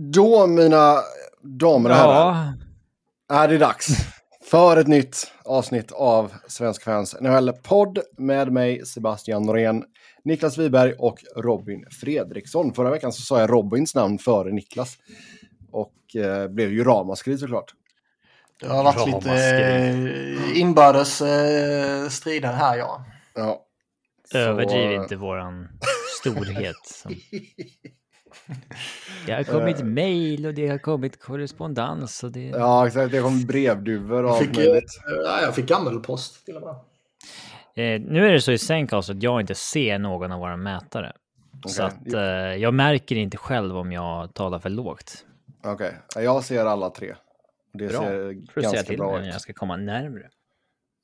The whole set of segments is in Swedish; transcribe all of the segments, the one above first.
Då, mina damer och herrar, är det dags för ett nytt avsnitt av Svensk Fans NHL-podd med mig, Sebastian Norén, Niklas Wiberg och Robin Fredriksson. Förra veckan så sa jag Robins namn före Niklas och eh, blev ju ramaskri såklart. Det har varit lite eh, inbördes eh, strider här, ja. Ja. Överdriv inte våran storhet. Det har kommit mejl och det har kommit korrespondens. Och det... Ja, exakt. Det kom brevduvor och fick, allt möjligt. Ja, jag fick gammelpost till och med. Eh, nu är det så i Zencast att jag inte ser någon av våra mätare. Okay. Så att eh, jag märker inte själv om jag talar för lågt. Okej, okay. jag ser alla tre. Det bra. ser Får ganska till bra ut. när jag ska komma närmre.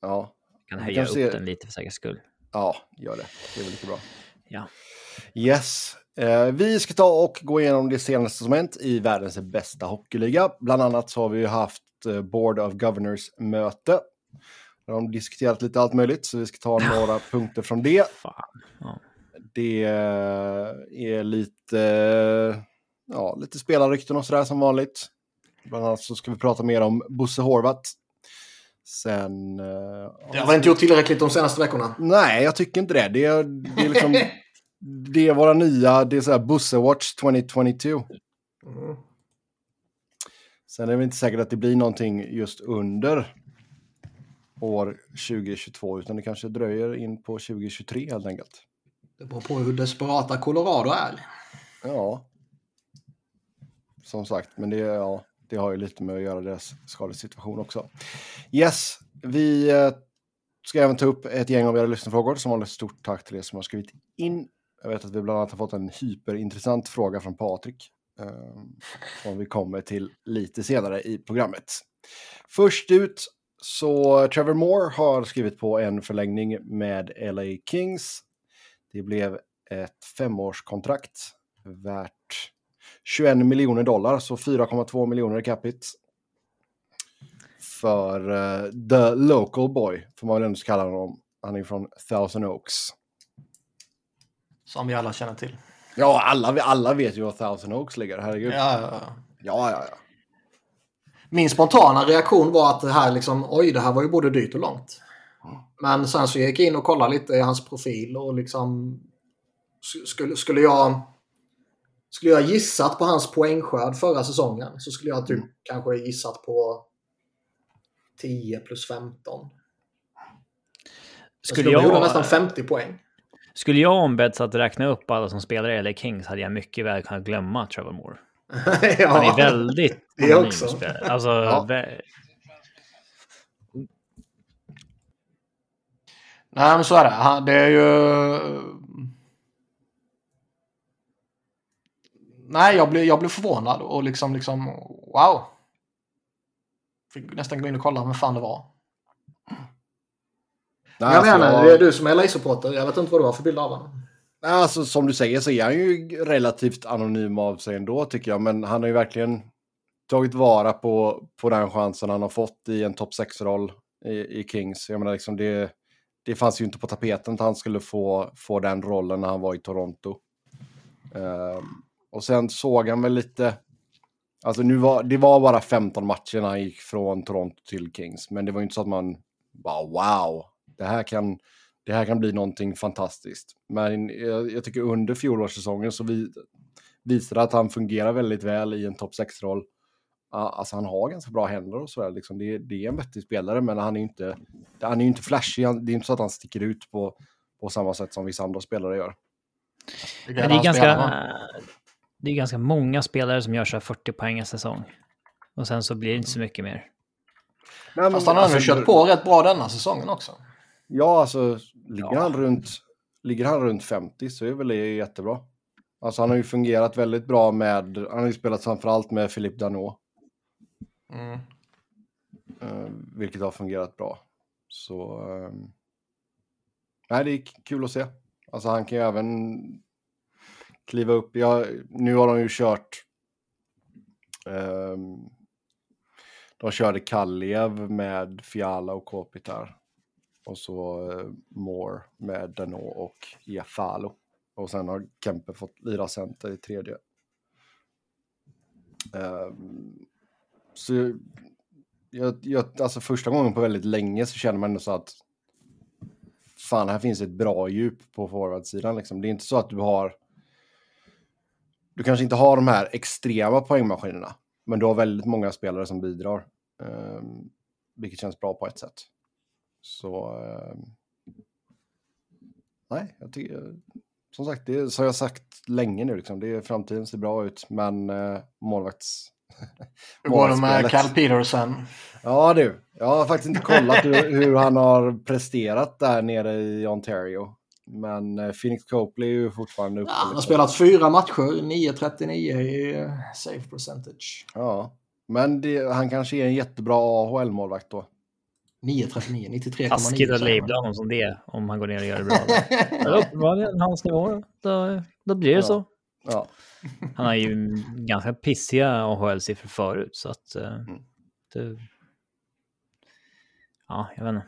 Ja, Jag kan höja kan upp se- den lite för säkerhets skull. ja, gör det. Det är väl lika bra. Ja. Yes. Eh, vi ska ta och gå igenom det senaste som hänt i världens bästa hockeyliga. Bland annat så har vi ju haft eh, Board of Governors-möte. Där de diskuterat lite allt möjligt, så vi ska ta några punkter från det. Fan. Ja. Det eh, är lite, ja, lite spelarrykten och sådär som vanligt. Bland annat så ska vi prata mer om Bosse Horvath. Sen... Det har väl inte gjort tillräckligt de senaste veckorna. Nej, jag tycker inte det. Det är, det är liksom... det är våra nya, det är så här Busse Watch 2022. Mm. Sen är det inte säkert att det blir någonting just under år 2022, utan det kanske dröjer in på 2023 helt enkelt. Det beror på hur desperata Colorado är. Ja. Som sagt, men det, ja, det har ju lite med att göra deras skadesituation också. Yes, vi eh, ska även ta upp ett gäng av era lyssnarfrågor. Som vanligt stort tack till er som har skrivit in. Jag vet att vi bland annat har fått en hyperintressant fråga från Patrik. Eh, som vi kommer till lite senare i programmet. Först ut så Trevor Moore har skrivit på en förlängning med LA Kings. Det blev ett femårskontrakt värt 21 miljoner dollar, så 4,2 miljoner i capita. För uh, the local boy, får man väl ändå kalla honom. Han är från Thousand Oaks. Som vi alla känner till. Ja, alla, alla vet ju var Thousand Oaks ligger, herregud. Ja, Ja, ja, ja. ja, ja. Min spontana reaktion var att det här liksom, oj, det här var ju både dyrt och långt. Men sen så gick jag in och kollade lite i hans profil och liksom sk- skulle, skulle jag skulle jag gissat på hans poängskörd förra säsongen så skulle jag typ kanske gissat på 10 plus 15. Skulle Skulle jag gjorde nästan jag, 50 poäng. Skulle jag ombetts att räkna upp alla som spelar i LA Kings hade jag mycket väl kunnat glömma Trevor Moore. ja. Han är väldigt det anonym också. spelare. Alltså, Ja. vä- Nej, men så är det. Han- Det är ju... Nej, jag blev, jag blev förvånad och liksom, liksom, wow. Fick nästan gå in och kolla vem fan det var. Nej, jag alltså, menar, jag- det är du som är LA-supporter. Jag vet inte vad du har för bild av honom. Nej, Alltså, som du säger så är han ju relativt anonym av sig ändå tycker jag. Men han har ju verkligen tagit vara på, på den chansen han har fått i en topp 6-roll i, i Kings. Jag menar, liksom det, det fanns ju inte på tapeten att han skulle få, få den rollen när han var i Toronto. Ehm, och sen såg han väl lite... Alltså nu var, det var bara 15 matcher när han gick från Toronto till Kings. Men det var ju inte så att man bara wow, det här kan, det här kan bli någonting fantastiskt. Men jag, jag tycker under fjolårssäsongen så vi, visade att han fungerar väldigt väl i en topp 6-roll. Ja, Alltså han har ganska bra händer och sådär. Liksom det, det är en vettig spelare, men han är ju inte, han är inte flashig. Han- Det är inte så att han sticker ut på, på samma sätt som vissa andra spelare gör. Men det är, ganska, det är ganska många spelare som gör så här 40 poäng en säsong. Och sen så blir det inte så mycket mer. Nej, Fast han har ändå kört på rätt bra denna säsongen också. Ja, alltså ligger, Ja. Han runt, ligger han runt 50 så är väl det jättebra. Alltså han har ju fungerat väldigt bra med, han har ju spelat framförallt med Philippe Danault. Mm. Eh, vilket har fungerat bra. Så... Eh, nej, det är kul att se. Alltså han kan ju även kliva upp. Ja, nu har de ju kört... ehm, de körde Kalliev med Fiala och Kopitar. Och så eh, Moore med Dano och Iafalo. Och sen har Kempe fått lira center i tredje. Um, så jag, jag, alltså första gången på väldigt länge så känner man ändå så att fan, här finns ett bra djup på forwardsidan. Liksom. Det är inte så att du har... Du kanske inte har de här extrema poängmaskinerna, men du har väldigt många spelare som bidrar. Um, vilket känns bra på ett sätt. Så... Um, nej, jag tycker... Som sagt, det har jag sagt länge nu. Liksom. Det, framtiden ser bra ut, men uh, målvakts... Hur går det med Cal Peterson? Ja du, jag har faktiskt inte kollat hur, hur, han har presterat där nere i Ontario. Men eh, Phoenix Copley är ju fortfarande uppe. Ja, han har spelat fyra matcher, 9.39 i eh, safe percentage. Ja, men det, han kanske är en jättebra AHL-målvakt då. 9.39, 93,9. Taskigt att labla honom som det om han går ner och gör det bra. Uppenbarligen hans nivå, då, då blir det ja. så. Ja. Han har ju ganska pissiga AHL-siffror förut så att uh, mm. det... Ja, jag vet inte.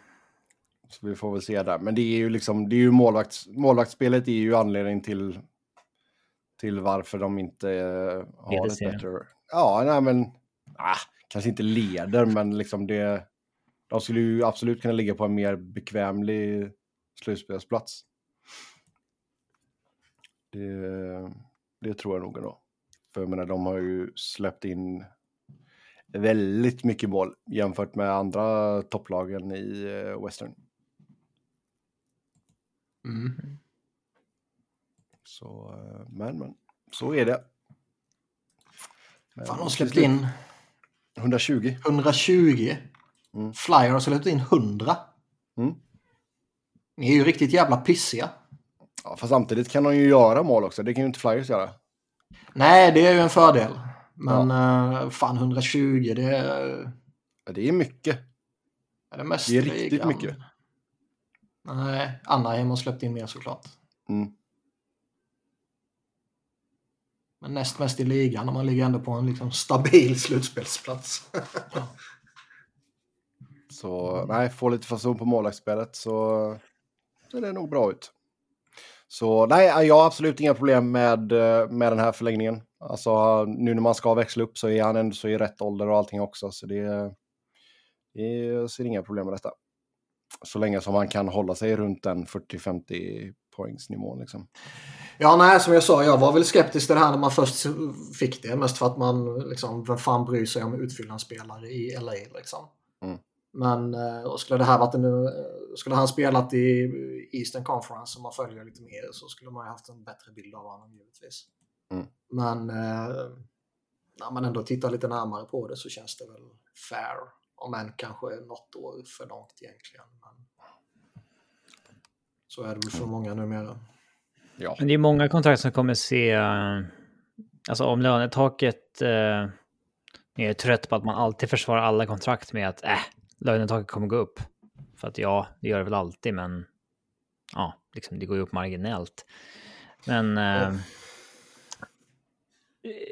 Så vi får väl se där. Men det är ju liksom, det är ju målvakts, målvaktsspelet är ju anledning till, till varför de inte uh, har ett bättre... Ja, nej men, ah, kanske inte leder, men liksom det... De skulle ju absolut kunna ligga på en mer bekvämlig slutspelsplats. Det, det tror jag nog ändå. För jag menar, de har ju släppt in väldigt mycket mål jämfört med andra topplagen i eh, Western. Mm. Så, eh, men, men, så är det. Fan, de har släppt in 120. 120. Mm. Flyer har släppt in 100. Mm. Ni är ju riktigt jävla pissiga. Ja, fast samtidigt kan de ju göra mål också. Det kan ju inte Flyers göra. Nej, det är ju en fördel. Men ja. uh, fan 120, det är... Ja, det är mycket. Är det, mest det är riktigt ligan. mycket. Nej, Anaheim har släppt in mer såklart. Mm. Men näst mest i ligan och man ligger ändå på en liksom stabil slutspelsplats. Så nej, få lite fason på målvaktsspelet så ser det nog bra ut. Så nej, jag har absolut inga problem med, med den här förlängningen. Alltså nu när man ska växla upp så är han ändå så i rätt ålder och allting också. Så det, det ser inga problem med detta. Så länge som man kan hålla sig runt den 40-50 poängsnivån liksom. Ja, nej, som jag sa, jag var väl skeptisk till det här när man först fick det. Mest för att man, liksom, vem fan bryr sig om utfyllnadsspelare i LA liksom. Mm. Men eh, och skulle det här varit en, eh, skulle han spelat i Eastern Conference som man följer lite mer så skulle man ju haft en bättre bild av honom givetvis. Mm. Men eh, när man ändå tittar lite närmare på det så känns det väl fair. Om än kanske något år för långt egentligen. Men så är det väl för många numera. Ja. Men det är många kontrakt som kommer se, alltså om lönetaket, eh, ni är trött på att man alltid försvarar alla kontrakt med att äh, lönetaket kommer gå upp. För att ja, det gör det väl alltid, men ja, liksom, det går ju upp marginellt. Men eh,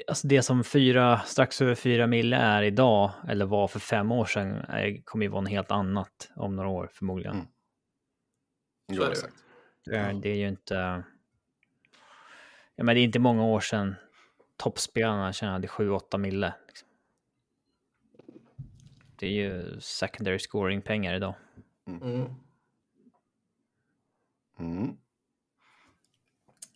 alltså det som fyra, strax över fyra mille är idag, eller var för fem år sedan, är, kommer ju vara något helt annat om några år förmodligen. Mm. Jo, det, exakt. Det, är, det är ju inte... Ja, men det är inte många år sedan toppspelarna tjänade 7-8 mille. Det är ju secondary scoring-pengar idag. Mm. Mm.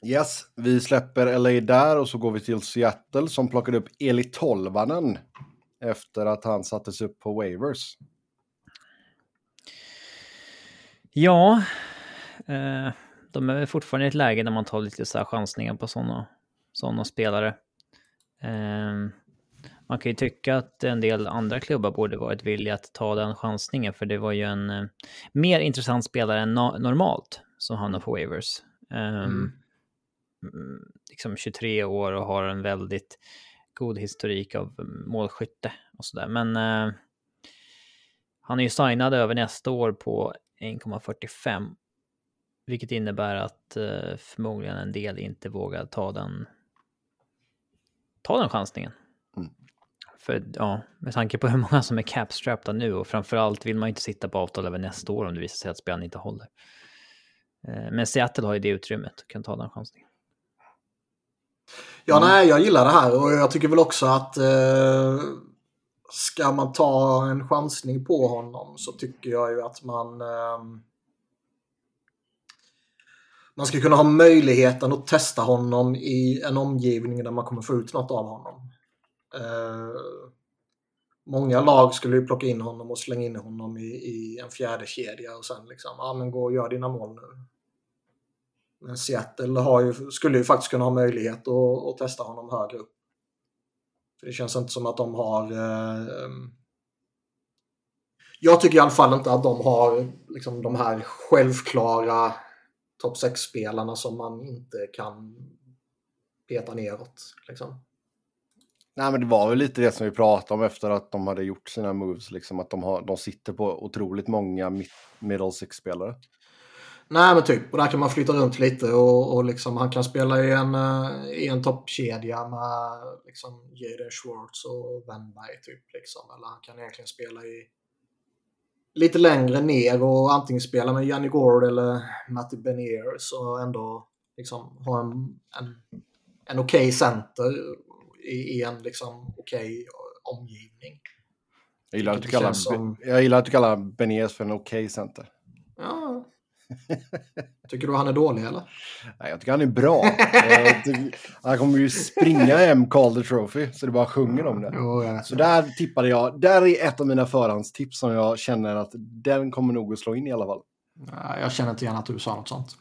Yes, vi släpper LA där och så går vi till Seattle som plockade upp Eli Tolvanen efter att han sattes upp på waivers. Ja, eh, de är fortfarande i ett läge där man tar lite så här chansningar på sådana såna spelare. Eh, man kan ju tycka att en del andra klubbar borde varit villiga att ta den chansningen, för det var ju en eh, mer intressant spelare än no normalt som hamnade på waivers. Um, mm. Liksom 23 år och har en väldigt god historik av målskytte och sådär. Men uh, han är ju signad över nästa år på 1,45. Vilket innebär att uh, förmodligen en del inte vågar ta den, ta den chansningen. För ja, med tanke på hur många som är capstrapta nu och framförallt vill man inte sitta på avtal över nästa år om det visar sig att spelaren inte håller. Eh, men Seattle har ju det utrymmet och kan ta den chansningen. Ja, mm. nej, jag gillar det här och jag tycker väl också att eh, ska man ta en chansning på honom så tycker jag ju att man eh, man ska kunna ha möjligheten att testa honom i en omgivning där man kommer få ut något av honom. Eh, många lag skulle ju plocka in honom och slänga in honom i, i en fjärde kedja och sen liksom, ja men gå och gör dina mål nu. Men Seattle har ju, skulle ju faktiskt kunna ha möjlighet att, att testa honom högre upp. För det känns inte som att de har... Eh, jag tycker i alla fall inte att de har liksom, de här självklara topp 6-spelarna som man inte kan peta neråt. Liksom. Nej, men det var väl lite det som vi pratade om efter att de hade gjort sina moves, liksom att de, har, de sitter på otroligt många middle six-spelare. Nej, men typ. Och där kan man flytta runt lite och, och liksom, han kan spela i en, eh, i en toppkedja med liksom, Jaden Schwartz och Wennberg typ. Liksom. Eller han kan egentligen spela i lite längre ner och antingen spela med Janni Gord eller Matty Beniers och ändå liksom ha en, en, en okej okay center i, i, en liksom okej okay omgivning. Jag gillar, att du kallar, som... jag gillar att du kallar Beniers för en okej okay center. Ja, Tycker du han är dålig eller? Nej, jag tycker han är bra. han kommer ju springa hem the Trophy, så det bara sjunger om det. Jo, så där tippade jag. Där är ett av mina förhandstips som jag känner att den kommer nog att slå in i alla fall. Jag känner inte igen att du sa något sånt.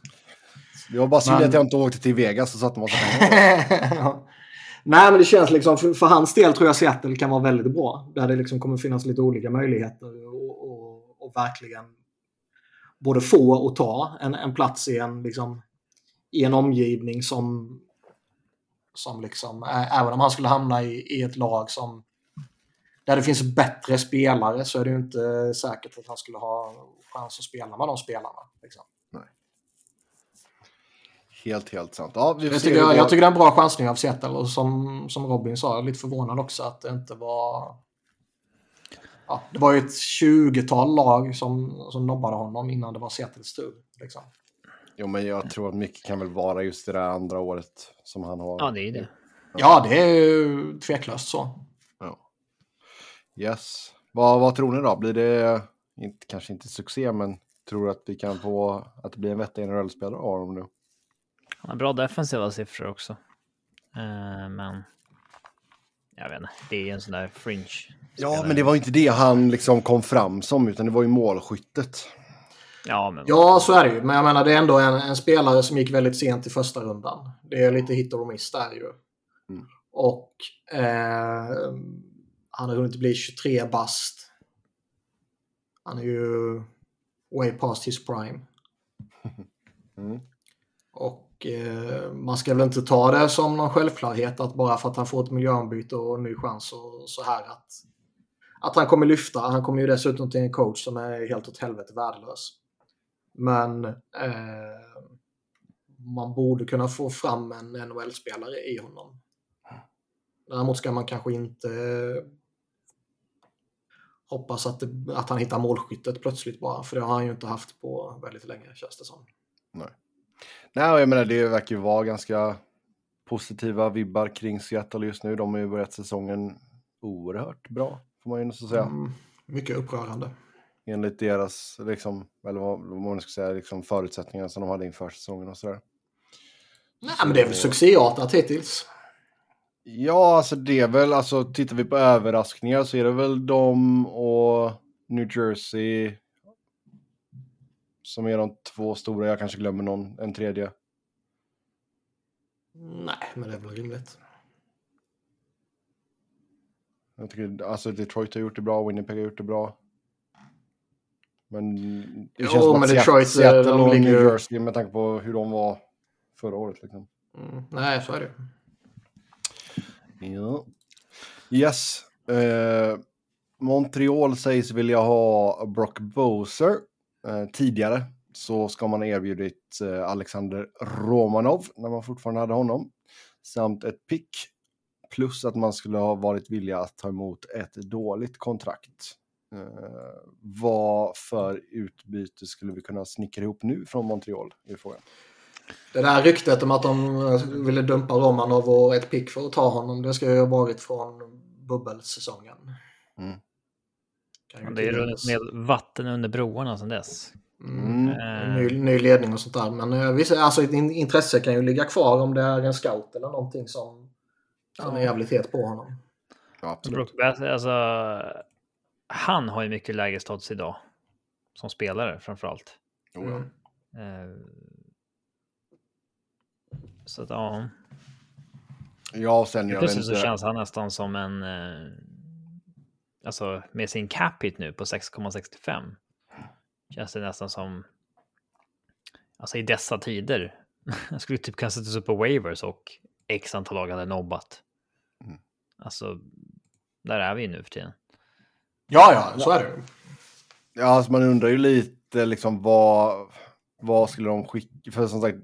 Det var bara synd men... att jag inte åkte till Vegas och satte massa pengar Nej, men det känns liksom, för, för, hans del tror jag Seattle kan vara väldigt bra. Där det liksom kommer finnas lite olika möjligheter och, och, och verkligen både få och ta en, en plats i en, liksom, i en omgivning som, som liksom, även om han skulle hamna i, i ett lag som där det finns bättre spelare så är det ju inte säkert att han skulle ha chans att spela med de spelarna. Liksom. Helt, helt sant. Ja, vi jag, tycker, jag, jag tycker det är en bra chansning av Seattle och som, som Robin sa, jag är lite förvånad också att det inte var ja, det var ju ett 20-tal lag som, som nobbade honom innan det var Seattles tur. Liksom. Jo, men jag tror att mycket kan väl vara just det där andra året som han har. Ja, det är det. Ja, det är ju tveklöst så. Ja. Yes. Vad, vad tror ni då? Blir det, inte, kanske inte succé, men tror du att vi kan få att det blir en vettig NHL-spelare av honom nu? Han har bra defensiva siffror också. Uh, men jag vet inte, det är en sån där fringe. Ja, men det var inte det han liksom kom fram som, utan det var ju målskyttet. Ja, men... ja, så är det ju. Men jag menar, det är ändå en, en spelare som gick väldigt sent i första rundan. Det är lite hit och miss där ju. Mm. Och eh, han har hunnit bli 23 bast. Han är ju way past his prime. Mm. Och eh, Eh, man ska väl inte ta det som någon självklarhet att bara för att han får ett miljöombyte och en ny chans och så här att, att han kommer lyfta. Han kommer ju dessutom till en coach som är helt åt helvete värdelös. Men eh, man borde kunna få fram en NHL-spelare i honom. Däremot ska man kanske inte eh, hoppas att, det, att han hittar målskyttet plötsligt bara. För det har han ju inte haft på väldigt länge känns det som. Nej. Nej, jag menar det verkar ju vara ganska positiva vibbar kring Seattle just nu. De har ju börjat säsongen oerhört bra, får man ju nästan säga. Mm, mycket upprörande. Enligt deras, liksom, eller vad, man ska säga, liksom förutsättningar som de hade inför säsongen och sådär. Nej, men det är väl succéartat hittills. Ja, alltså det är väl, alltså tittar vi på överraskningar så är det väl de och New Jersey, som är de två stora. Jag kanske glömmer någon, en tredje. Nej, men det är väl rimligt. Jag tycker alltså Detroit har gjort det bra, Winnipeg har gjort det bra. Men det känns jo, som att Detroit, Seattle de och New Jersey med tanke på hur de var förra året. Liksom. Mm, nej, så är det. Ja. Yes. Uh, Montreal sägs vilja ha Brock Boser. Eh, tidigare så ska man ha erbjudit eh, Alexander Romanov när man fortfarande hade honom. Samt ett pick. Plus att man skulle ha varit villig att ta emot ett dåligt kontrakt. Eh, vad för utbyte skulle vi kunna snickra ihop nu från Montreal? Frågan. Det där ryktet om att de ville dumpa Romanov och ett pick för att ta honom, det ska ju ha varit från bubbelsäsongen. Mm. Ja, det är tilläggas. med vatten under broarna sedan dess. Mm. Eh, Ny, ny ledning och sånt där. Men eh, visst, alltså, ett intresse kan ju ligga kvar om det är en scout eller någonting som, som är jävligt het på honom. Ja, absolut. Alltså, han har ju mycket lägre status idag. Som spelare framförallt. Mm. Eh, så att ja, Ja, sen jag vet plötsligt så inte. känns han nästan som en... Alltså med sin cap hit nu på 6,65. Känns det nästan som... Alltså i dessa tider. Jag skulle typ kunna sätta upp på waivers och x antal lag hade nobbat. Mm. Alltså, där är vi nu för tiden. Ja, ja, så är det. Ja, alltså man undrar ju lite liksom vad, vad skulle de skicka? För som sagt,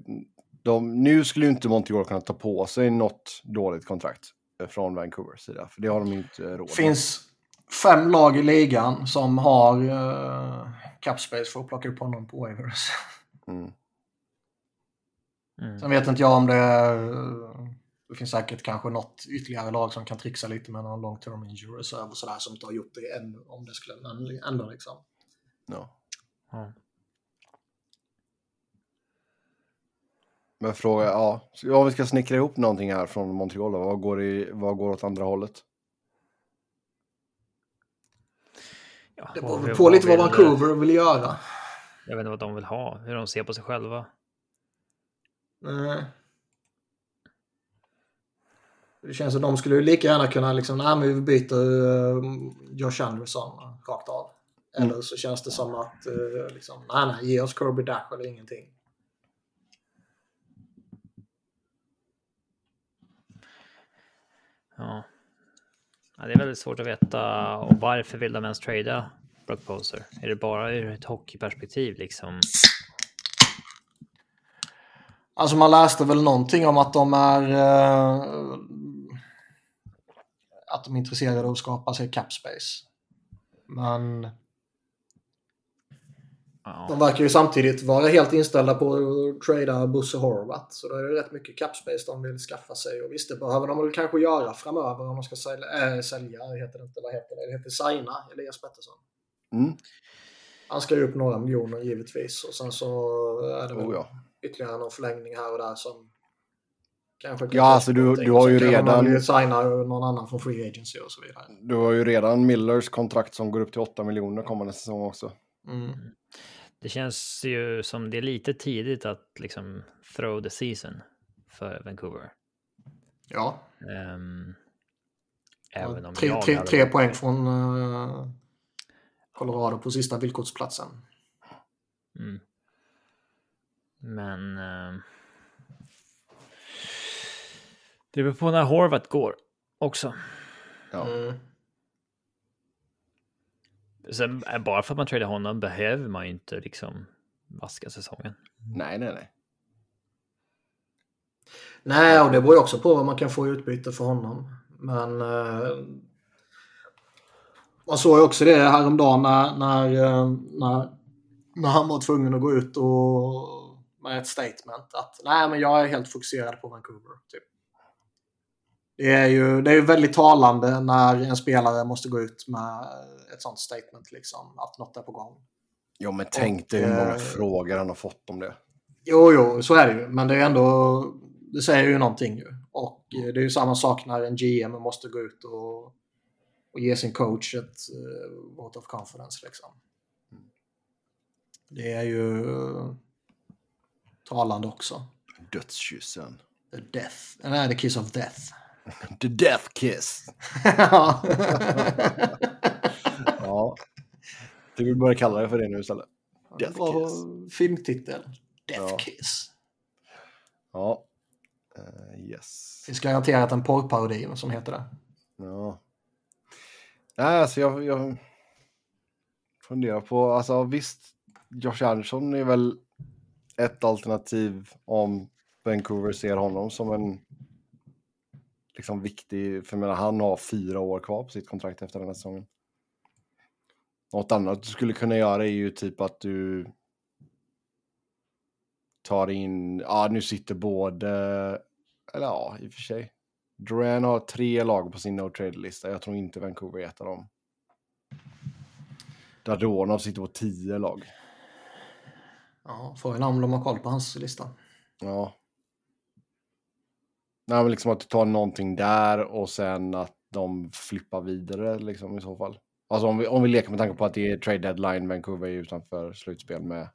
de, nu skulle ju inte Montreal kunna ta på sig något dåligt kontrakt eh, från Vancouvers sida. För det har de ju inte råd med. finns fem lag i ligan som har uh, cap space för att plocka upp honom på waivers. Mm. Mm. Sen vet inte jag om det eh, det finns säkert kanske något ytterligare lag som kan trixa lite med någon long term injury reserve och sådär som inte har gjort det ännu om det skulle ändå liksom. Ja. Ja. Men fråga, ja, så om vi ska snickra ihop någonting här från Montreal, vad går, i, vad går åt andra hållet? Ja, Det beror på lite vad vill- Vancouver vill göra. Jag vet inte vad de vill ha, hur de ser på sig själva. Nej. Det känns som de skulle lika gärna kunna liksom, nej men vi byter uh, Josh Anderson rakt av. Mm. Eller så känns det som att, eh, liksom, nej nej, ge oss Kirby Dash eller ingenting. Ja ja. Det är väldigt svårt att veta och varför vill de ens trada Brock Poser? Är det bara ur ett hockeyperspektiv liksom? Alltså man läste väl någonting om att de är eh, att de är intresserade av att skapa sig cap space. Men Ja. de verkar ju samtidigt vara helt inställda på att trada Bosse Horvat. Så då är det rätt mycket cap space de vill skaffa sig. Och visst, det behöver de väl kanske göra framöver om de ska sälja, äh, sälja heter det inte, vad heter det? Det heter signa, Elias Pettersson. Mm. Han ska ju upp några miljoner givetvis. Och sen så är det väl Oh, ja. ytterligare någon förlängning här och där som kanske Ja, alltså, du- du har ju kan redan- väl signa någon annan från Free Agency och så vidare. Du har ju redan Millers kontrakt som går upp till 8 miljoner kommande säsong också. Mm. Det känns ju som det är lite tidigt att liksom throw the season för Vancouver. Ja, Ehm, även om tre, jag tre, hade- tre poäng från eh, Colorado på sista villkorsplatsen. Mm. Men... ehm, det beror på när Horvat går också. Ja. Mm. Sen, eh, bara för att man tradar honom behöver man ju inte liksom vaska säsongen. Nej, nej, nej. Nej, och det beror ju också på vad man kan få i utbyte för honom. Men eh, man såg ju också det häromdagen när, när, eh, när, när han var tvungen att gå ut och med ett statement att nej, men jag är helt fokuserad på Vancouver. Typ. Det är ju det är väldigt talande när en spelare måste gå ut med ett sånt statement, liksom, att något är på gång. Jo, men tänk dig hur många eh, frågor han har fått om det. Jo, jo, så är det ju. Men det är ändå... Det säger ju någonting ju. Och eh, det är ju samma sak när en GM måste gå ut och, och ge sin coach ett uh, vote of confidence liksom. Det är ju talande också. Dödskyssen. The death. Nej, the kiss of death. The death kiss. ja. Ja. Du vill börja kalla det för det nu istället. Death Bra kiss. filmtitel. Death Ja. kiss. Ja. Eh, yes. Det finns garanterat en porrparodi som heter det. Ja. Nej, alltså jag, jag funderar på, alltså visst, Josh Anderson är väl ett alternativ om Vancouver ser honom som en liksom viktig, för jag menar han har fyra år kvar på sitt kontrakt efter den här säsongen. Något annat du skulle kunna göra är ju typ att du tar in, ja nu sitter både, eller ja i och för sig. Duran har tre lag på sin no trade-lista. Jag tror inte Vancouver är ett av dem. Dadonov sitter på tio lag. Ja, frågan är om de har koll på hans lista. Ja. Nej, men liksom att du tar någonting där och sen att de flippar vidare liksom i så fall. Alltså om vi, om vi leker med tanke på att det är trade deadline, Vancouver är utanför slutspel med,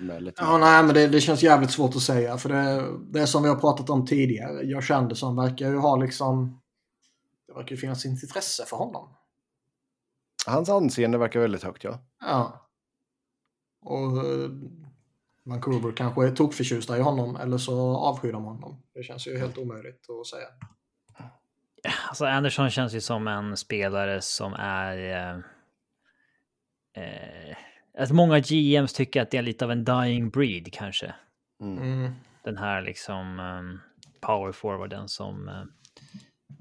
med lite... Ja, nej, men det, det känns jävligt svårt att säga. För det, det är som vi har pratat om tidigare. Jag kände som verkar ju ha liksom... Det verkar ju finnas intresse för honom. Hans anseende verkar väldigt högt, ja. Ja. Och eh, Vancouver kanske är tokförtjusta i honom eller så avskyr de honom. Det känns ju helt omöjligt att säga. Alltså Anderson känns ju som en spelare som är... Eh, eh, att många GMs tycker att det är lite av en dying breed kanske. Mm. Mm. Den här liksom um, power forwarden som eh,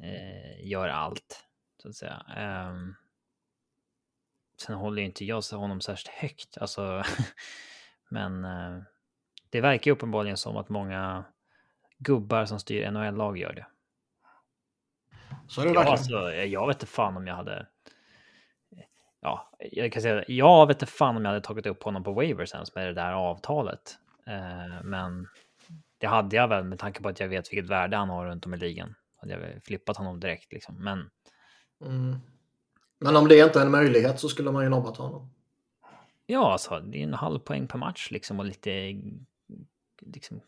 eh, gör allt. Så att säga. Um, sen håller ju inte jag honom särskilt högt. Alltså, men eh, det verkar ju uppenbarligen som att många gubbar som styr NHL-lag gör det. Så är det Ja, verkligen. alltså, jag vet inte fan om jag hade... Ja, jag kan säga jag vet inte fan om jag hade tagit upp honom på waivers ens med det där avtalet. Eh, men det hade jag väl med tanke på att jag vet vilket värde han har runt om i ligan. Hade jag flippat honom direkt liksom. Men Mm. Men om det inte är en möjlighet så skulle man ju nobbat honom. Ja, alltså det är en halv poäng per match liksom och lite liksom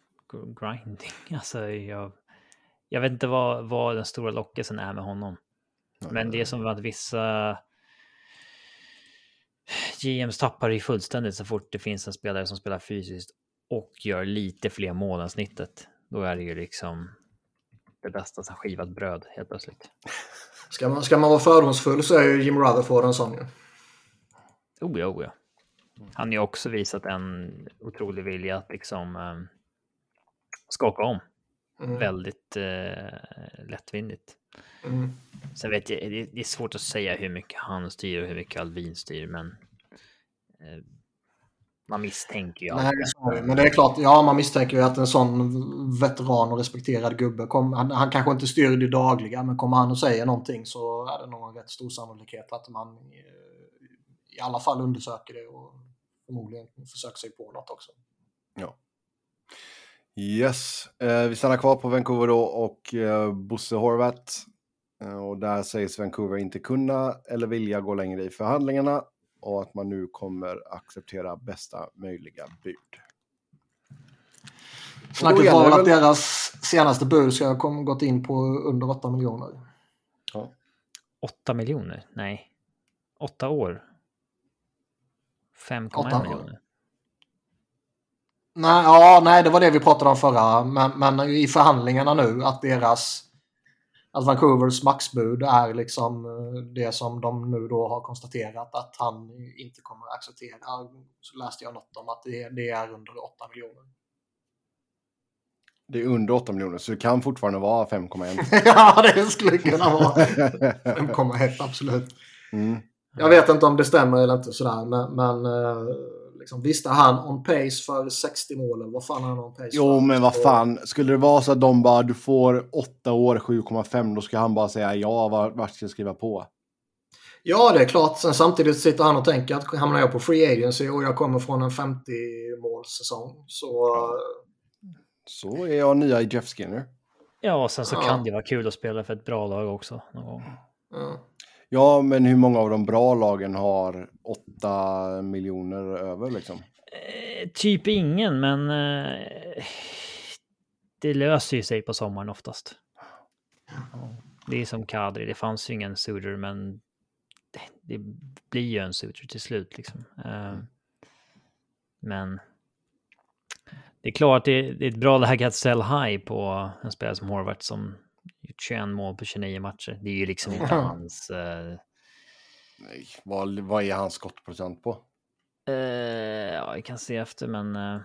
grinding. Alltså jag, jag vet inte vad, vad den stora lockelsen är med honom. Men det är som att vissa GMs tappar ju fullständigt så fort det finns en spelare som spelar fysiskt och gör lite fler mål än snittet. Då är det ju liksom det bästa som skivat bröd helt plötsligt. Ska man, ska man vara fördomsfull så är ju Jim Rutherford en sån ju. Oh ja, oh ja. Han har ju också visat en otrolig vilja att liksom eh, skaka om Mm. väldigt eh, lättvindigt. Mm. Sen vet jag, det, det är svårt att säga hur mycket han styr och hur mycket Alvin styr, men eh, man misstänker ju Nej, det. men det är klart, ja man misstänker ju att en sån veteran och respekterad gubbe, kom, han, han kanske inte styr det dagliga, men kommer han och säger någonting så är det nog en rätt stor sannolikhet att man eh, i alla fall undersöker det och förmodligen försöker sig på något också. Yes, eh, vi stannar kvar på Vancouver då och eh, Bosse Horvat. Eh, och där sägs Vancouver inte kunna eller vilja gå längre i förhandlingarna och att man nu kommer acceptera bästa möjliga bud. Snacket var väl att deras senaste bud ska ha gått in på under 8 miljoner. Ja. 8 miljoner? Nej. 8 år? 5,1 Åtta år. miljoner? Nej, ja, nej, det var det vi pratade om förra, men, men i förhandlingarna nu att deras att Vancouvers maxbud är liksom eh, det som de nu då har konstaterat att han inte kommer att acceptera. Så läste jag något om att det, det är under 8 miljoner. Det är under 8 miljoner så det kan fortfarande vara 5,1. ja, det skulle kunna vara 5,1 absolut. Mm. Jag vet inte om det stämmer eller inte sådär, men, men eh, liksom, visst är han on pace för 60 mål eller vad fan är han on pace Jo, för? men vad fan. Skulle det vara så att de bara, du får 8 år, 7,5, då ska han bara säga ja, var- vart ska jag skriva på? Ja, det är klart. Sen samtidigt sitter han och tänker att hamnar jag på free agency och jag kommer från en 50 målsäsong så... Så är jag nya i Jeff Skinner. Ja, och sen så Ja. kan det vara kul att spela för ett bra lag också någon gång. Ja. Ja, men hur många av de bra lagen har 8 miljoner över liksom? Eh, typ ingen, men eh, det löser ju sig på sommaren oftast. Det är som Kadri, det fanns ju ingen Suter, men det, det blir ju en Suter till slut liksom. Eh, men det är klart, det, det är ett bra läge att sell high på en spelare som Horvath som 21 mål på 29 matcher. Det är ju liksom inte hans... Eh, Nej, vad, vad är hans skottprocent på? Eh, ja, vi kan se efter, men eh,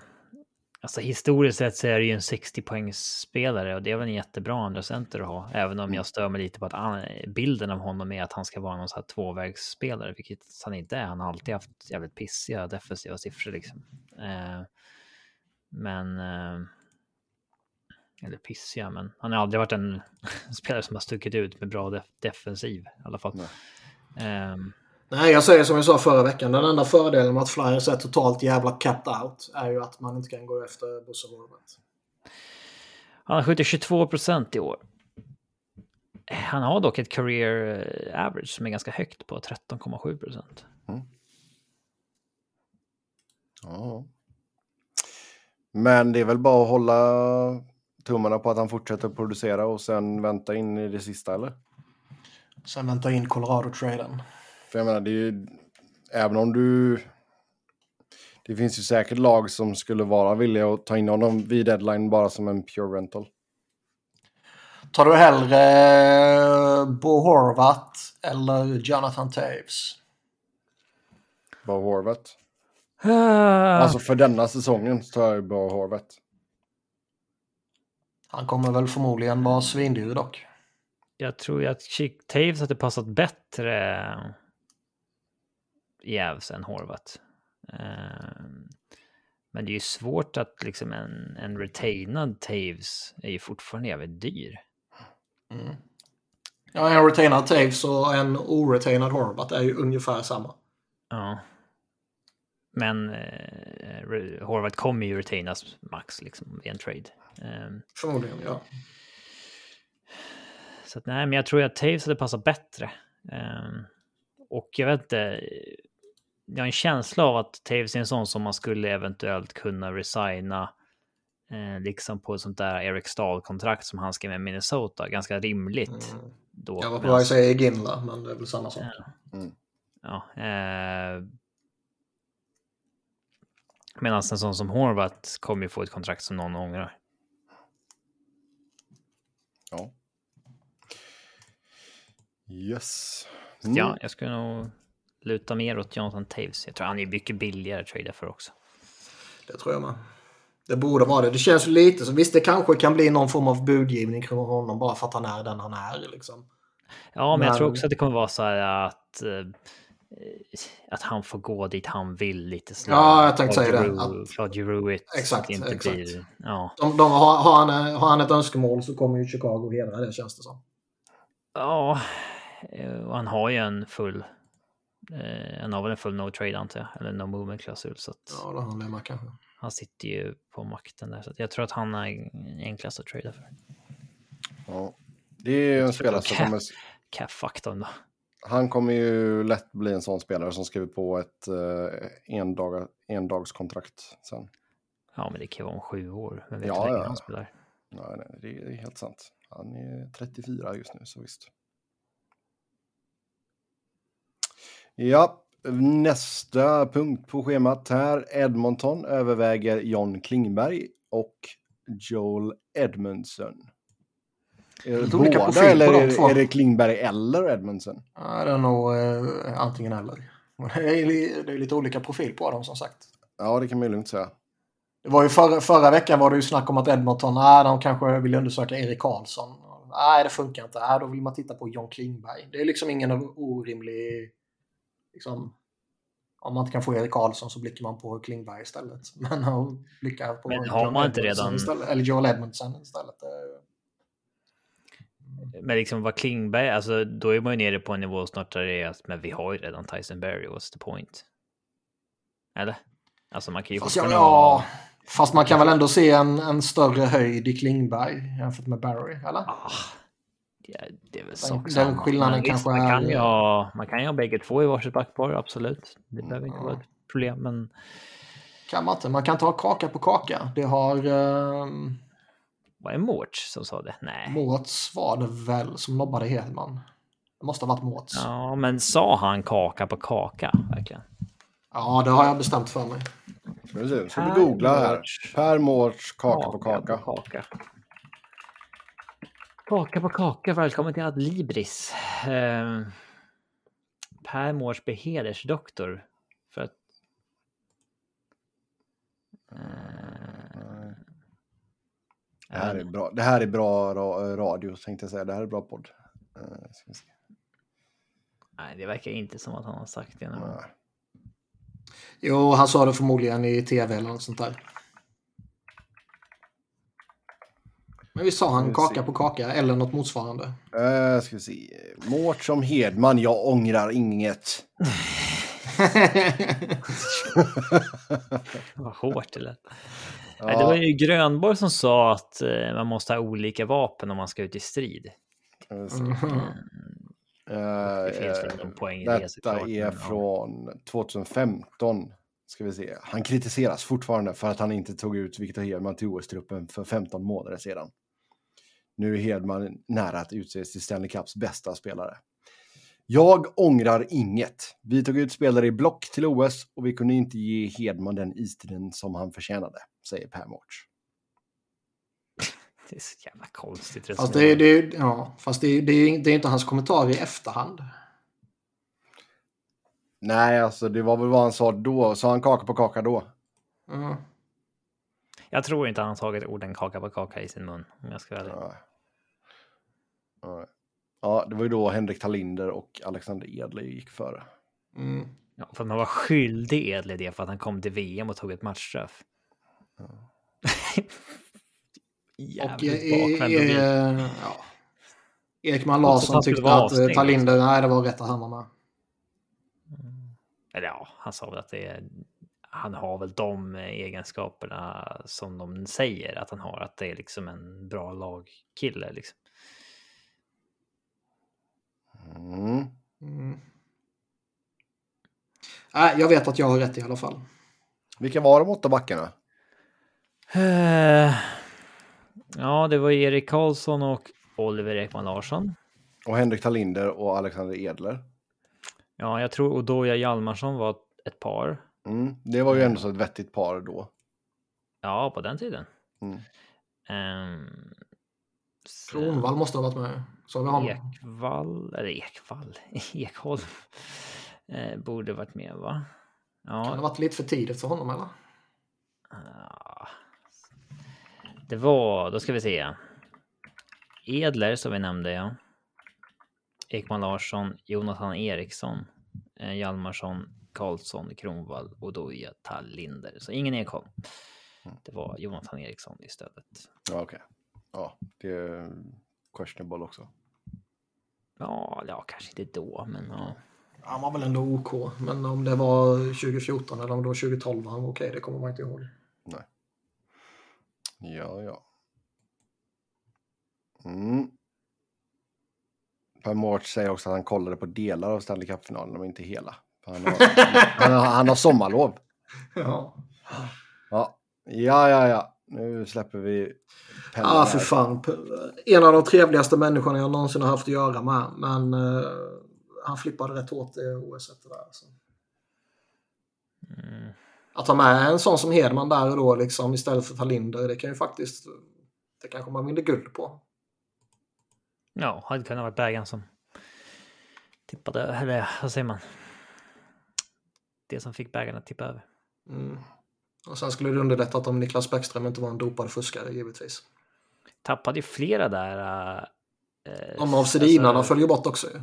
alltså historiskt sett så är det ju en 60 poängsspelare och det är väl en jättebra andra center att ha, även om jag stör mig lite på att han, bilden av honom är att han ska vara någon sån här tvåvägsspelare, vilket han inte är. Han har alltid haft jävligt pissiga defensiva siffror liksom. Eh, Men... Eh, eller pissiga, men han har aldrig varit en spelare som har stuckit ut med bra def defensiv i alla fall. Nej. Um, Nej, jag säger som jag sa förra veckan. Den enda fördelen med att Flyers är totalt jävla capped out är ju att man inte kan gå efter Bosse Horvath. Han har skjutit 22 procent i år. Han har dock ett career eh, average som är ganska högt på 13,7 procent. Mm. Ja. Men det är väl bara att hålla tummarna på att han fortsätter producera och sen vänta in i det sista, eller? Sen vänta in Colorado-traden. För jag menar, det är ju... Även om du... Det finns ju säkert lag som skulle vara villiga att ta in honom vid deadline bara som en pure rental. Tar du hellre eh, Bo Horvat eller Jonathan Taves? Bo Horvat. Uh... Alltså för denna säsongen så tar jag Bo Horvat. Han kommer väl förmodligen vara svindyr dock. Jag tror ju att Chick Taves hade passat bättre i Avs än Horvat. Ehm, men det är ju svårt att liksom en, en retainad Taves är ju fortfarande jävligt dyr. Mm. Ja, en retainad Taves och en oretainad Horvat är ju ungefär samma. Ja. Men eh, Horvat kommer ju retainas max liksom i en trade. Um, Förmodligen, ja. Så att, nej, men jag tror att Taves hade passat bättre. Um, och jag vet inte, jag har en känsla av att Taves är en sån som man skulle eventuellt kunna resigna eh, liksom på ett sånt där Eric Stahl-kontrakt som han skrev med Minnesota. Ganska rimligt. Mm. Då, jag var på väg att säga Ginla, men det är väl samma sak. Mm. ja eh, Medan en sån som Horvat kommer ju få ett kontrakt som någon ångrar. Ja. Yes. Mm. Ja, jag skulle nog luta mer åt Jonathan Taves. Jag tror han är mycket billigare att trada för också. Det tror jag med. Det borde vara det. Det känns lite som, visst det kanske kan bli någon form av budgivning kring honom bara för att han är den han är liksom. Ja, men, men... jag tror också att det kommer vara så här att eh, att han får gå dit han vill lite snabbt. Ja, jag tänkte säga det. Att... Claude Giroux. Exakt, inte exakt. Blir, ja. de, de, har, har, han, har han ett önskemål så kommer ju Chicago hedra det känns det som. Ja, och han har ju en full Eh, han har väl en full no trade antar jag, eller no movement klausul. Så att ja, det har han med kanske. Han sitter ju på makten där, så jag tror att han är enklast att trada för. Ja, det är ju en spelare som kommer... Cap-faktorn då. Han kommer ju lätt bli en sån spelare som skriver på ett eh, endag, endagskontrakt sen. Ja, men det kan vara om sju år. Men vet ja, ja. han spelar. Nej, nej, det är helt sant. Han är 34 just nu, så visst. Ja, nästa punkt på schemat här. Edmonton överväger John Klingberg och Joel Edmondson. Är det båda eller är, det, är det Klingberg eller Edmondson? Ja, det är nog eh, antingen eller. Det är, det är lite olika profil på dem som sagt. Ja, det kan man lugnt säga. Det var ju förra, förra veckan var det ju snack om att Edmonton, nej, de kanske vill undersöka Erik Karlsson. Nej, det funkar inte. Nej, då vill man titta på John Klingberg. Det är liksom ingen orimlig liksom, om man inte kan få Erik Karlsson så blickar man på Klingberg istället. Men att blicka på Men har man inte redan... Istället, eller Joel Edmondson istället. Men liksom vad Klingberg, alltså då är man ju nere på en nivå snart där det är att men vi har ju redan Tyson Berry, what's the point? Eller? Alltså man kan ju fast, ja, ja, fast man kan väl ändå se en, en större höjd i Klingberg jämfört med Barry, eller? Ah, Ja, det är väl sak Den skillnaden kanske man kan, är... ju ha, man kan ju ha bägge två i varsitt backpar, absolut. Det mm, behöver inte ja. vara ett problem, men... Kan man inte. Man kan ha kaka på kaka. Det har... Um... Vad är Mårts som sa det? Nej. Mårts var det väl som nobbade Hedman. Det måste ha varit Mårts. Ja, men sa han kaka på kaka, verkligen? Ja, det har jag bestämt för mig. Precis, ska vi googla här. Per Mårts kaka, kaka på kaka. På kaka. Kaka på kaka, välkommen till Adlibris. Eh, per Mårsby hedersdoktor. För att... Eh, det, här är bra. det här är bra radio, tänkte jag säga. Det här är bra podd. Eh, Nej, det verkar inte som att han har sagt det. Jo, han sa det förmodligen i tv eller något sånt där. Men vi sa han Vi kaka ser. på kaka eller något motsvarande. Uh, ska vi se. Mårt som Hedman, jag ångrar inget. Vad hårt det lät. Ja, det var ju Grönborg som sa att eh, man måste ha olika vapen om man ska ut i strid. se. Mhm. Eh, Det finns väl någon poäng i det Detta är från 2015. Ska vi se. Han kritiseras fortfarande för att han inte tog ut Viktor Hedman till OS-truppen för 15 månader sedan. Nu är Hedman nära att utses till Stanley Cups bästa spelare. Jag ångrar inget. Vi tog ut spelare i block till OS och vi kunde inte ge Hedman den istiden som han förtjänade, säger Per Mårts. Det är så jävla konstigt Fast det, är- det, är- ja, fast det, är- det, är- det är inte hans kommentar i efterhand. Nej, alltså det var väl vad han sa då. Sa han kaka på kaka då? Mm. Jag tror inte han har tagit orden kaka på kaka i sin mun. Om jag ska vara ärlig. Ja. Ja. Ja, det var ju då Henrik Tallinder och Alexander Edler gick före. Mm. Ja, för man var skyldig Edle det för att han kom till VM och tog ett matchstraff. Och Jävligt bakvänd e, ja. Ekman Larsson tyckte att eh, avstängd, Tallinder, nej det var rätt att han med. Eller ja, han sa väl att det är, han har väl de egenskaperna som de säger att han har. Att det är liksom en bra lagkille liksom. Mm. Mm. Nej, jag vet att jag har rätt i alla fall. Vilka var de åtta backarna? Eh, Ja, det var Erik Karlsson och Oliver Ekman Larsson. Och Henrik Tallinder och Alexander Edler. Ja, jag tror Odoja Hjalmarsson var ett par. Mm. Det var ju ändå så ett vettigt par då. Ja, på den tiden. Mm. Sen- Kronvall måste ha varit med. Så har vi honom. Ekvall, eller Ekvall, Ekholm. Eh, borde varit med va? Kan det ha Ja, varit lite för tidigt för honom eller? ah. det var, då ska vi se. Edler som vi nämnde ja. Ekman Larsson, Jonathan Eriksson, eh, Hjalmarsson, Karlsson, Kronvall, Odoja, Tallinder. Så ingen Ekholm. Det var Jonathan Eriksson istället. Ja, okej. Ja, det är questionable också. Ja, ja, kanske inte då, men ja. Han var väl ändå OK. Men om det var 2014 eller om det var 2012 han var okej, det kommer man inte ihåg. Ja, ja. Mm. Per Mårts säger också att han kollade på delar av Stanley Cup-finalen, men inte hela. Han har, han har, han har sommarlov. Ja, Ja, ja, ja. ja. Nu släpper vi Pelle ah, för fan. En av de trevligaste människorna jag någonsin har haft att göra med. Men eh, han flippade rätt hårt i OS det där. Så. Mm. Att ha med en sån som Hedman där och då liksom istället för Tallinder, det kan ju faktiskt... Det kanske man vinner guld på. Ja, hade kunnat varit bägaren som tippade, eller vad säger man? Det som fick bägaren att tippa över. Mm. Och sen skulle det underlättat om Niklas Bäckström inte var en dopad fuskare givetvis. Tappade ju flera där. äh, De av Sedinarna alltså, följer bort också ju.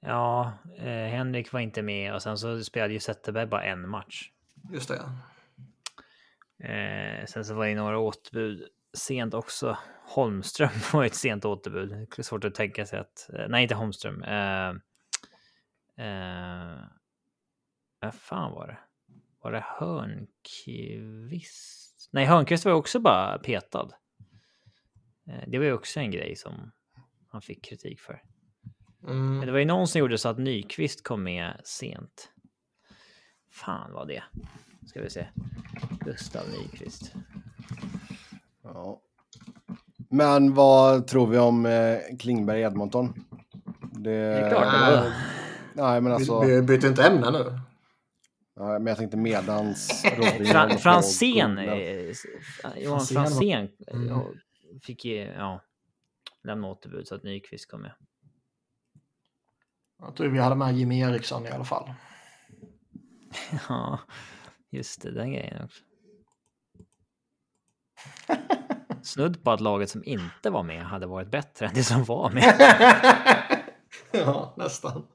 Ja, eh, Henrik var inte med och sen så spelade ju Zetterberg bara en match. Just det. Eh, sen så var det några återbud sent också. Holmström var ett sent återbud. Det är svårt att tänka sig att... Eh, nej, inte Holmström. Eh, eh, vad fan var det? Var det Hörnqvist? Nej, Hörnqvist var också bara petad. Eh, det var ju också en grej som han fick kritik för. Men Mm. det var ju någon som gjorde så att Nyqvist kom med sent. Fan var det? Ska vi se. Gustav Nyqvist. Ja. Men vad tror vi om eh, Klingberg Edmonton? Det, Det är klart det Nej, var. Nej, men alltså. vi byter inte ämne nu. Ja, men jag tänkte medans på Franzén. eh, Johan Franzén Mm. fick ju, ja, lämna återbud så att Nyqvist kom med. Jag tror vi hade med Jimmy Eriksson i alla fall. Ja, just det, den grejen också. Snudd på att laget som inte var med hade varit bättre än det som var med. ja, nästan.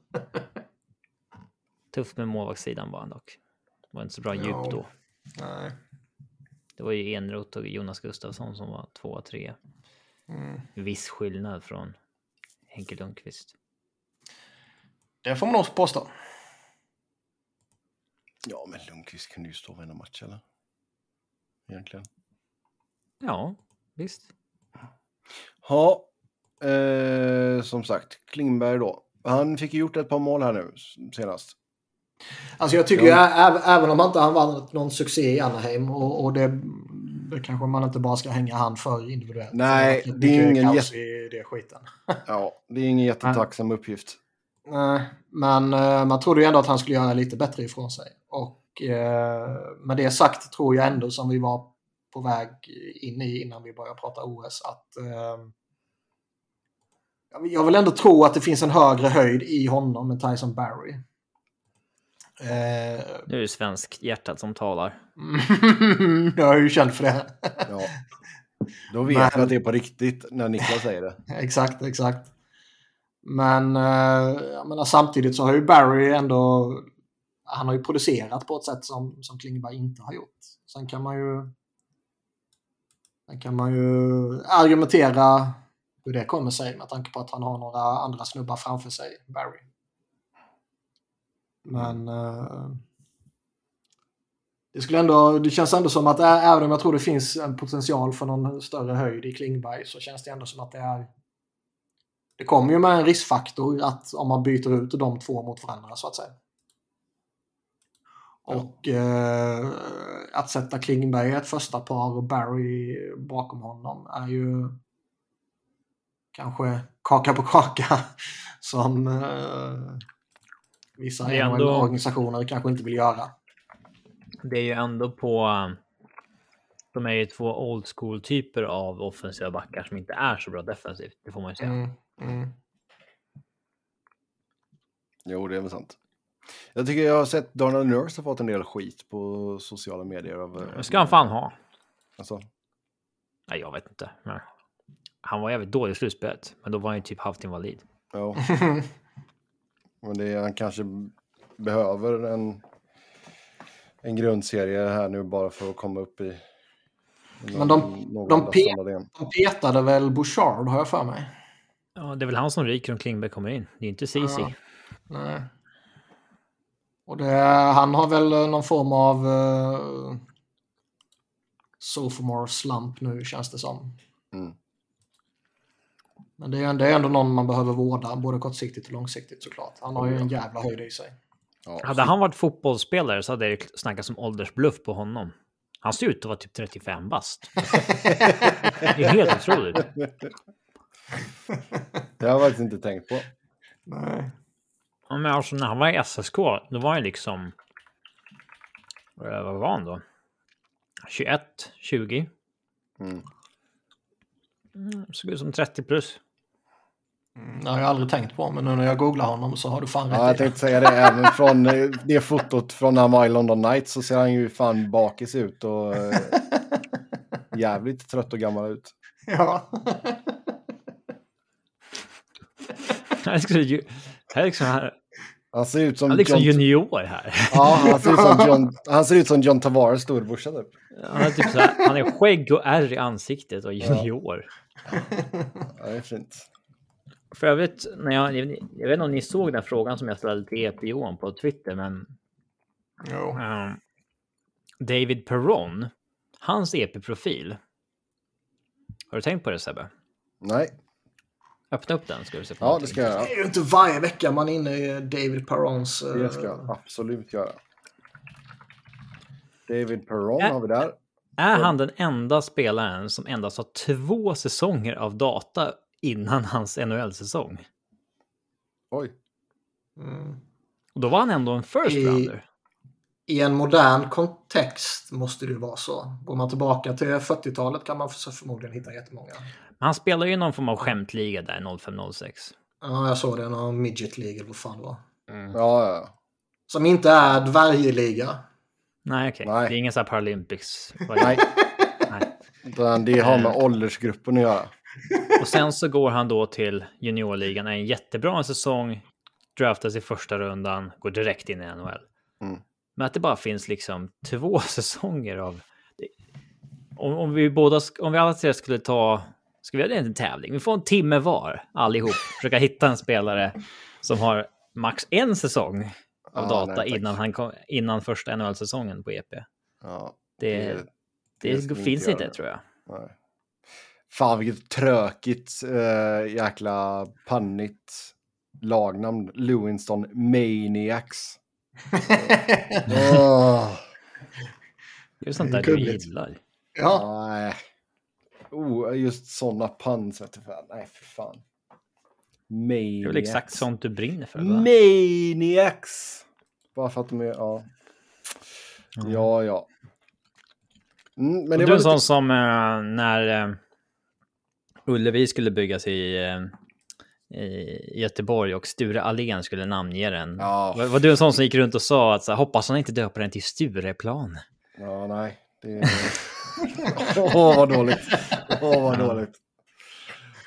Tufft med målvaktssidan var han dock. Det var inte så bra Ja. djup då. Nej. Det var ju Enroth och Jonas Gustafsson som var två och tre. Mm. Viss skillnad från Henke Lundqvist. Det får man nog påstå. Ja, men Lundqvist kunde ju stå varenda match, eller? Egentligen. Ja, visst. Ja, eh, som sagt, Klingberg då. Han fick ju gjort ett par mål här nu senast. Alltså jag tycker Ja. ju, även om inte han varit någon succé i Anaheim och, och det, det kanske man inte bara ska hänga han för individuellt. Nej, För det är ingen kaos i det skiten. Ja, det är ingen jättetacksam uppgift. Nej, men eh, man trodde ju ändå att han skulle göra lite bättre ifrån sig. Och eh, med det sagt tror jag ändå som vi var på väg in i innan vi började prata OS att eh, jag vill ändå tro att det finns en högre höjd i honom än Tyson Barry. Eh, Nu är det svensk hjärtat som talar. jag är ju känd för det. Ja. Då vet Men- jag att det är på riktigt när Niklas säger det. exakt, exakt. Men eh, jag menar, samtidigt så har ju Barry ändå... Han har ju producerat på ett sätt som, som Klingberg inte har gjort. Sen kan man ju... Sen kan man ju argumentera hur det kommer sig med tanke på att han har några andra snubbar framför sig, Barry. Men... eh, det, skulle ändå, det känns ändå som att även om jag tror det finns en potential för någon större höjd i Klingberg så känns det ändå som att det är... Det kommer ju med en riskfaktor att om man byter ut de två mot varandra så att säga. Och eh, att sätta Klingberg i ett första par och Barry bakom honom är ju kanske kaka på kaka som eh, vissa Det är ändå- organisationer kanske inte vill göra. Det är ju ändå på... De är ju två old school typer av offensiva backar som inte är så bra defensivt. Det får man ju säga. Mm, mm. Jo, det är väl sant. Jag tycker jag har sett Donald Nurse har fått en del skit på sociala medier. Av, eh, Det ska han fan ha. Alltså, Nej, jag vet inte. Men han var jävligt dålig i slutspelet, men då var han ju typ halvt invalid. ja. Men det är, han kanske behöver en, en grundserie här nu bara för att komma upp i Men de- någorlunda pe- standard igen. De petade väl Bouchard har jag för mig. Ja, det är väl han som ryker om Klingberg kommer in. Det är inte Ceesay. Ja. Nej. Och det, han har väl någon form av uh, sophomore slump nu känns det som. Mm. Men det är, det är ändå någon man behöver vårda, både kortsiktigt och långsiktigt såklart. Han har ju en jävla höjd i sig. Ja. Hade han varit fotbollsspelare så hade det snackats om åldersbluff på honom. Han ser ut att vara typ 35 bast. Det är helt otroligt. Det har jag faktiskt inte tänkt på. Nej. Ja, men alltså när han var i SSK, då var han liksom... eh, Vad var han då? 21, 20. Mm. Mm, såg ut som 30 plus. Mm, Det har jag aldrig tänkt på, men nu när jag googlar honom så har du fan Ja, jag rätt i det. tänkte säga det. Även från eh, det fotot från när han var i London Knights så ser han ju fan bakis ut och eh, jävligt trött och gammal ut. Ja. Han är liksom, han han Han ser ut som är liksom John... junior här. Ja, han ser ut som John, han ser ut som John Tavares storebrorsa typ. Han är, typ så här, han är skägg och ärr i ansiktet och junior. Ja, det är fint. För övrigt, när jag, jag vet inte om ni såg den frågan som jag ställde till EP Johan på Twitter, men Jo. ehm, David Perron, hans EP-profil. Har du tänkt på det Sebbe? Nej, Öppna upp den ska du se. på ja någonting. det ska jag göra. Det är ju inte varje vecka man är inne i David Perrons... eh, Det ska jag absolut göra. David Perron Ä- har vi där. Är han den enda spelaren som endast har två säsonger av data innan hans NHL-säsong? Oj. Mm. Och då var han ändå en first I- rounder. I en modern kontext måste det vara så. Går man tillbaka till 40-talet kan man för- förmodligen hitta jättemånga. Men han spelar ju någon form av skämtliga där 05-06. Ja, jag såg det. Någon midget league eller vad fan det var. Mm. Ja, ja. Som inte är dvärgliga. Nej, okej. Nej. Det är ingen sån här Paralympics. Nej, Nej. det har med åldersgruppen att göra. Och sen så går han då till juniorligan, är en jättebra säsong, draftas i första rundan, går direkt in i NHL. Mm. Men att det bara finns liksom två säsonger av... Om, om vi båda, om vi alla tre skulle ta, Ska vi göra en tävling? Vi får en timme var allihop. Försöka hitta en spelare som har max en säsong av Ja, data nej, innan, han kom, innan första NHL-säsongen på EP. Ja, Det, det det, vi finns inte göra. tror jag. nej. Fan vilket trökigt äh, jäkla pannigt lagnamn. Lewinston Maniacs. Åh, Det är sånt där du kungligt. gillar. ja, nej. Oh, just sådana fan. Nej, för fan. Maniacs. Det är väl exakt sånt du brinner för? Va? Maniacs. Bara för att de är... Ja, ja. ja. Mm, men det du är en sån lite... som eh, när eh, Ullevi skulle byggas i, eh, i Göteborg och Sture Allén skulle namnge den. Ja. Var, var du en sån som gick runt och sa att så hoppas han inte döper den till Stureplan? Ja, nej. Det... Åh, vad dåligt. Åh, vad dåligt.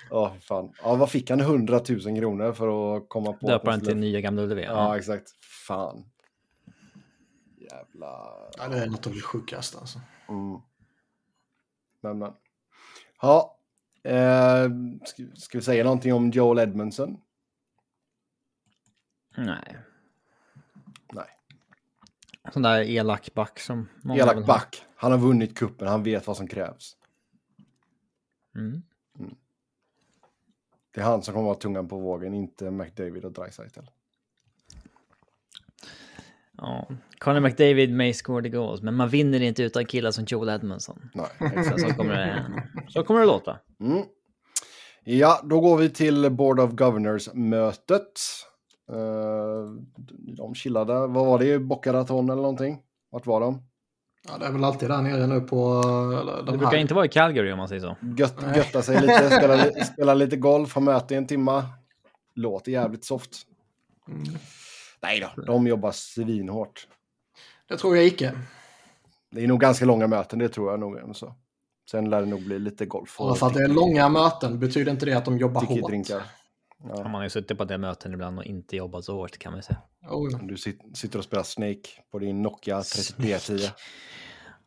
Ja, fy fan. Ja, vad fick han? 100 000 kronor för att komma på... Döpa den de till nya gamla Ullevi? Ja, exakt. Fan. Jävla... ja, det är något av det sjukaste alltså. Mm. Men, men. Ja. Eh, ska, ska vi säga någonting om Joel Edmondson? Nej. Nej. Sån där elak back som många Elak back. Han har vunnit kuppen. Han vet vad som krävs. Mm. Det är han som kommer att vara tungan på vågen, inte McDavid och Dreisaitl. Ja. Conor McDavid may score the goals, men man vinner inte utan killar som Joel Edmondson. Nej, Så, kommer det, så kommer det låta. Mm. Ja, då går vi till Board of Governors-mötet. Eh, de chillade. Vad var det? Boca Raton eller någonting? Vart var de? Ja, det är väl alltid där nere nu på eh, Det de brukar här. inte vara i Calgary om man säger så. Gött, götta sig lite, spela, spela lite golf, ha möte i en timma. Låter jävligt soft. Mm. Nej då, de jobbar svinhårt. Det tror jag icke. Det är nog ganska långa möten, det tror jag nog. Så. Sen lär det nog bli lite golf. Bara för att det är långa möten betyder inte det att de jobbar hårt. Tiki-drinkar. Ja. Man har ju suttit på det möten ibland och inte jobbat så hårt kan man säga. Oh, ja. Du sit, sitter och spelar Snake på din Nokia 3310.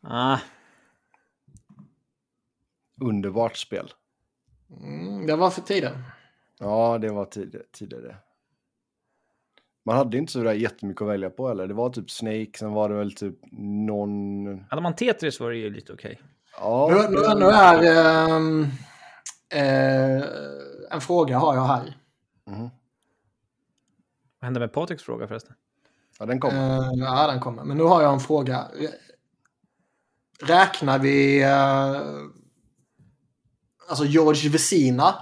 Ah, Underbart spel. mm, det var för tiden. Ja, det var tid, tidigare. Man hade inte så där jättemycket att välja på eller. Det var typ Snake, sen var det väl typ någon... hade man Tetris var det ju lite okej. Ja, Nu, nu, nu är ehm, eh, en fråga har jag här. Mhm. Vad hände med Patriks fråga förresten? ja den kom. Eh, ja, den kommer. Men nu har jag en fråga. Räknar vi... Eh, alltså George Vesina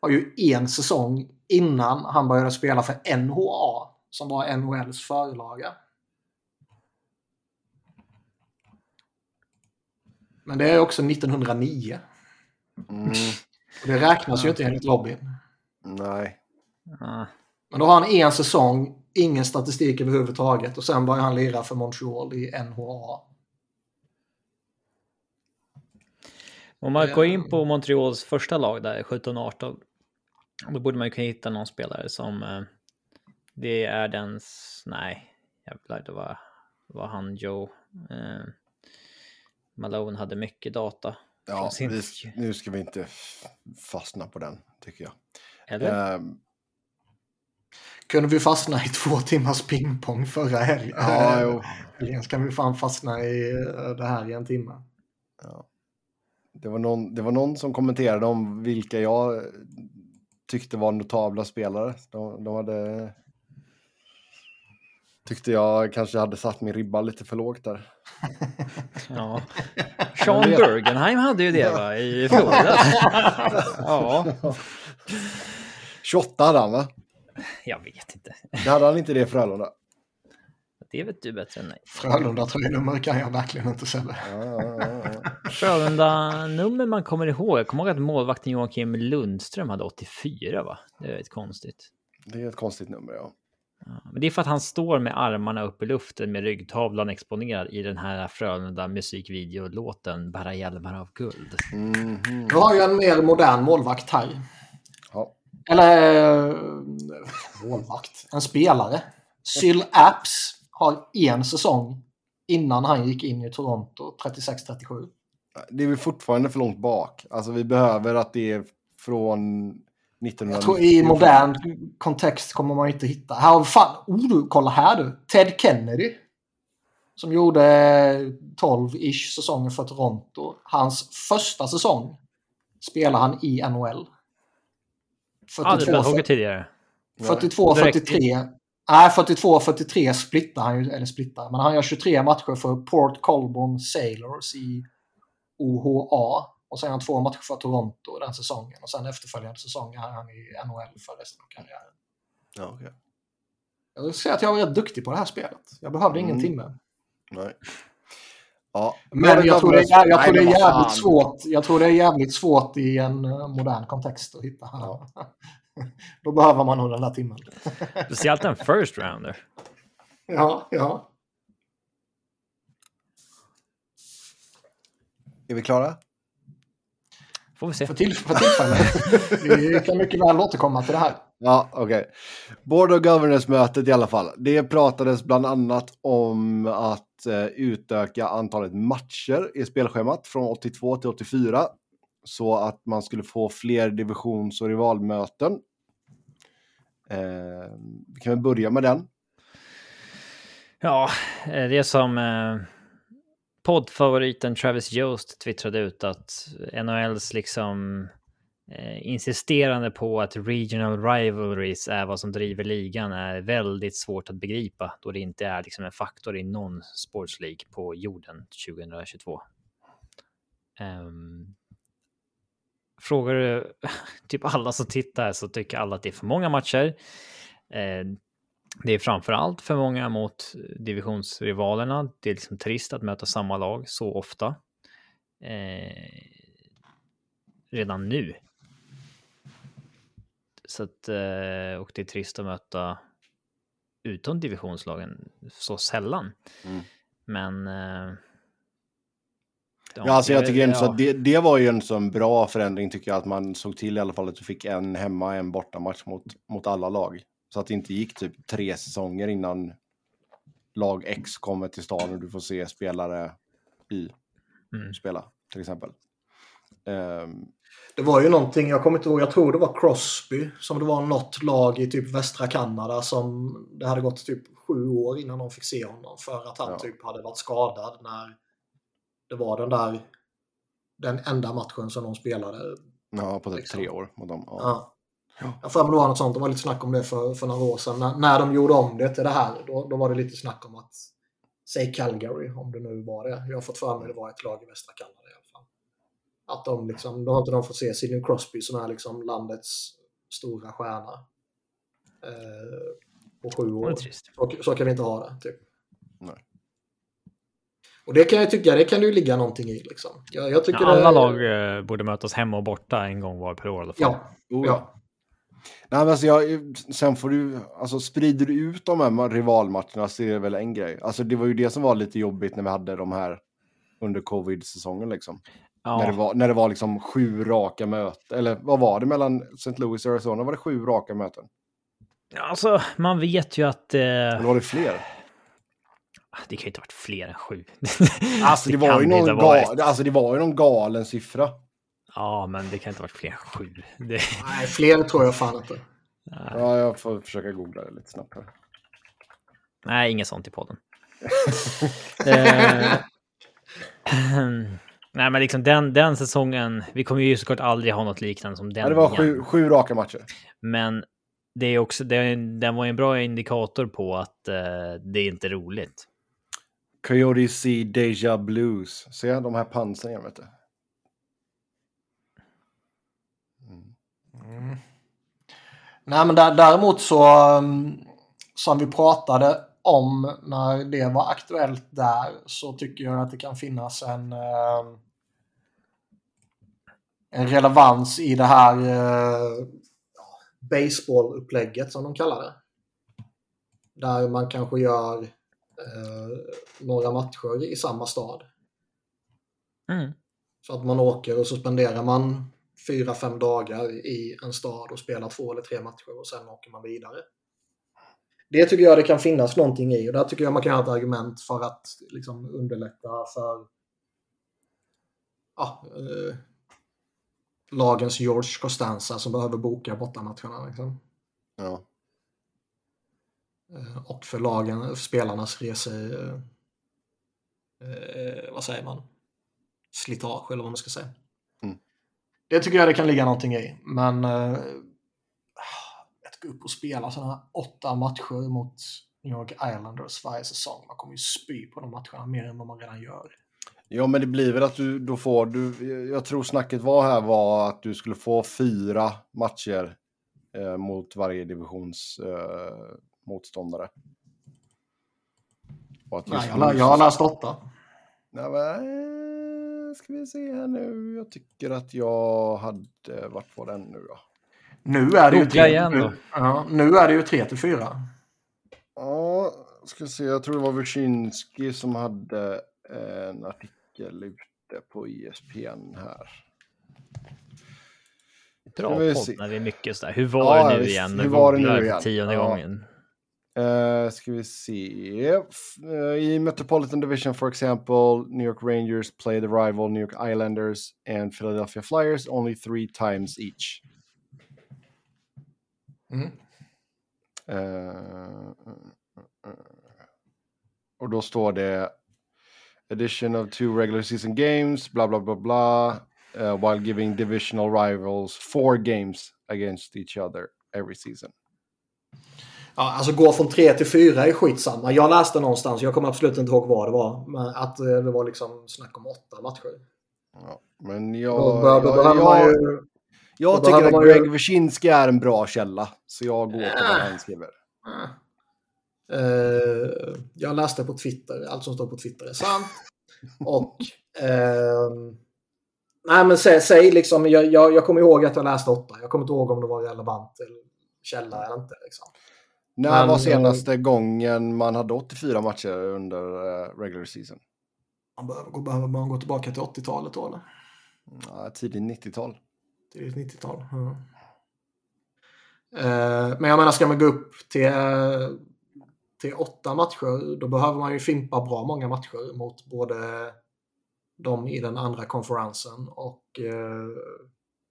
har ju en säsong innan han började spela för NHA som var NHLs förlaga. Men det är också 1909. Mm, Och det räknas ju inte enligt Robin. nej. Ah, Men då har han en säsong, ingen statistik överhuvudtaget och sen börjar han lira för Montreal i NHA. om man går in på Montreals första lag där, 17-18, då borde man ju kunna hitta någon spelare som eh, det är den... Nej, jävlar, det var, var han Joe. Eh, Malone hade mycket data. Ja, sin- vi, nu ska vi inte fastna på den, tycker jag. Eller? Ehm, Kunde vi fastna i två timmars pingpong förra helgen? ja, jo. Helgen ska vi fan fastna i eh, det här i en timme. Ja. Det, var någon, det var någon som kommenterade om vilka jag eh, tyckte var notabla spelare. De, de hade... Tyckte jag kanske hade satt min ribba lite för lågt där. Ja. Sean Bergenheim hade ju det va, i Florida. ja, 28 hade han va? jag vet inte. Det hade han inte det i Frölunda. Det vet du bättre än mig. Frölunda-tröjnummer kan jag verkligen inte Sebbe. Ja, ja, ja, ja. Frölunda-nummer man kommer ihåg. Jag kommer ihåg att målvakten Joakim Lundström hade 84 va? Det är rätt konstigt. Det är ett konstigt nummer ja. Men det är för att han står med armarna upp i luften med ryggtavlan exponerad i den här Frölunda musikvideolåten Bara hjälmar av guld. Mhm. Nu har jag en mer modern målvakt här. ja. Eller eh, målvakt, en spelare. Syl Apps har en säsong innan han gick in i Toronto, 36-37. Det är väl fortfarande för långt bak. Alltså vi behöver att det är från 1990. Jag tror i modern kontext kommer man inte hitta. Här, fan, oh, du, kolla här du. Ted Kennedy. Som gjorde 12-ish säsonger för Toronto. Hans första säsong spelar han i NHL. Ja, det blev hugget tidigare. 42, 43. Nej, 42, 43 splittar han ju, eller splittar, men han gör 23 matcher för Port Colborne Sailors i OHA. Och sen har han två matcher för Toronto den säsongen. Och sen efterföljande säsong är han i NHL för resten av karriären. Ja, okay. Jag vill säga att jag var rätt duktig på det här spelet. Jag behövde ingen Mm. timme. Nej. Ja. Men jag tror det är, jag tror det är Nej, men vad jävligt svårt. Jag tror det är jävligt svårt i en eh, modern kontext att hitta. Ja. Då behöver man nog den där timmen. Speciellt en first rounder. Ja, ja. Är vi klara? Får vi se. För, till, för tillfället. Vi kan mycket väl återkomma till det här. Ja, okej. Board of Governors-mötet i alla fall. Det pratades bland annat om att eh, utöka antalet matcher i spelschemat från 82 till 84. Så att man skulle få fler divisions och rivalmöten. Eh, vi kan väl börja med den. Ja, eh, det är som eh, poddfavoriten Travis Jost twittrade ut att NHLs liksom eh, insisterande på att regional rivalries är vad som driver ligan är väldigt svårt att begripa då det inte är liksom en faktor i någon sportslig på jorden 2022. Um, ehm, frågar du typ alla som tittar så tycker alla att det är för många matcher. Eh, det är framför allt för många mot divisionsrivalerna. Det är liksom trist att möta samma lag så ofta. Eh, redan nu. Så att, eh, och det är trist att möta utom divisionslagen så sällan. Mm. Men... Eh, Ja, alltså jag det- tycker så ja. att det, det var ju en sån bra förändring tycker jag att man såg till i alla fall att du fick en hemma en bortamatch mot, mot alla lag. Så att det inte gick typ tre säsonger innan lag X kommer till stan och du får se spelare Y Mm. spela till exempel. Ehm, Det var ju någonting, jag kommer inte ihåg, jag tror det var Crosby som det var något lag i typ västra Kanada som det hade gått typ sju år innan de fick se honom för att han Ja. typ hade varit skadad när det var den där den enda matchen som de spelade. ja, på typ Liksom. tre år mot dem. Ja. Ja. Ja. Jag får mig det var något sånt, det var lite snack om det för, för några år sedan. När, när de gjorde om det till det här, då, då var det lite snack om att, säg Calgary om det nu var det. Jag har fått för mig det var ett lag i västra Kanada i alla fall. Att de liksom, då har inte de fått se Sidney Crosby som är liksom landets stora stjärna. Eh, på sju Det år. Så, så kan vi inte ha det. Typ. Nej. Och det kan jag tycka, det kan ju ligga någonting i liksom. Jag, jag tycker Ja, alla det, lag eh, borde mötas hemma och borta en gång var per år i alla fall. Ja, Oh, ja. Nej, men alltså jag, sen får du, alltså sprider du ut de här rivalmatcherna så är det väl en grej. Alltså det var ju det som var lite jobbigt när vi hade de här under covid-säsongen liksom. Ja. När, det var, när det var liksom sju raka möten, eller vad var det mellan St. Louis och Arizona? Var det sju raka möten? Alltså, man vet ju att... Eh, Eller var det fler? det kan ju inte ha varit fler än sju. Alltså det, var kan ju någon ha varit. ga, alltså det var ju någon galen siffra. Ja, men det kan inte ha varit fler än sju. Det, Nej, fler tror jag fan inte. Ja, jag får försöka googla det lite snabbt här. nej, inget sånt i podden. eh, nej, men liksom den, den säsongen. Vi kommer ju såklart aldrig ha något liknande som den. Ja, det var sju, sju raka matcher. Men det är också, det, är- den var en bra indikator på att eh, det är inte roligt. Coyote C Deja Blues. Se de här igen vet du. Nej, men där, däremot så um, som vi pratade om när det var aktuellt där så tycker jag att det kan finnas en um, en relevans i det här uh, baseballupplägget som de kallar det. Där man kanske gör eh, några matcher i samma stad. Mm. Så att man åker och så spenderar man fyra, fem dagar i en stad och spelar två eller tre matcher och sen åker man vidare. Det tycker jag det kan finnas någonting i och där tycker jag man kan ha ett argument för att liksom underlätta för ja, eh, lagens George Costanza som behöver boka bortamatcherna. Liksom. Ja. Eh, och för lagen, för spelarnas rese... Eh, vad säger man? Slitage eller vad man ska säga. Det tycker jag det kan ligga någonting i. Men eh, att gå upp och spela sådana här åtta matcher mot New York Islanders varje säsong. Man kommer ju spy på de matcherna mer än vad man redan gör. Ja, men det blir väl att du då får du. Jag tror snacket var här var att du skulle få fyra matcher eh, mot varje divisions eh, motståndare. Nej, jag, jag har läst åtta. Nej, men, eh, ska vi se här nu. Jag tycker att jag hade... Vart var den nu då? Nu är det ju tre, igen då. Ja, nu är det ju tre till fyra. Ja, ska se. Jag tror det var Wyszynski som hade en artikel ute på ESPN här. Bra podd när det är mycket sådär. Hur var Ja, det nu visst. igen? Hur var det nu igen? Tionde Ja. gången. Uh, ska vi se. Eh, I Metropolitan Division, for example, New York Rangers play the rival New York Islanders and Philadelphia Flyers only three times each. Mm. Eh, och då står det addition of two regular season games, blah, blah, blah, blah, eh, while giving divisional rivals four games against each other every season. Ja, alltså gå från tre till fyra är skitsamma. Jag läste någonstans, jag kommer absolut inte ihåg vad det var, men att eh, det var liksom snack om åtta matcher. Ja, men jag, Då, bör, då jag, jag, ju... jag då tycker att ju- Greg Wyszynski är en bra källa, så jag går på vad han skriver. Eh, jag läste på Twitter, allt som står på Twitter är sant. Och... ehm, nej men säg, säg liksom, jag, jag, jag kommer ihåg att jag läste åtta. Jag kommer inte ihåg om det var relevant eller källa eller inte. Liksom. När Men, var eh, senaste gången man hade 84 matcher under eh, regular season? Man behöver, gå- behöver man gå tillbaka till 80-talet då eller? Ja, tidigt 90-tal. Till 90-tal. Ja. Eh, men jag menar, ska man gå upp till, eh, till åtta matcher, då behöver man ju fimpa bra många matcher mot både de i den andra konferensen och eh,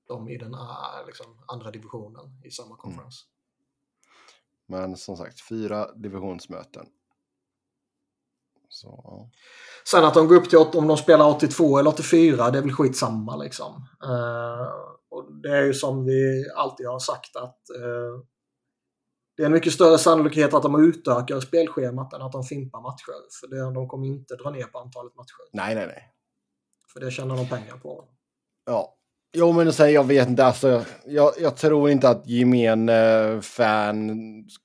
de i den liksom, andra divisionen i samma konferens. Men som sagt, fyra divisionsmöten. Så, ja. Sen att de går upp till om de spelar 82 eller 84, det är väl skitsamma liksom. Eh, och det är ju som vi alltid har sagt att eh, det är en mycket större sannolikhet att de utökar spelschemat än att de fimpar matcher. För det, de kommer inte dra ner på antalet matcher. Nej, nej, nej. För det tjänar de pengar på. Ja. Jo, men säg, jag vet inte. Alltså, jag, jag tror inte att gemene fan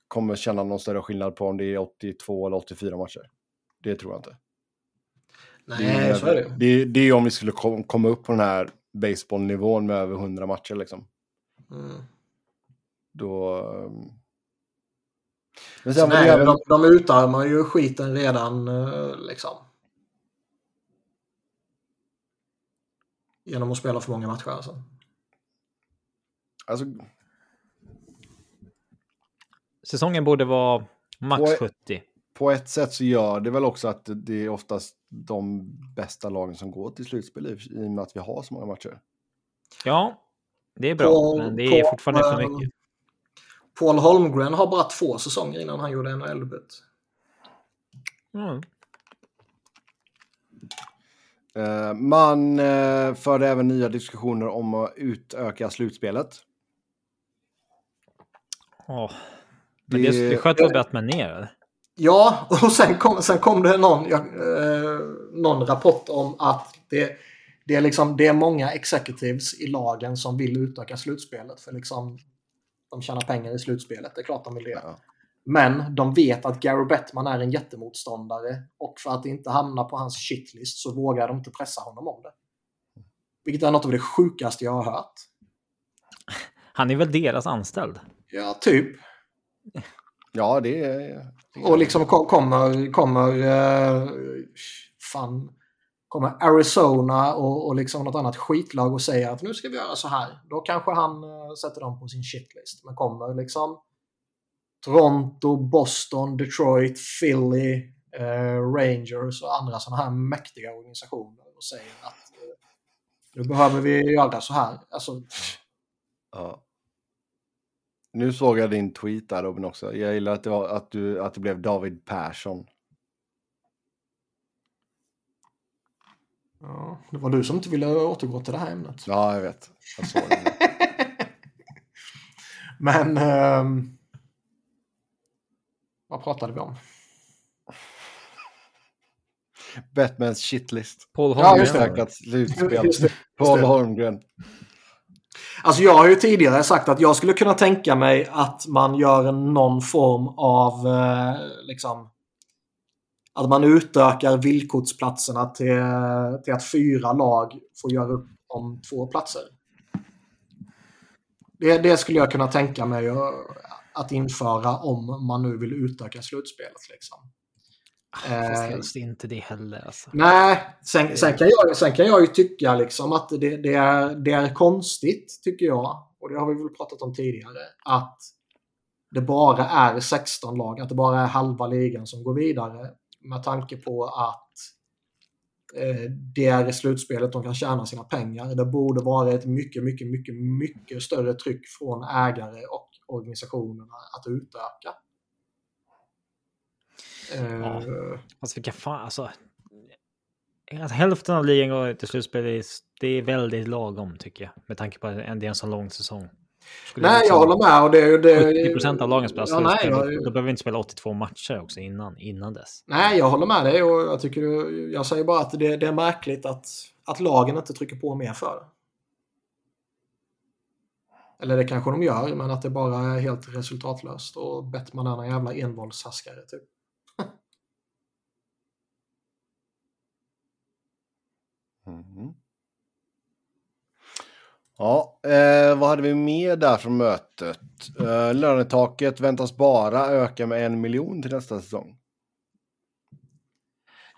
kommer känna någon större skillnad på om det är 82 eller 84 matcher. Det tror jag inte. Nej, så är det. det, det är om vi skulle kom, komma upp på den här baseballnivån med över 100 matcher liksom. Mm. Då... um, Men sen Sen det är, även... de, de utarmar ju skiten redan eh, liksom. Genom att spela för många matcher alltså. Alltså, Säsongen borde vara max På- 70. på ett sätt så gör det väl också att det är oftast de bästa lagen som går till slutspel i och med att vi har så många matcher. Ja, det är bra, På- men det är på, fortfarande för mycket. Paul Holmgren har bara två säsonger innan han gjorde NHL-debut. Mm. Eh, Man eh, förde även nya diskussioner om att utöka slutspelet. Åh. Men det, Det- det sköt väl Batman ner? eller? Ja, och sen kom, sen kom det någon, ja, eh, någon rapport om att det, det, är liksom, det är många executives i lagen som vill utöka slutspelet. För liksom, de tjänar pengar i slutspelet, det är klart de vill det. Ja. Men de vet att Gary Bettman är en jättemotståndare och för att inte hamna på hans shitlist så vågar de inte pressa honom om det. Vilket är något av det sjukaste jag har hört. Han är väl deras anställd? Ja, typ. Ja, det är... Och liksom ko- kommer, kommer, eh, fan, kommer Arizona och, och liksom något annat skitlag och säger att nu ska vi göra så här. Då kanske han eh, sätter dem på sin shitlist. Men kommer liksom Toronto, Boston, Detroit, Philly, eh, Rangers och andra sådana här mäktiga organisationer och säger att eh, Nu behöver vi göra så här. Alltså, Ja. Nu såg jag din tweet där Robin också. Jag gillar att det, var, att du, att det blev David Persson. ja, det var du som inte ville återgå till det här ämnet. Ja, jag vet. Jag såg det. Men... ehm, vad pratade vi om? Batmans shitlist. Paul Ja, Holmgren. just det. Utökat slutspel. Paul. Holmgren. Alltså jag har ju tidigare sagt att jag skulle kunna tänka mig att man gör en någon form av eh, liksom att man utökar villkortsplatserna till, till att fyra lag får göra upp om två platser. Det, det skulle jag kunna tänka mig att, införa om man nu vill utöka slutspelet. Liksom. Fast Eh, helst inte det heller. Alltså. Nej, sen, sen, kan jag, sen kan jag ju tycka liksom att det, det, är, det är konstigt, tycker jag, och det har vi väl pratat om tidigare, att det bara är 16 lag, att det bara är halva ligan som går vidare med tanke på att eh, det är i slutspelet de kan tjäna sina pengar. Det borde vara ett mycket, mycket, mycket, mycket större tryck från ägare och organisationerna att utöka. Eh, Alltså vilka fan, alltså. alltså hälften av ligan går till slutspel. Det är, väldigt lagom tycker jag. Med tanke på att det är en sån lång säsong. Skulle Nej, jag håller med. Och det, det, 70 procent av lagen spelar Ja, nej, jag- Då- Då behöver vi inte spela 82 matcher också innan, innan dess. Nej, jag håller med dig och jag, tycker, jag säger bara att det, det är märkligt att, att lagen inte trycker på mer för det. Eller det kanske de gör, men att det bara är helt resultatlöst och Bettman är en jävla envåldshärskare typ. Mhm. Ja, eh, vad hade vi mer där från mötet? Eh, lönetaket väntas bara öka med en miljon till nästa säsong.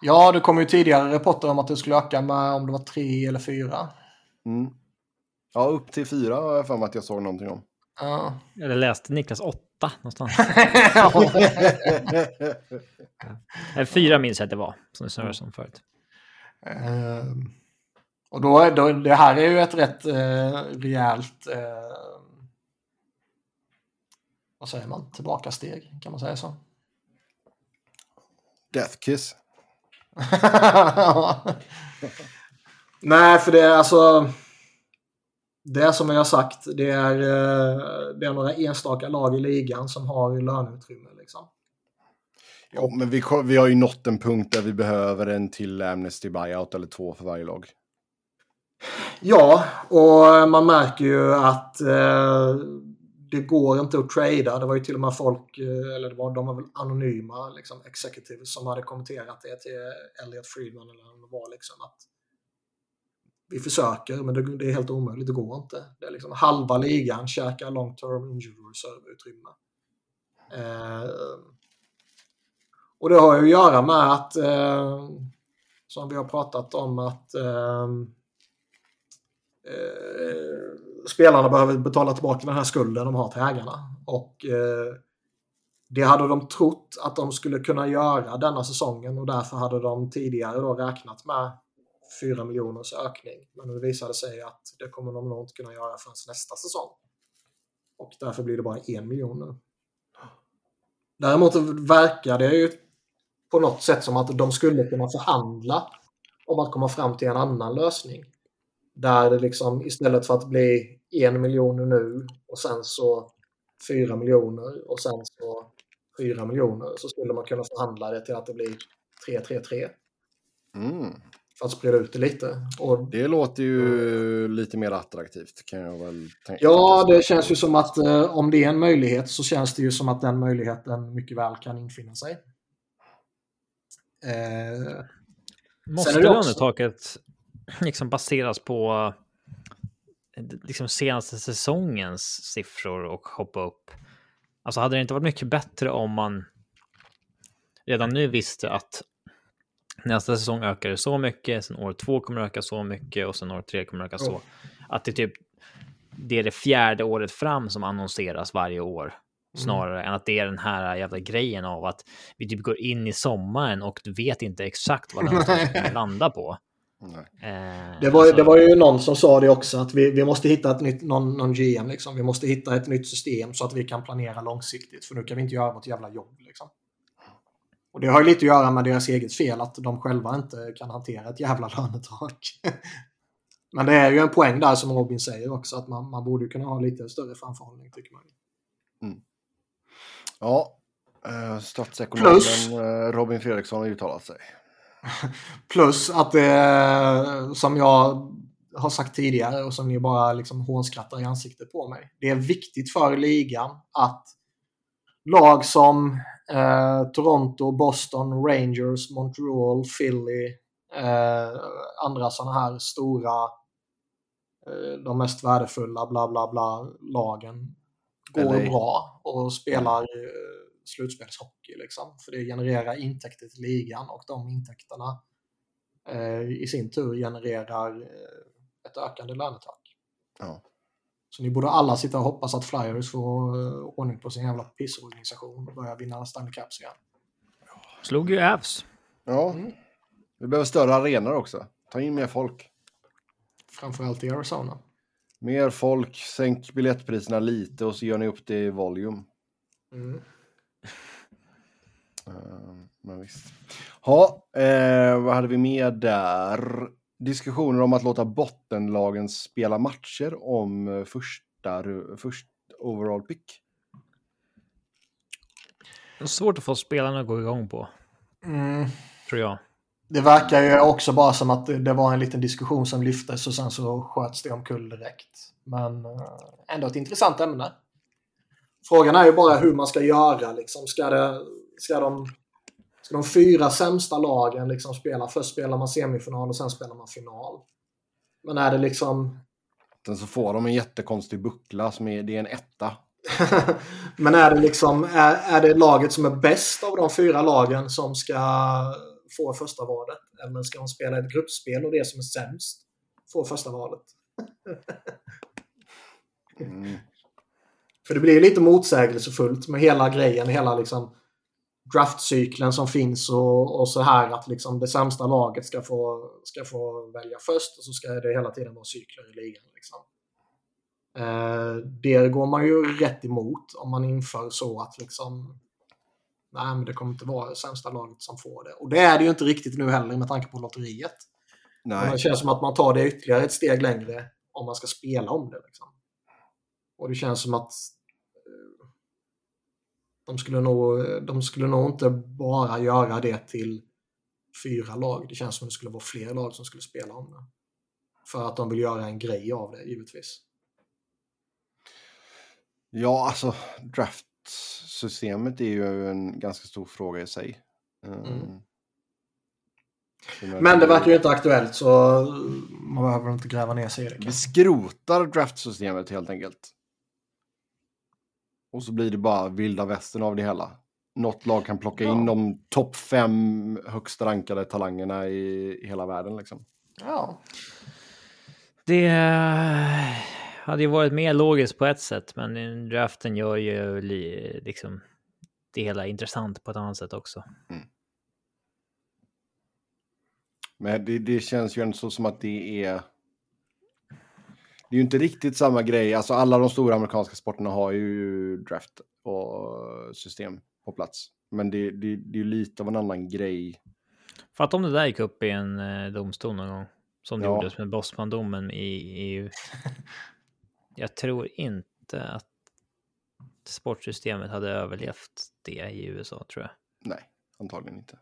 Ja, det kom ju tidigare rapporter om att det skulle öka med om det var tre eller fyra. Mm. Ja, upp till fyra har jag för mig att jag såg någonting om. Ja. Eller läste Niklas 8 någonstans. 4 minns jag att det var. Som det snurrade som förut. Ehm, och då, är- då, det här är ju ett rätt eh, rejält, eh, vad säger man, tillbakasteg, kan man säga så? Death kiss. Nej, för det är alltså, det är som jag har sagt, det är, eh, det är några enstaka lag i ligan som har löneutrymme liksom. Ja, men vi, vi har ju nått en punkt där vi behöver en till Amnesty buyout eller två för varje lag. Ja, och man märker ju att eh, det går inte att trada. Det var ju till och med folk, eh, eller det var, de var väl anonyma liksom, executives som hade kommenterat det till Elliot Friedman eller vad det var liksom att vi försöker men det, det är helt omöjligt, det går inte. Det är liksom halva ligan käkar long term injury reserve-utrymme. Eh, och det har ju att göra med att, eh, som vi har pratat om, att eh, eh, spelarna behöver betala tillbaka den här skulden de har till ägarna. Och eh, det hade de trott att de skulle kunna göra denna säsongen och därför hade de tidigare då räknat med 4 miljoners ökning. Men det visade sig att det kommer de nog inte kunna göra förrän nästa säsong. Och därför blir det bara en miljon nu. Däremot verkar det ju på något sätt som att de skulle kunna förhandla om att komma fram till en annan lösning. Där det liksom istället för att bli en miljon nu och sen så fyra miljoner och sen så fyra miljoner så skulle man kunna förhandla det till att det blir 3-3-3 Mm för att sprida ut det lite. Och Det låter ju lite mer attraktivt kan jag väl tänka. ja, det känns ju som att eh, om det är en möjlighet så känns det ju som att den möjligheten mycket väl kan infinna sig. Eh, Måste också- lönetaket liksom baseras på eh, liksom senaste säsongens siffror och hoppa upp? Alltså hade det inte varit mycket bättre om man redan nu visste att nästa säsong ökar det så mycket, sen år två kommer det öka så mycket och sen år tre kommer det öka så. Jo. Att det typ det är det fjärde året fram som annonseras varje år. Snarare än att det är den här jävla grejen av att vi typ går in i sommaren och du vet inte exakt vad den kommer landa på. Eh, Det var, alltså- det var ju någon som sa det också, att vi, vi måste hitta ett nytt, någon, någon GM. Liksom. Vi måste hitta ett nytt system så att vi kan planera långsiktigt. För nu kan vi inte göra vårt jävla jobb. Liksom. Och det har ju lite att göra med deras eget fel, att de själva inte kan hantera ett jävla lönetak. Men det är ju en poäng där som Robin säger också, att man, man borde kunna ha lite större framförhållning tycker man. Ja, eh, statsekonomen Plus- eh, Robin Fredriksson har uttalat sig. Plus att det, som jag har sagt tidigare och som ni bara liksom hånskrattar i ansiktet på mig. Det är viktigt för ligan att lag som eh, Toronto, Boston, Rangers, Montreal, Philly, eh, andra sådana här stora, eh, de mest värdefulla, bla bla bla, lagen går LA. bra och spelar eh, slutspelshockey. Liksom. För det genererar intäkter till ligan och de intäkterna eh, i sin tur genererar ett ökande lönetak. Ja. Så ni borde alla sitta och hoppas att Flyers får eh, ordning på sin jävla pissorganisation och börjar vinna Stanley Cups igen. Slog ju Avs. ja. Mm. Vi behöver större arenor också. Ta in mer folk. Framförallt i Arizona. Mer folk, sänk biljettpriserna lite och så gör ni upp det i volym. Mm. Eh, men visst. Ja, eh, vad hade vi mer där? Diskussioner om att låta bottenlagen spela matcher om eh, första, ru- först overall pick. Det är svårt att få spelarna att gå igång på, Mm. tror jag. Det verkar ju också bara som att det- det var en liten diskussion som lyftes och sen så sköts det omkull direkt. Men eh, ändå ett intressant ämne. Frågan är ju bara hur man ska göra. Liksom. Ska, det, ska, de, ska de fyra sämsta lagen liksom spela? Först spelar man semifinal och sen spelar man final. Men är det liksom... Sen så får de en jättekonstig buckla som är, det är en etta. Men är det liksom är, är det laget som är bäst av de fyra lagen som ska få första valet? Eller ska de spela ett gruppspel och det som är sämst får första valet? Mm. För det blir lite motsägelsefullt med hela grejen, hela liksom draftcykeln som finns och, och så här att liksom det sämsta laget ska få, ska få välja först och så ska det hela tiden vara cykler i ligan. Liksom. Eh, det går man ju rätt emot om man inför så att liksom nej men det kommer inte vara det sämsta laget som får det. Och det är det ju inte riktigt nu heller med tanke på lotteriet. Men Nej. det känns som att man tar det ytterligare ett steg längre om man ska spela om det. Liksom. Och det känns som att de skulle, nog, de skulle nog inte bara göra det till fyra lag. Det känns som att det skulle vara fler lag som skulle spela om det. För att de vill göra en grej av det, givetvis. Ja, alltså draftsystemet är ju en ganska stor fråga i sig. Mm. jag Men det verkar ju inte aktuellt så man behöver inte gräva ner sig i det. Vi skrotar draftsystemet helt enkelt. Och så blir det bara vilda västern av det hela. Något lag kan plocka in Ja. de topp fem högst rankade talangerna i, i hela världen. Liksom. Ja. Det hade ju varit mer logiskt på ett sätt, men draften gör ju li, liksom det hela intressant på ett annat sätt också. Men det, det känns ju ändå så som att det är... Det är ju inte riktigt samma grej. Alltså alla de stora amerikanska sporterna har ju draft och system på plats. Men det, det, det är ju lite av en annan grej. Fatta om det där gick upp i en eh, domstol någon gång. Som det Ja. gjordes med Bosman-domen i EU. Jag tror inte att sportsystemet hade överlevt det i USA, tror jag. Nej, antagligen inte.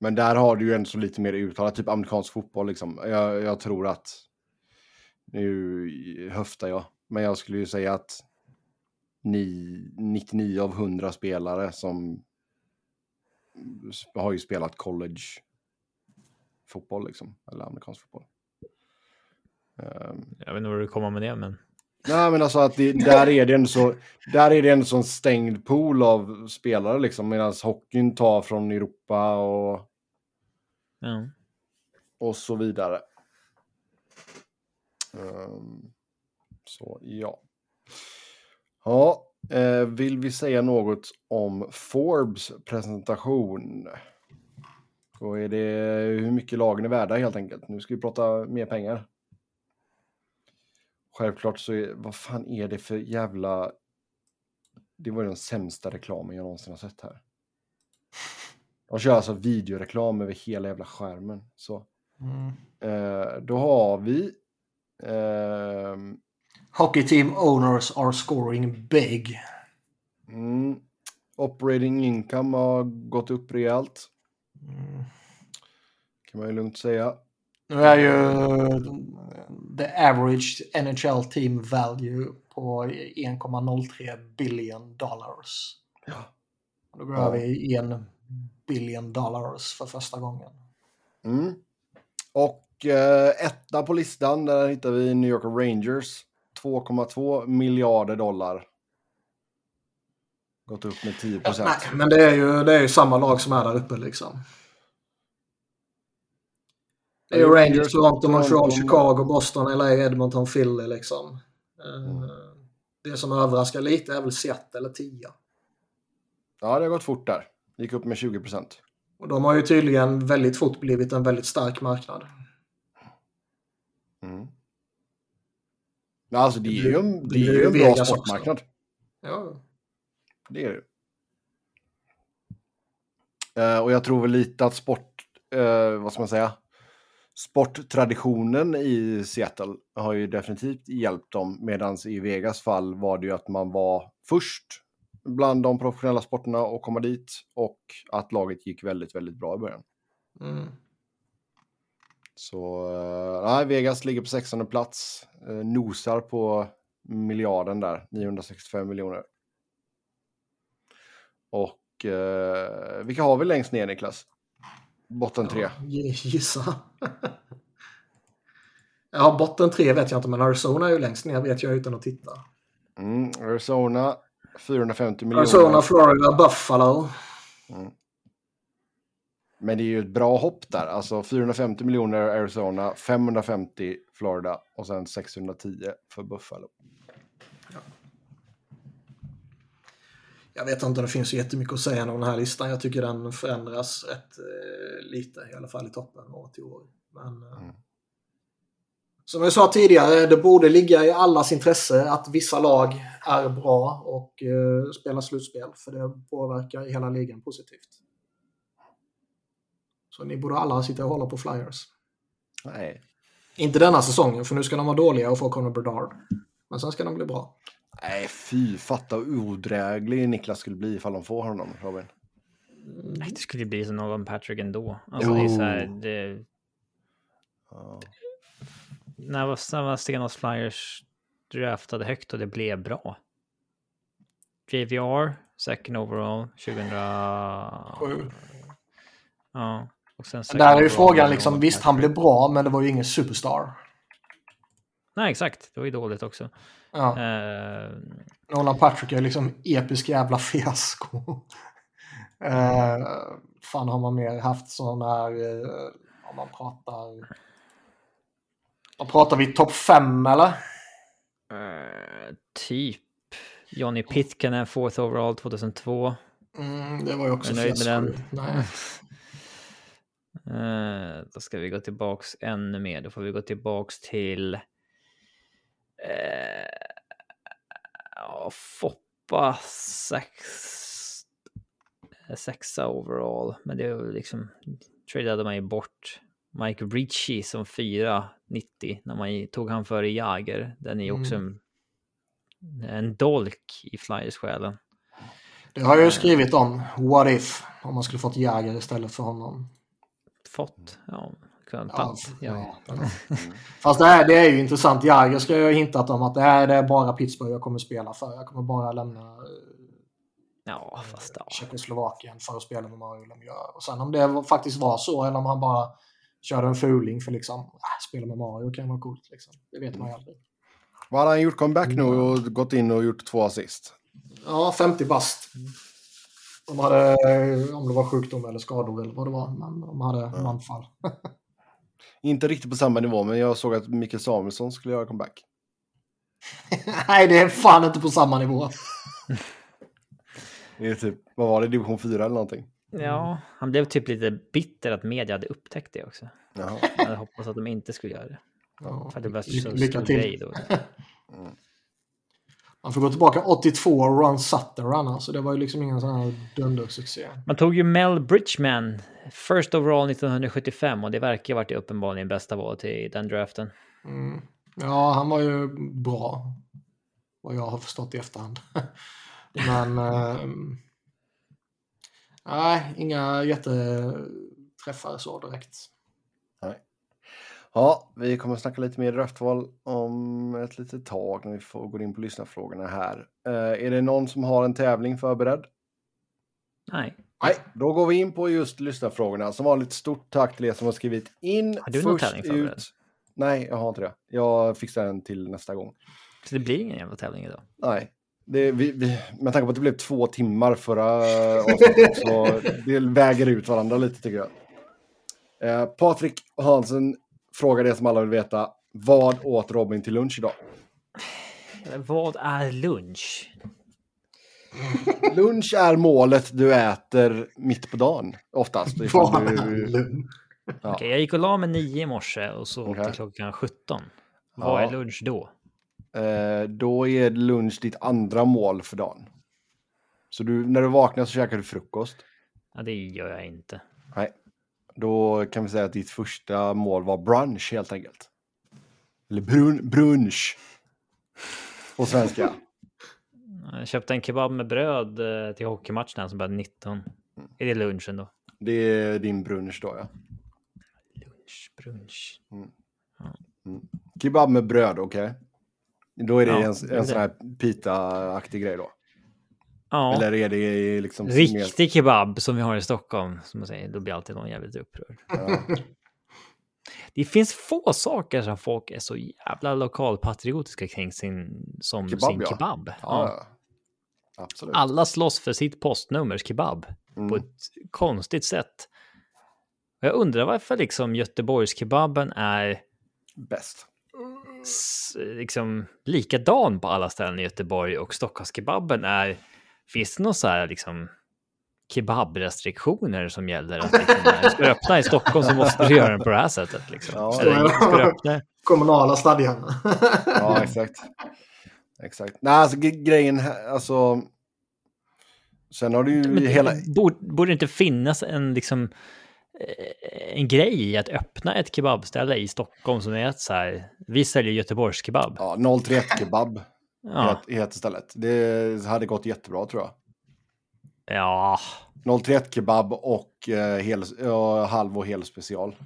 Men där har du ju ändå så lite mer uttalat, typ amerikansk fotboll liksom. Jag, jag tror att, nu höftar jag, men jag skulle ju säga att ni, 99 av 100 spelare som har ju spelat college fotboll liksom, eller amerikansk fotboll. Ehm, Jag vet inte vad du kommer med det, men Nej men alltså att det, där är det ändå så, där är det en stängd pool av spelare liksom medan hockeyn tar från Europa och, ja. och så vidare. Ehm, så ja. Ja, eh, vill vi säga något om Forbes presentation? Och är det hur mycket lagen är värda helt enkelt. Nu ska vi prata mer pengar. Självklart så är, vad fan är det för jävla... Det var den sämsta reklamen jag någonsin har sett här. De kör alltså videoreklam över hela jävla skärmen. Så. Mm. Eh, då har vi... ehm, Hockey team owners are scoring big. mm, operating income har gått upp rejält. Mm. Kan man ju lugnt säga. Nu är ju the average NHL team value på 1,03 billion dollars. Ja. Då går Ja. vi i en billion dollars för första gången. Mm. Och eh, etta på listan, där hittar vi New York Rangers. 2,2 miljarder dollar. Gått upp med 10 procent. Nej, men det är, ju, det är ju samma lag som är där uppe liksom. Det är ju Rangers, Toronto, Montreal, Chicago, Boston, LA, Edmonton, Philly liksom. Eh, Det som överraskar lite är väl Seattle 10. Ja, det har gått fort där. Gick upp med 20 procent. Och de har ju tydligen väldigt fort blivit en väldigt stark marknad. Mm. Ja, alltså det är ju en, det Det är ju en bra Vegas också. sportmarknad. Ja. Det är det. Eh, och jag tror väl lite att sport, eh, vad ska man säga, sporttraditionen i Seattle har ju definitivt hjälpt dem. Medan i Vegas fall var det ju att man var först bland de professionella sporterna att komma dit och att laget gick väldigt, väldigt bra i början. Mm. Så eh, nej, Vegas ligger på 16 plats, eh, nosar på miljarden där, 965 miljoner. Och eh, vilka har vi längst ner Niklas? Botten tre. Ja, gissa. ja, botten tre vet jag inte, men Arizona är ju längst ner vet jag utan att titta. Mm, Arizona 450 miljoner. Arizona, Florida, Buffalo. Men det är ju ett bra hopp där. Alltså 450 miljoner Arizona, 550 Florida och sen 610 för Buffalo. Jag vet inte, det finns ju jättemycket att säga om den här listan. Jag tycker den förändras rätt eh, lite, i alla fall i toppen år till år. Men, eh, Mm. Som jag sa tidigare, det borde ligga i allas intresse att vissa lag är bra och eh, spelar slutspel. För det påverkar hela ligan positivt. Så ni borde alla sitta och hålla på Flyers. Nej. Inte denna säsongen, för nu ska de vara dåliga och få Conor Bedard. Men sen ska de bli bra. Nej, fy, fatta odräglig Niklas skulle bli ifall de får honom, Robin. Nej, det skulle bli som Nolan Patrick ändå. Alltså, det är så här, Jo. det, Ja. när var, när var Stenos Flyers draftade högt och det blev bra? JVR, second overall, 2000... Sju. Ja. Där är ju frågan, liksom, visst han blev bra, men det var ju ingen superstar. Nej, exakt. Det var ju dåligt också. Ja. Eh, Nolan Patrick är liksom episk jävla fiasko. eh, fan har man mer haft sån här, eh, om man pratar... Vad pratar vi, topp fem eller? eh, typ Johnny Pitkanen, fourth overall 2002. Mm, det var ju också fiasko. Nej. Eh, då ska vi gå tillbaks ännu mer. Då får vi gå tillbaks till eh, Foppa sex, sexa overall. Men det är ju liksom tradade man ju bort Mike Ritchie som fyra 90 när man tog han före Jager. Den är ju också en, en dolk i Flyers-själen. Det har jag ju skrivit om. What if? Om man skulle fått Jäger istället för honom. Fått, ja, kunnat Ja. Ja. Fast det, är, det är ju intressant. Jäger ska jag ha hintat om att det är, det är bara Pittsburgh jag kommer spela för. Jag kommer bara lämna eh, ja fast ja. Tjeckoslovakien för att spela med Mario Lemieux. Och sen om det faktiskt var så eller om han bara körde en fuling för liksom, äh, spela med Mario kan vara coolt liksom. Det vet man ju aldrig. Vad hade han gjort comeback nu och gått in och gjort två assist? Ja, 50 bast. De hade, om det var sjukdom eller skador eller vad det var, men de hade manfall. Inte riktigt på samma nivå, men jag såg att Mikael Samuelsson skulle göra comeback. Nej, det är fan inte på samma nivå. Det är typ, vad var det, division 4 eller någonting? Ja, han blev typ lite bitter att media hade upptäckt det också. Jaha. Jag hade hoppats att de inte skulle göra det. Ja. För att det var så lycka stor till. grej då. Man får gå tillbaka 82 och Ron Sutter annars. Så det var ju liksom ingen sån här dundersuccé. Man tog ju Mel Bridgman, first overall 1975 och det verkar ha varit uppenbarligen bästa valet i den draften. Mm. Ja, han var ju bra. Vad jag har förstått i efterhand. Men... ehm, nej, inga jätteträffar så direkt. Ja, vi kommer att snacka lite mer draftval om ett litet tag när vi får gå in på lyssnarfrågorna här. Eh, är det någon som har en tävling förberedd? Nej. Nej, då går vi in på just lyssnarfrågorna. Som vanligt stort tack till er som har skrivit in. Har du någon tävling förberedd? Nej, jag har inte det. Jag fixar den till nästa gång. Så det blir ingen jävla tävling idag. Nej, det, vi, vi, med tanke på att det blev två timmar förra avsnittet så det väger ut varandra lite tycker jag. Eh, Patrik Hansen frågar det som alla vill veta. Vad åt Robin till lunch idag? Vad är lunch? Lunch är målet du äter mitt på dagen oftast. Vad du, är lugn? ja. Okej, jag gick och la mig nio i morse och så Okej. till klockan 17. Vad Ja. är lunch då? eh, då är lunch ditt andra mål för dagen. Så du, när du vaknar så käkar du frukost. Ja, det gör jag inte. Nej. Då kan vi säga att ditt första mål var brunch helt enkelt. Eller brun, brunch. På svenska. Jag köpte en kebab med bröd eh, till hockeymatchen som började 19. Är det lunchen då? Det är din brunch då ja. Lunch, brunch. Kebab med bröd, okej. Då är det Ja, en, en sån här pita-aktig grej då. Ja, Eller är det liksom... mer- riktig kebab som vi har i Stockholm. Som man säger, då blir alltid någon jävligt upprörd. Ja. Det finns få saker som folk är så jävla lokalpatriotiska kring sin, som Kebab, sin ja. kebab. Ja. Absolut. Alla slåss för sitt postnummers kebab Mm. på ett konstigt sätt. Jag undrar varför liksom Göteborgskebaben är Bäst. liksom likadan på alla ställen i Göteborg och Stockholmskebaben är... Finns det någon så här liksom kebabrestriktioner som gäller? Att liksom, när ska du öppna i Stockholm så måste du göra den på det här sättet. Liksom. Ja. Eller ska du öppna... Kommunala stadgarna. Ja, exakt. Exakt. Nej, alltså grejen här, alltså... Sen har du ju Men hela... borde, borde det inte finnas en liksom eh, en grej i att öppna ett kebabställe i Stockholm som är ett så här, vi säljer Göteborgskebab. Ja, 031 kebab Ja, het- heter stället. Det hade gått jättebra tror jag. ja. 031 kebab och eh, hel, ja, halv och hel special.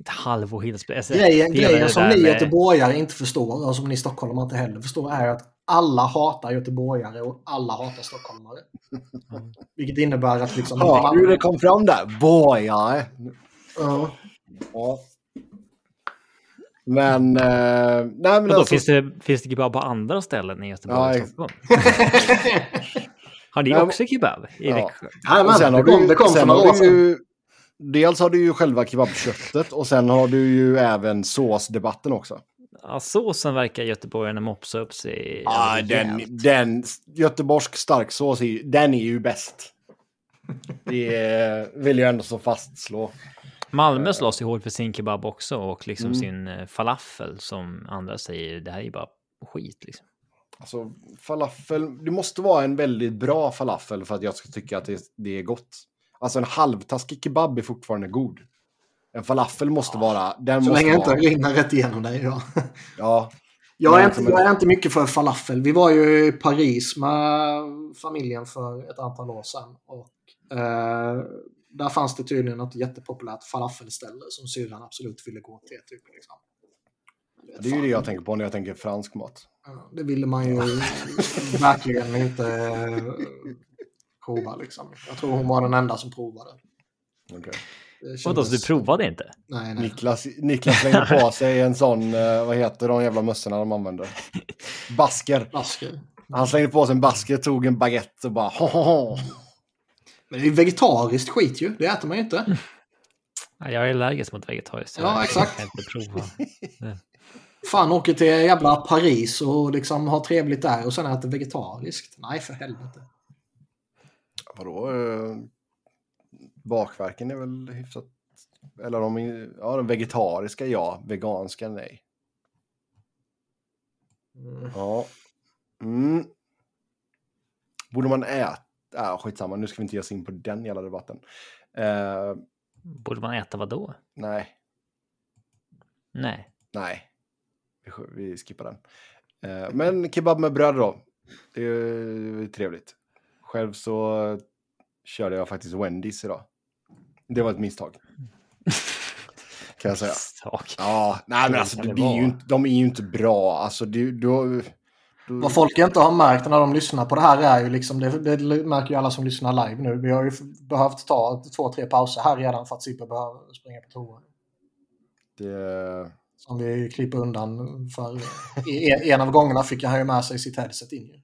ett halv och helt alltså, Grejen, grejen som ni med- göteborgare inte förstår, och som ni stockholmare inte heller förstår, är att alla hatar göteborgare och alla hatar stockholmare. Vilket innebär att liksom... Ja, hur det kom fram där. Boy, ja. Ja. Ja. Men... Eh, nej, men Vadå, alltså, finns, det, finns det kebab på andra ställen i Göteborg Ja, och Stockholm? Har ni Ja, också kebab i Ja. Växjö? Nej, men, sen har du, det kom för sen några har år du sedan. ju, Dels har du ju själva kebabköttet och sen har du ju även såsdebatten också. Ja, såsen verkar göteborgarna mopsa upp sig Ja, den, den göteborgsk starksås, är ju- den är ju bäst. Det vill jag ändå så fastslå. Malmö slåss ju hårt för sin kebab också och liksom Mm. sin eh, falafel som andra säger, det här är ju bara skit liksom. Alltså, falafel, det måste vara en väldigt bra falafel för att jag ska tycka att det, det är gott. Alltså en halvtaskig kebab är fortfarande god. En falafel måste vara... Den Så måste länge det inte vara, rinner rätt igenom dig. Ja. Ja, Jag, är inte, jag är inte mycket för falafel. Vi var ju i Paris med familjen för ett antal år sedan. Och, eh, där fanns det tydligen något jättepopulärt falafelställe som syrran absolut ville gå till. Typ, liksom. det är ju det jag tänker på när jag tänker fransk mat. Ja, Det ville man ju verkligen inte eh, prova. Liksom. Jag tror hon var den enda som provade. Okej. Det Vadå, kändes- så du provade inte? Nej, nej. Niklas, Niklas slänger på sig en sån, eh, vad heter de jävla mössorna de använder? Basker. Basker. Han slängde på sig en basker, tog en baguette och bara ho, ho, ho. Men det är vegetariskt skit ju. Det äter man ju inte. Ja, jag är allergisk mot vegetariskt. Ja, jag exakt. kan inte prova. Fan, åker till jävla Paris och liksom har trevligt där och sen äter vegetariskt. Nej, för helvete. Vadå? eh, Bakverken är väl hyfsat... Eller de, är- ja, de vegetariska ja, veganska nej. Mm. Ja. Mm. Borde man äta? Ja, skitsamma, nu ska vi inte ge oss in på den jävla debatten. Eh, Borde man äta vad då? nej, Nej. nej. Vi, vi skippar den. Eh, men kebab med bröd då. Det är trevligt. Själv så körde jag faktiskt Wendys idag. Det var ett misstag. kan jag säga. Misstag. Ja, nej men Det alltså det det är ju inte, de är ju inte bra. Alltså du, du Vad folk inte har märkt när de lyssnar på det här är ju liksom, det, det märker ju alla som lyssnar live nu. Vi har ju behövt ta två, tre pauser här redan för att Sippe behöver springa på toa. det, Som vi klipper undan för. En, en av gångerna fick han ju med sig sitt headset in. ju.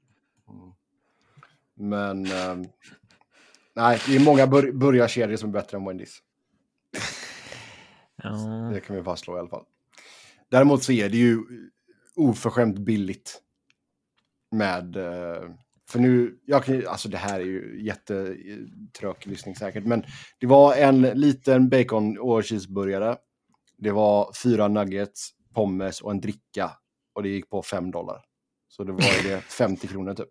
Men ehm, nej, det är många bur burgarkedjor som är bättre än Wendys. Ja. Det kan vi fastslå i alla fall. Däremot så är det ju oförskämt billigt. Med... eh, För nu, jag kan, alltså det här är ju jättetråkig lyssning säkert, men det var en liten bacon och cheeseburgare. Det var fyra nuggets, pommes och en dricka. Och det gick på fem dollar. Så det var det 50 kronor typ.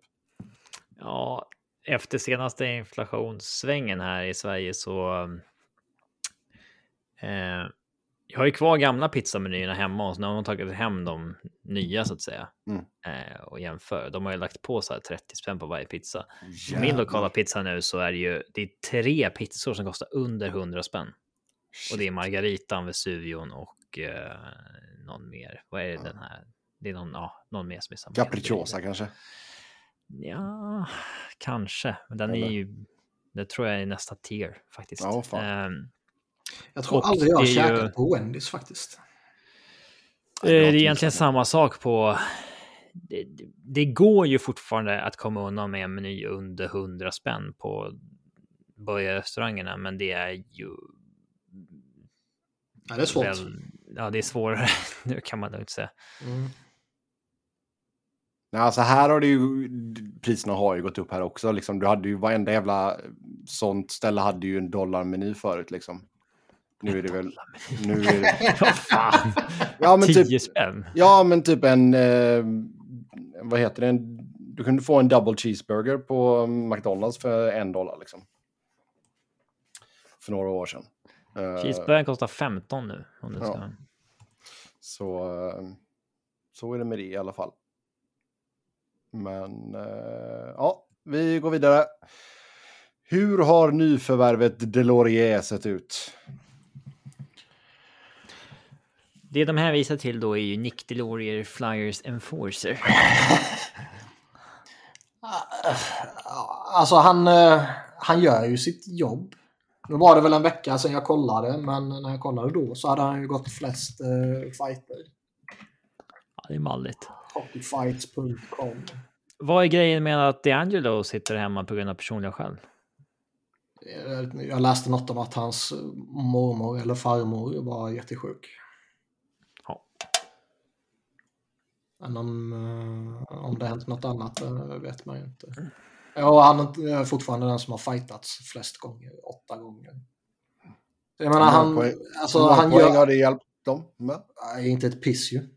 Ja, efter senaste inflationssvängen här i Sverige så. Eh, jag har ju kvar gamla pizzamenyerna hemma och så nu har man tagit hem de nya så att säga. Mm. Eh, och jämför. De har ju lagt på så här 30 spänn på varje pizza. Jävlar. min lokala pizza nu så är det ju det är tre pizzor som kostar under 100 spänn. Och det är Margaritan, Vesuvion och eh, någon mer. Vad är det den här? Det är någon, ja, någon mer som är samma. Capricciosa kanske? Ja, kanske. Men den är Eller? ju... Det tror jag är nästa tier faktiskt. Ja. Ehm, Jag tror Och aldrig jag har det är ju- käkat på Wendys faktiskt. det är egentligen samma sak på... Det, det- går ju fortfarande att komma undan med en meny under 100 spänn på burgarrestaurangerna, men det är ju... Ja, det är svårt. Väl, ja, det är svårare. nu kan man inte säga. Mm. Nej, alltså här har det ju, priserna har ju gått upp här också. Liksom, du hade ju varenda jävla sånt ställe hade ju en dollarmeny förut liksom. Nu är det väl... Nu är det, fan? ja, men 10 typ, spänn? ja, men typ en... Eh, vad heter det? En, du kunde få en double cheeseburger på McDonalds för en dollar liksom. För några år sedan. Eh, Cheeseburgaren kostar 15 nu. Om du Ja. ska... Så, eh, så är det med det i alla fall. Men eh, ja, vi går vidare. Hur har nyförvärvet Delorier sett ut? Det de hänvisar till då är ju Nick Delorier Flyers Enforcer. Alltså han, eh, han gör ju sitt jobb. Nu var det väl en vecka sedan jag kollade, men när jag kollade då så hade han ju gått flest eh, fighter. Ja, det är malligt. Hockeyfights.com. Vad är grejen med att D'Angelo sitter hemma på grund av personliga skäl? Eh, Jag läste något om att hans mormor eller farmor var jättesjuk. Ja. Men om, eh, om det hänt något annat eh, vet man ju inte. Ja, han är fortfarande den som har fightats flest gånger, åtta gånger. Jag menar, han, poäng- alltså, han poäng gör... har det hjälpt dem med? Nej, inte ett piss ju.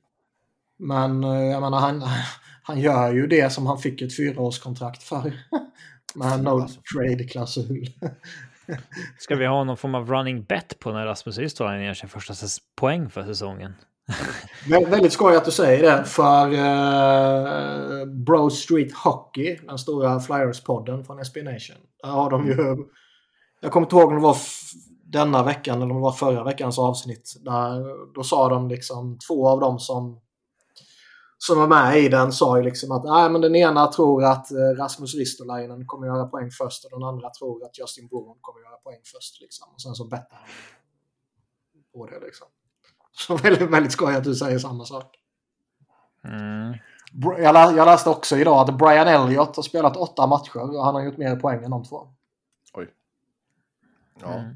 Men eh, jag menar, han, han gör ju det som han fick ett fyraårskontrakt för. Med no trade-klausul. Ska vi ha någon form av running bet på när Rasmus Ristolainen gör sin första poäng för säsongen? Vä- Väldigt skoj att du säger det, för uh, Bro Street Hockey, den stora Flyers-podden från SB Nation, där har de ju... Jag kommer inte ihåg om det var denna veckan eller om det var förra veckans avsnitt. Där, då sa de liksom, två av dem som, som var med i den sa ju liksom att Nej, men den ena tror att eh, Rasmus Ristolainen kommer göra poäng först och den andra tror att Justin Bourne kommer göra poäng först. Liksom. Och sen så bettar han på det liksom. Så väldigt, väldigt skoj att du säger samma sak. Mm. Jag, lä- jag läste också idag att Brian Elliott har spelat åtta matcher och han har gjort mer poäng än de två. Oj. Ja. Mm.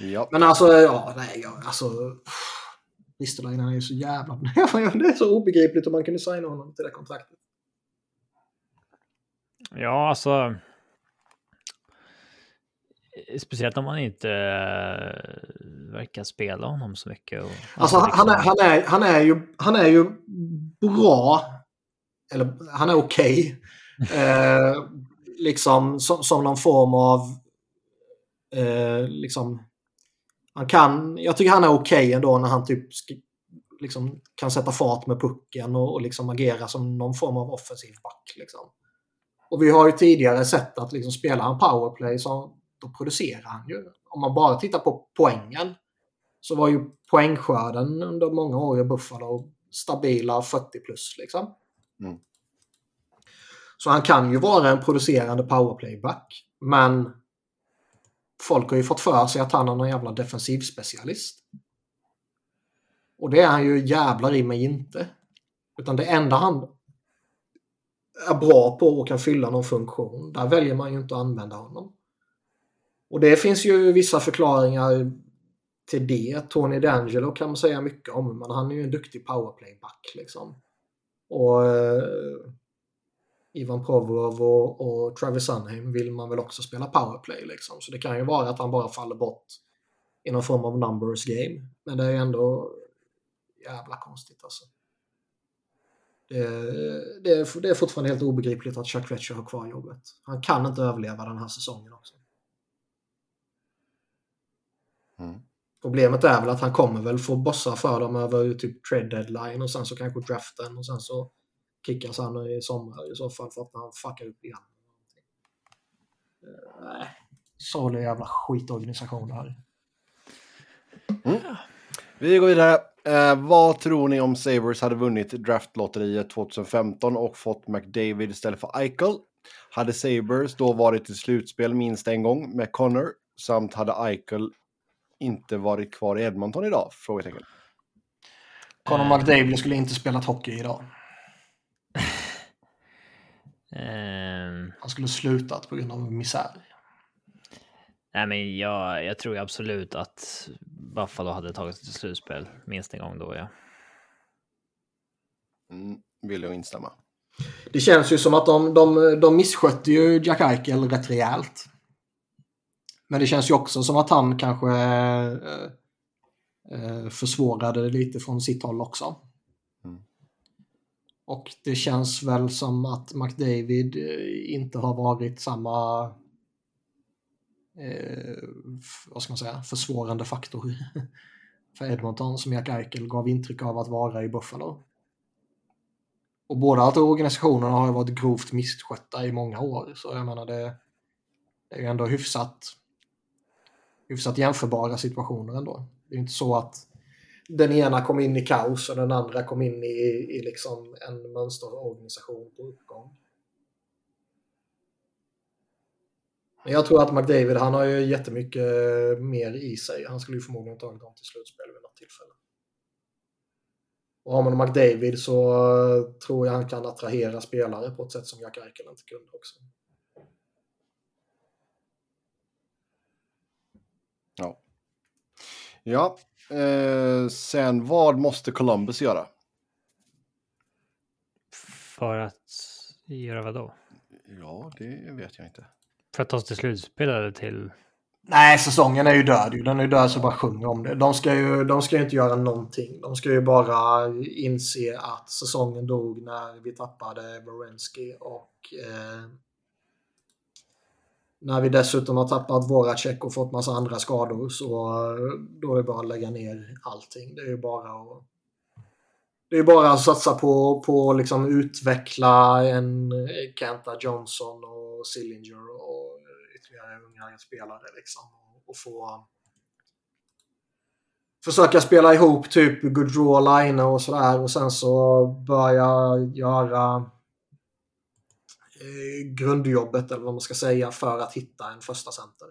ja. Men alltså, ja, nej, ja, alltså... Ristolainen är ju så jävla... det är så obegripligt om man kunde signa honom till det kontraktet. Ja, alltså. Speciellt om man inte uh, verkar spela honom så mycket. Och, alltså, han, är, han, är, han, är ju, han är ju bra, eller han är okej, okay, eh, liksom som, som någon form av eh, liksom, han kan, jag tycker han är okej okay ändå när han typ liksom, kan sätta fart med pucken och, och liksom agera som någon form av offensiv back. Liksom. Och vi har ju tidigare sett att liksom, spelar han powerplay så då producerar han ju. Om man bara tittar på poängen så var ju poängskörden under många år i Buffalo stabila 40 plus. Liksom. Mm. Så han kan ju vara en producerande powerplayback. Men folk har ju fått för sig att han är någon jävla defensivspecialist. Och det är han ju jävlar i mig inte. Utan det enda han är bra på och kan fylla någon funktion, där väljer man ju inte att använda honom. Och det finns ju vissa förklaringar till det. Tony D'Angelo kan man säga mycket om, men han är ju en duktig powerplayback liksom. Och eh, Ivan Provorov och, och Travis Sunheim vill man väl också spela powerplay liksom. Så det kan ju vara att han bara faller bort i någon form av numbers game. Men det är ju ändå jävla konstigt alltså. Det, det, det är fortfarande helt obegripligt att Chuck Fletcher har kvar jobbet. Han kan inte överleva den här säsongen också. Mm. Problemet är väl att han kommer väl få bossa för dem över typ trade deadline och sen så kanske draften och sen så kickas han i sommar i så fall för att han fuckar upp igen. Eh, nej, äh, sorglig jävla skitorganisation här. Mm. Vi går vidare. Eh, vad tror ni om Sabres hade vunnit draftlotteriet 2015 och fått McDavid istället för Eichel? Hade Sabres då varit i slutspel minst en gång med Connor samt hade Eichel inte varit kvar i Edmonton idag? Frågetecken. Connor McDavid skulle inte spelat hockey idag. um... Han skulle slutat på grund av misär. Nej, men jag, jag tror absolut att Buffalo hade tagit sig till slutspel minst en gång då, ja. Mm, vill jag instämma. Det känns ju som att de, de, de misskötte ju Jack Eichel rätt rejält. Men det känns ju också som att han kanske eh, eh försvårade det lite från sitt håll också. Mm. Och det känns väl som att McDavid eh, inte har varit samma eh, vad ska man säga, försvårande faktor för Edmonton som Jack Eichel gav intryck av att vara i Buffalo. Och båda organisationerna har varit grovt misskötta i många år, så jag menar det, det är ju ändå hyfsat, hyfsat jämförbara situationer ändå. Det är inte så att den ena kom in i kaos och den andra kom in i, i liksom en mönsterorganisation på uppgång. Men jag tror att McDavid, han har ju jättemycket mer i sig. Han skulle ju förmodligen tagit dem till slutspel vid något tillfälle. Och har man McDavid så tror jag han kan attrahera spelare på ett sätt som Jack Eichel inte kunde också. Ja. Ja, eh, sen vad måste Columbus göra? För att göra vad då? Ja, det vet jag inte. För att ta sig till slutspel eller till? Nej, säsongen är ju död. Den är ju död så bara sjunger om det. De ska, ju, de ska ju inte göra någonting. De ska ju bara inse att säsongen dog när vi tappade Wierenski och eh, när vi dessutom har tappat våra check och fått massa andra skador så eh, då är det bara att lägga ner allting. Det är ju bara att det är bara att satsa på, på liksom utveckla en eh, Kenta Johnson och Sillinger och ytterligare unga spelare liksom. Och få eh, försöka spela ihop typ good draw line och sådär och sen så börja göra grundjobbet eller vad man ska säga för att hitta en första center.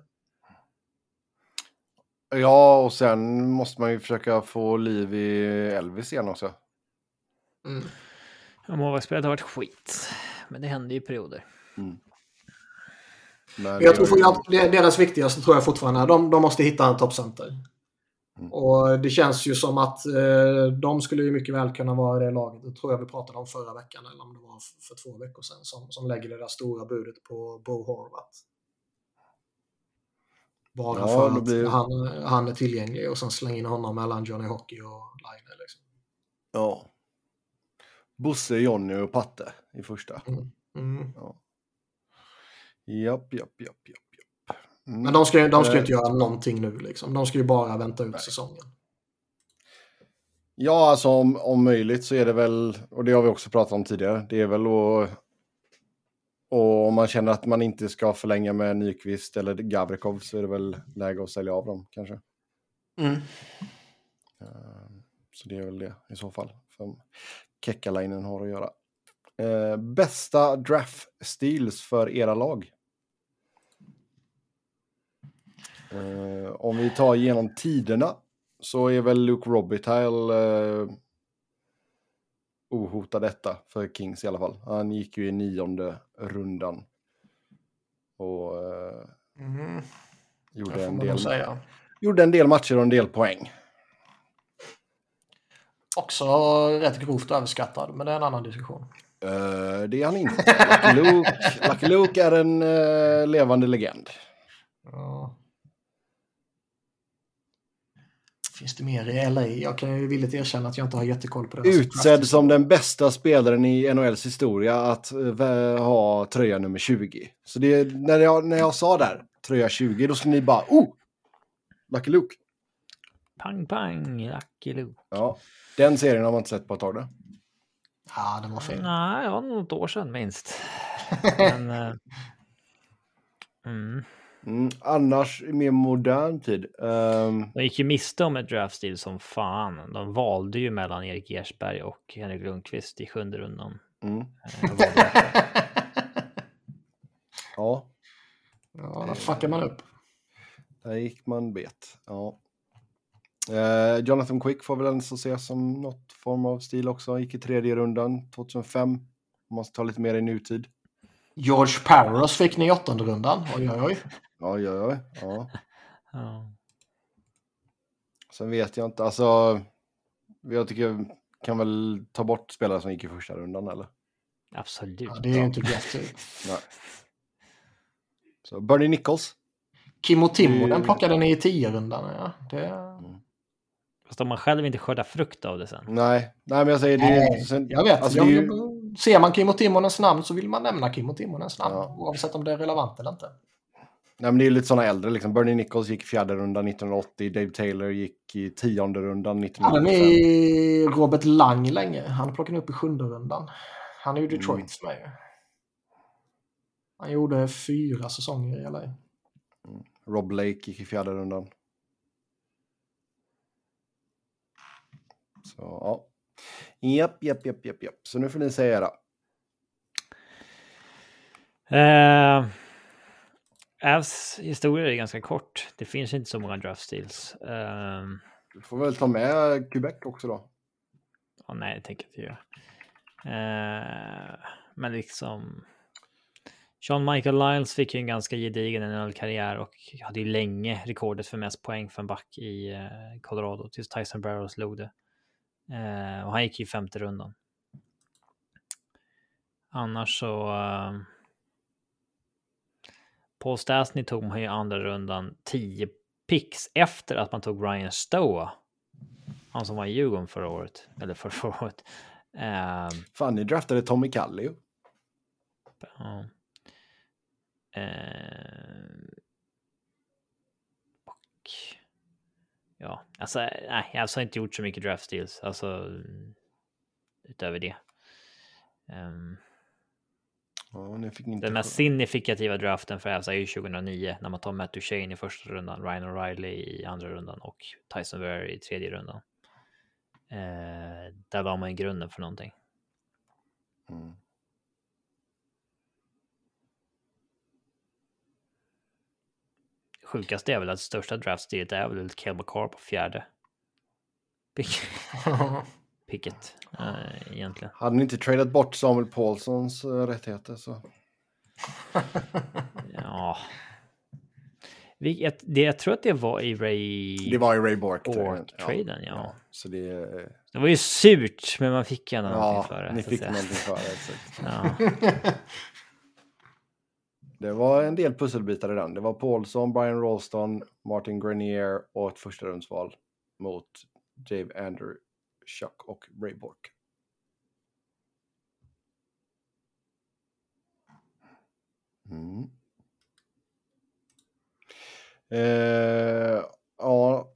Ja, och sen måste man ju försöka få liv i Elvis igen också. Mm. Ja, målvaktsspelet har varit skit, men det händer ju i perioder. Mm. Men jag tror att deras viktigaste tror jag fortfarande är de, de måste hitta en toppcenter. Mm. Och det känns ju som att eh, de skulle ju mycket väl kunna vara det laget. Det tror jag vi pratade om förra veckan eller om det var för två veckor sedan som, som lägger det där stora budet på Bo Horvath. Bara Ja, för att blir- han, han är tillgänglig och sen slänga in honom mellan Johnny Hockey och Line. Liksom. Ja. Bosse, Jonny och Patte i första. Mm. Japp, japp, japp, japp, japp. Mm. Men de ska, ju- de ska Eh, inte göra någonting nu. Liksom. De ska ju bara vänta ut Nej. säsongen. Ja, alltså om, om möjligt så är det väl, och det har vi också pratat om tidigare, det är väl att... Och om man känner att man inte ska förlänga med Nyqvist eller Gavrikov så är det väl läge att sälja av dem kanske. Mm. Eh, Så det är väl det i så fall Kekkalainen har att göra. Eh, bästa draft steals för era lag? Eh, om vi tar igenom tiderna så är väl Luke Robitaille eh, ohotad detta för Kings i alla fall. Han gick ju i nionde rundan. Och eh, Mm. gjorde, en del, gjorde en del matcher och en del poäng. Också rätt grovt överskattad, men det är en annan diskussion. Eh, det är han inte. Lucky Luke, Lucky Luke är en eh, levande legend. Ja. Finns det mer i LA? Jag kan ju villigt erkänna att jag inte har jättekoll på det. Utsedd som den bästa spelaren i NHLs historia att eh, ha tröja nummer 20. Så det, när, jag, när jag sa där, tröja 20, då skulle ni bara oh! Lucky Luke. Pang, pang, Lucky Luke. Ja, den serien har man inte sett på ett tag. Då. Ja, den var fin. Nej, ja, något år sedan minst. Men, eh, mm. Mm, annars i mer modern tid. ehm, De gick ju miste om ett draftstil som fan. De valde ju mellan Erik Ersberg och Henrik Lundqvist i sjunde rundan. mm, Eh, ja, Ja, där fuckar man upp. där gick man bet. Ja. Eh, Jonathan Quick får väl ens ses som något form av stil också. Gick i tredje rundan 2005. Om man ska ta lite mer i nutid. George Parros fick ni i åttonde rundan. Oj, oj, oj. Oj, oj, oj. Ja. Ja. Sen vet jag inte, alltså. Jag tycker jag kan väl ta bort spelare som gick i första rundan eller? Absolut. Ja, det är ju inte gött. Nej. Så Bernie Nichols. Kimmo Timonen Mm. plockade ni i tio rundan. Ja. Det... Fast om man själv inte skördar frukt av det sen. Nej, nej men jag säger det. Nej, sen, Jag vet. Alltså, jag, ju, Ser man Kimmo Timonens namn så vill man nämna Kimmo Timonens namn. Ja. Oavsett om det är relevant eller inte. Nej, men det är lite sådana äldre liksom. Bernie Nichols gick i fjärde rundan 1980. Dave Taylor gick i tionde rundan Hade 1985. ni Robert Lang länge? Han plockade upp i sjunde rundan. Han är ju Detroits med ju. Han gjorde fyra säsonger i LA. Rob Blake gick i fjärde rundan. Så ja. Japp, japp, japp, japp, japp. Så nu får ni säga era. Eh, Avs historia är ganska kort. Det finns inte så många draft steals. Eh, Du får väl ta med Quebec också då. ja, nej, det tänker jag inte göra. Eh, men liksom... Sean Michael Lyles fick ju en ganska gedigen NHL-karriär och hade ju länge rekordet för mest poäng för en back i eh, Colorado tills Tyson Barrows slog det. Eh, och han gick ju i femte rundan. Annars så... Uh, Paul Stastny tog man ju andra rundan 10 picks efter att man tog Ryan Stoa. Han som var i Djurgården förra året. Eller förra, året. Eh, Fan, ni draftade Tommy Kallio. Ja. Eh, och ja, alltså nej, jag har alltså inte gjort så mycket draft steals, alltså utöver det. Ehm, Ja, den mest signifikativa draften för Avs är ju 2009 när man tar Matt Duchene i första rundan, Ryan O'Reilly i andra rundan och Tyson Berry i tredje rundan. Eh, där la man grunden för någonting. Mm. Sjukaste är väl att största draftsteget är väl Kel McCarr på fjärde. Pick, picket eh, egentligen. Hade ni inte tradat bort Samuel Paulsons eh, rättigheter så... Ja. Vi, jag, det, jag tror att det var i Ray... Det var i Ray Bork. Bork-traden, ja. Så det... eh, Det var ju surt, men man fick ändå Ja, någonting för det. ni så att fick någonting för det. exakt. Ja. Det var en del pusselbitar i den. Det var Paulson, Brian Rolston, Martin Grenier och ett första rundsval mot Dave Andrew, Chuck och Ray Bork. Mm. Eh, ja,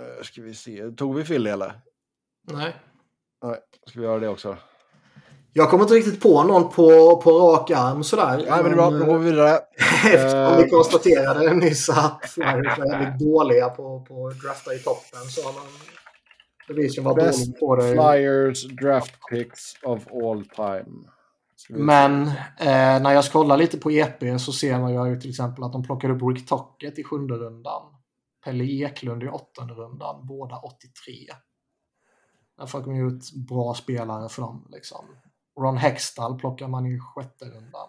eh, ska vi se. Tog vi Philly eller? Nej. Nej, ska vi göra det också? Jag kommer inte riktigt på någon på, på rak arm sådär. Nej, men det är bra. Då går vi vidare. Eftersom Eh. vi konstaterade nyss att Flyers är väldigt dåliga på, på att drafta i toppen så har man bevisligen Best dålig på det. Flyers draft picks of all time. Men eh, när jag scrollar lite på EP så ser man ju till exempel att de plockade upp Rick Tocket i sjunde rundan. Pelle Eklund i åttonde rundan, båda 83. Därför har de ju ut bra spelare för dem. Liksom. Ron Hextall plockar man i sjätte rundan.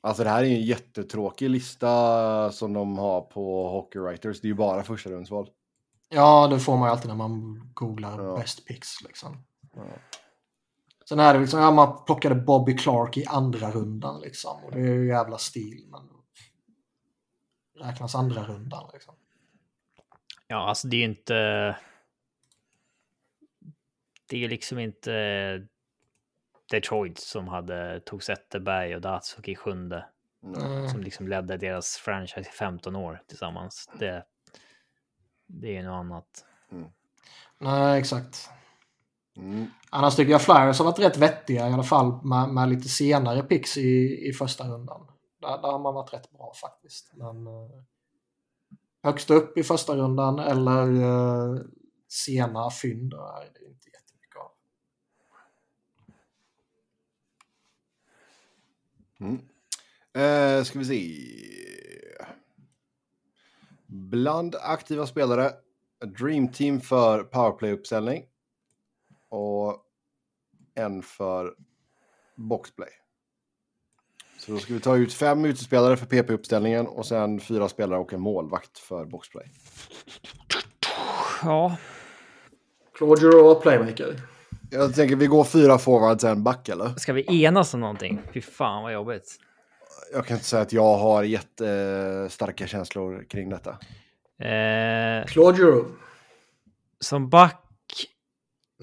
Alltså det här är ju en jättetråkig lista som de har på Hockey Writers. Det är ju bara första rundsval. Ja, det får man ju alltid när man googlar Ja. best picks. Liksom. Ja. Sen är det liksom, ja, man plockade Bobby Clark i andra rundan liksom. Och det är ju jävla stil. Men räknas andra rundan liksom. Ja, alltså det är ju inte... Det är ju liksom inte Detroit som hade tog Zetterberg och Datsuk i sjunde. Mm. Som liksom ledde deras franchise i 15 år tillsammans. Det, det är ju något annat. Nej, exakt. Mm. Annars tycker jag Flyers har varit rätt vettiga i alla fall med, med lite senare picks i, i första rundan. Där, där har man varit rätt bra faktiskt. Men eh, högst upp i första rundan eller eh, sena fynd är det inte jättemycket av. Mm. Eh, ska vi se. Bland aktiva spelare. Dream Team för powerplay-uppställning. Och en för boxplay. Så då ska vi ta ut fem utespelare för PP-uppställningen och sen fyra spelare och en målvakt för boxplay. Ja, Claude Giroux, playmaker. Jag tänker vi går fyra forwards en back eller? ska vi enas om någonting? Fy fan vad jobbigt. Jag kan inte säga att jag har jättestarka känslor kring detta. Eh, Claude Giroux. som back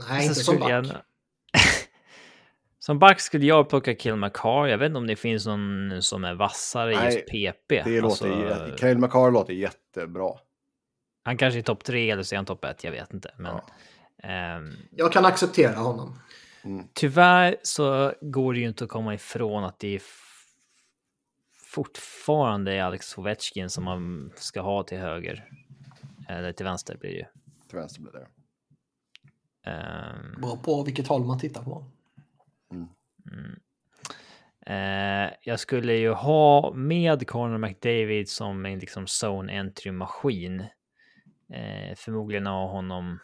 Nej, så inte som back. jag- Som back skulle jag plocka Kill McCar. Jag vet inte om det finns någon som är vassare i just PP. Det Alltså, låter, Kyle McCarr låter jättebra. Han kanske är topp tre eller så är han topp ett. Jag vet inte. Men Ja. ehm, Jag kan acceptera honom. tyvärr så går det ju inte att komma ifrån att det är fortfarande är Alex Ovechkin som man ska ha till höger. Eller till vänster blir det ju. Till vänster blir det. Ehm, Bra på vilket håll man tittar på. Eh, jag skulle ju ha med Conor McDavid som en liksom zone entry maskin. Eh, förmodligen ha honom.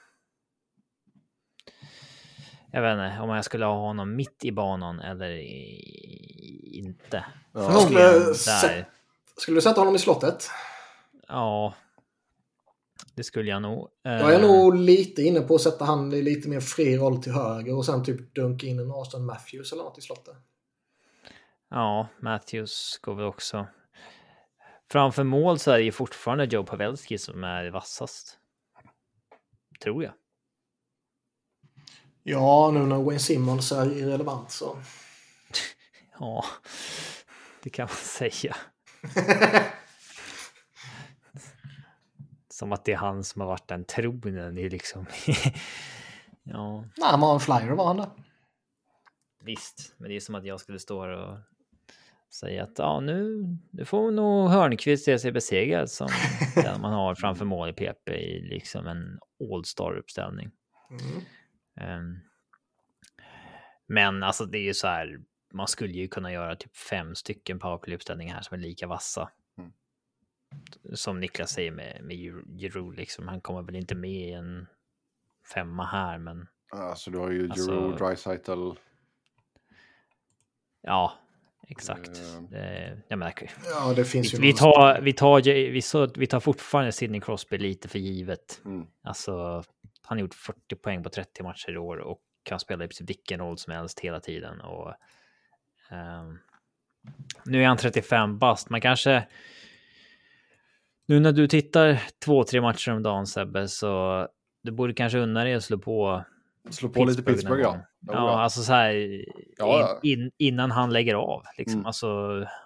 Jag vet inte om jag skulle ha honom mitt i banan eller i, inte. Ja. Förmodligen Skulle Skulle du sätta honom i slottet? Ja. Det skulle jag nog. Jag är Eh, nog lite inne på att sätta han i lite mer fri roll till höger och sen typ dunka in en Austin Matthews eller något i slottet. Ja, Matthews går väl också. Framför mål så är det ju fortfarande Joe Pavelski som är vassast. Tror jag. Ja, nu när Wayne Simmons är irrelevant så. Ja, det kan man säga. Som att det är han som har varit den tronen i liksom. ja, Nej, han var en flyer var han det. visst. Men det är som att jag skulle stå här och säga att ja, nu, nu får nog Hörnqvist se sig besegrad som den man har framför mål i PP i liksom en All-star uppställning. Mm. Ehm, men alltså det är ju så här, man skulle ju kunna göra typ fem stycken powerplay-uppställningar här som är lika vassa. Mm. Som Niklas säger med, med Giroud, liksom. han kommer väl inte med i en femma här, men Alltså du har ju Alltså- Giroud, Dreisaitl. ja, exakt. Det, jag menar, Ja, det finns vi, ju vi, tar, vi, tar, ju- vi, så, vi tar fortfarande Sidney Crosby lite för givet. Mm. Alltså, han har gjort 40 poäng på 30 matcher i år och kan spela i princip vilken roll som helst hela tiden. Och, ehm, Nu är han 35 bast. Man kanske... Nu när du tittar två, tre matcher om dagen Sebbe, så du borde kanske unna dig att slå på Slå på lite Pittsburgh, ja. Ja, alltså så här ja. in, in, innan han lägger av. Liksom. Mm. Alltså,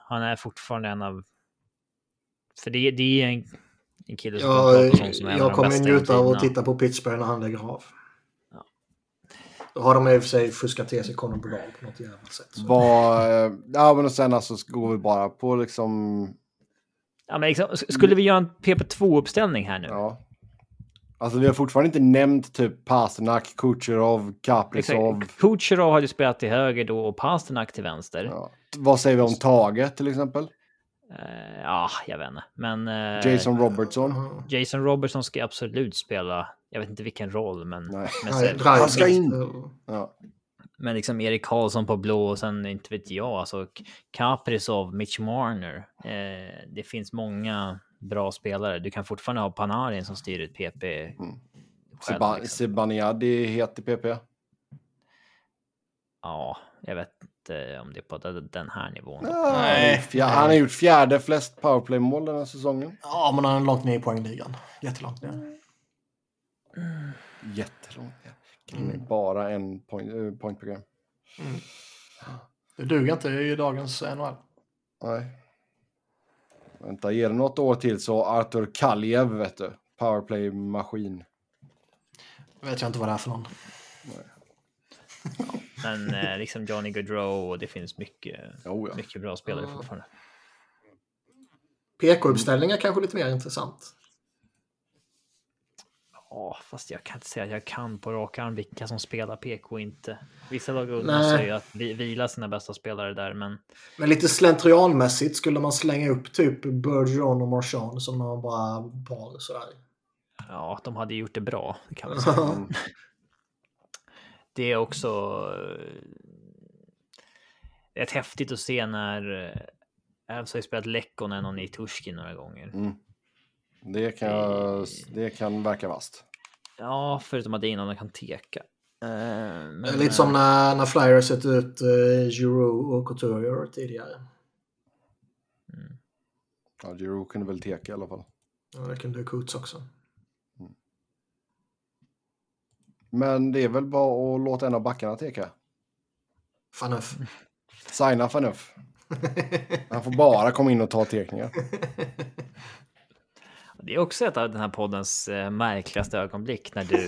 han är fortfarande en av... För det, det är en, en kille som sånt som av jag kommer njuta av att titta på Pittsburgh när han lägger av. Ja. Då har de i och för sig fuskat till sig Conor Bradal på något jävla sätt. Så. Vad, eh, ja, men och sen alltså går vi bara på liksom, Ja, men liksom, skulle vi göra en PP2-uppställning här nu? ja. Alltså vi har fortfarande inte nämnt typ Pasternak, Kucherov, Kaprizov. Kucherov hade spelat till höger då och Pasternak till vänster. Ja, Ja. Vad säger vi om Tage till exempel? Uh, ja jag vet inte. Men eh, Jason Robertson? Ja. Jason Robertson ska absolut spela. Jag vet inte vilken roll, men, Nej. men, Nej. Han ska in. Ja. men liksom Erik Karlsson på blå och sen inte vet jag, alltså Kaprizov, Mitch Marner. Eh, det finns många bra spelare. Du kan fortfarande ha Panarin som styr ett PP. Mm. själv, liksom. Zibanejad är het i PP. Ja, jag vet inte om det är på den- här nivån. Nej. fjär- han har gjort fjärde flest powerplay-mål den här säsongen. Ja, men han är långt ner i poängligan. Jättelångt ner. Jättelångt. Mm. Bara en point, eh, point per game. Det duger inte i dagens NHL. Nej. Vänta, ge det något år till så Artur Kaljev, vet du. Powerplay-maskin. vet jag inte vad det är för någon. Men eh, liksom Johnny Gaudreau och det finns mycket, Jo, ja. mycket bra spelare Ja. fortfarande. PK-uppställningar kanske lite mer intressant. Ja, fast jag kan inte säga att jag kan på rak arm vilka som spelar PK och inte. Vissa lag sig att vi- vila sina bästa spelare där, men Men lite slentrianmässigt skulle man slänga upp typ Bergeron och Marchand som några bara par sådär. ja, de hade gjort det bra. Det kan man säga. Mm. Det är också eh, rätt häftigt att se när eh, Avs har ju spelat Lekkonen och Nitushkin några gånger. Mm. Det, kan, det kan verka vast. Ja, förutom att det är innan de kan teka. Eh, men, Det lite som när, när Flyers sett ut uh, Giroux och Couturier tidigare. Ja, Giroux kunde väl teka i alla fall. Ja, det kunde Coots också. Men det är väl bara att låta en av backarna teka. Fanuff. Signa Fanuff. Han får bara komma in och ta tekningar. Det är också ett av den här poddens eh, märkligaste ögonblick när du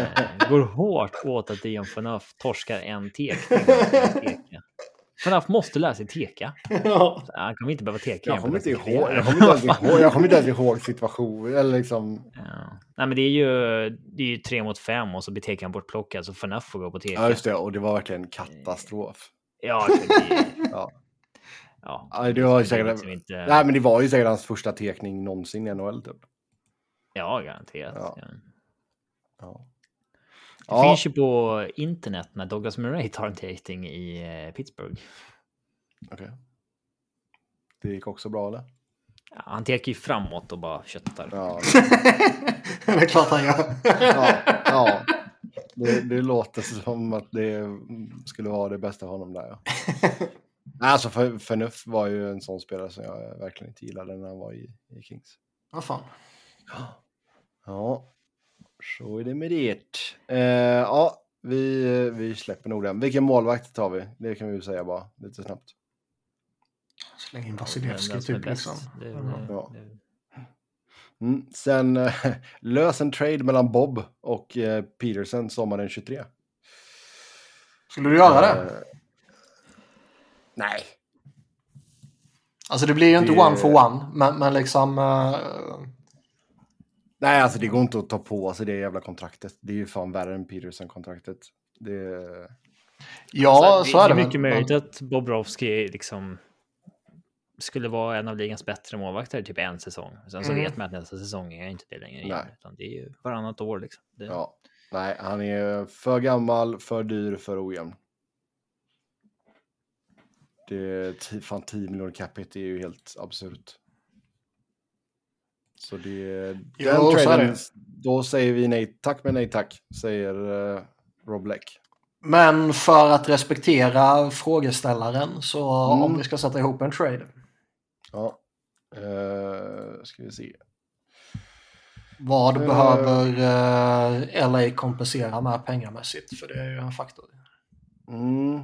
eh, går hårt åt att Dion Phaneuf torskar en tekning. Phaneuf måste lära sig teka. ja. Han kommer inte behöva teka. Jag kommer inte ihåg, jag kommer inte ihåg, jag kommer inte ens ihåg situationen. Eller liksom, Ja. Nej, men det är ju, det är ju tre mot fem och så blir tekan bortplockad så Phaneuf får gå på teka. ja, just det. Och det var verkligen katastrof. Ja, det, Ja. ja. Ja, det var ju säkert, liksom inte, nej, men det var ju säkert hans första tekning någonsin i NHL. Typ. Ja, garanterat. Ja. Ja. Det Ja. finns ju på internet när Douglas Murray tar en tekning i eh, Pittsburgh. Okej. Det gick också bra eller? Ja, han tekar ju framåt och bara köttar. Ja, det är klart han gör. ja, ja. Det, det låter som att det skulle vara det bästa för honom där. Ja. Nej, Alltså för, Förnuft var ju en sån spelare som jag verkligen inte gillade när han var i, i Kings. Vad fan. Ja, så är det med det. Eh, ja, vi, vi släpper nog den. Vilken målvakt tar vi? Det kan vi ju säga bara lite snabbt. Släng in Vasilevski är typ liksom. Det Ja. Ja. Mm. Sen eh, lös en trade mellan Bob och eh, Peterson sommaren 23. Skulle du göra det? Eh, nej. Alltså det blir ju inte det- one for one, men, men liksom... eh, Nej, alltså det går inte att ta på sig det jävla kontraktet. Det är ju fan värre än Peterson-kontraktet. Det... ja, Alltså, så är det. Det är mycket möjligt att Bobrovski liksom skulle vara en av ligans bättre målvakter typ en säsong. Sen så Mm. vet man att nästa säsong är inte det längre. Igen, utan det är ju varannat år liksom. Det, Ja. Nej, han är för gammal, för dyr, för ojämn. Det är fan 10 miljoner capita är ju helt absurt. Så det... Jo, den är traden, då säger vi nej tack men nej tack, säger uh, Rob Black. Men för att respektera frågeställaren så Mm. om vi ska sätta ihop en trade. Ja. Uh, ska vi se. Vad Eh. behöver eh, LA kompensera med pengamässigt? För det är ju en faktor. Mm.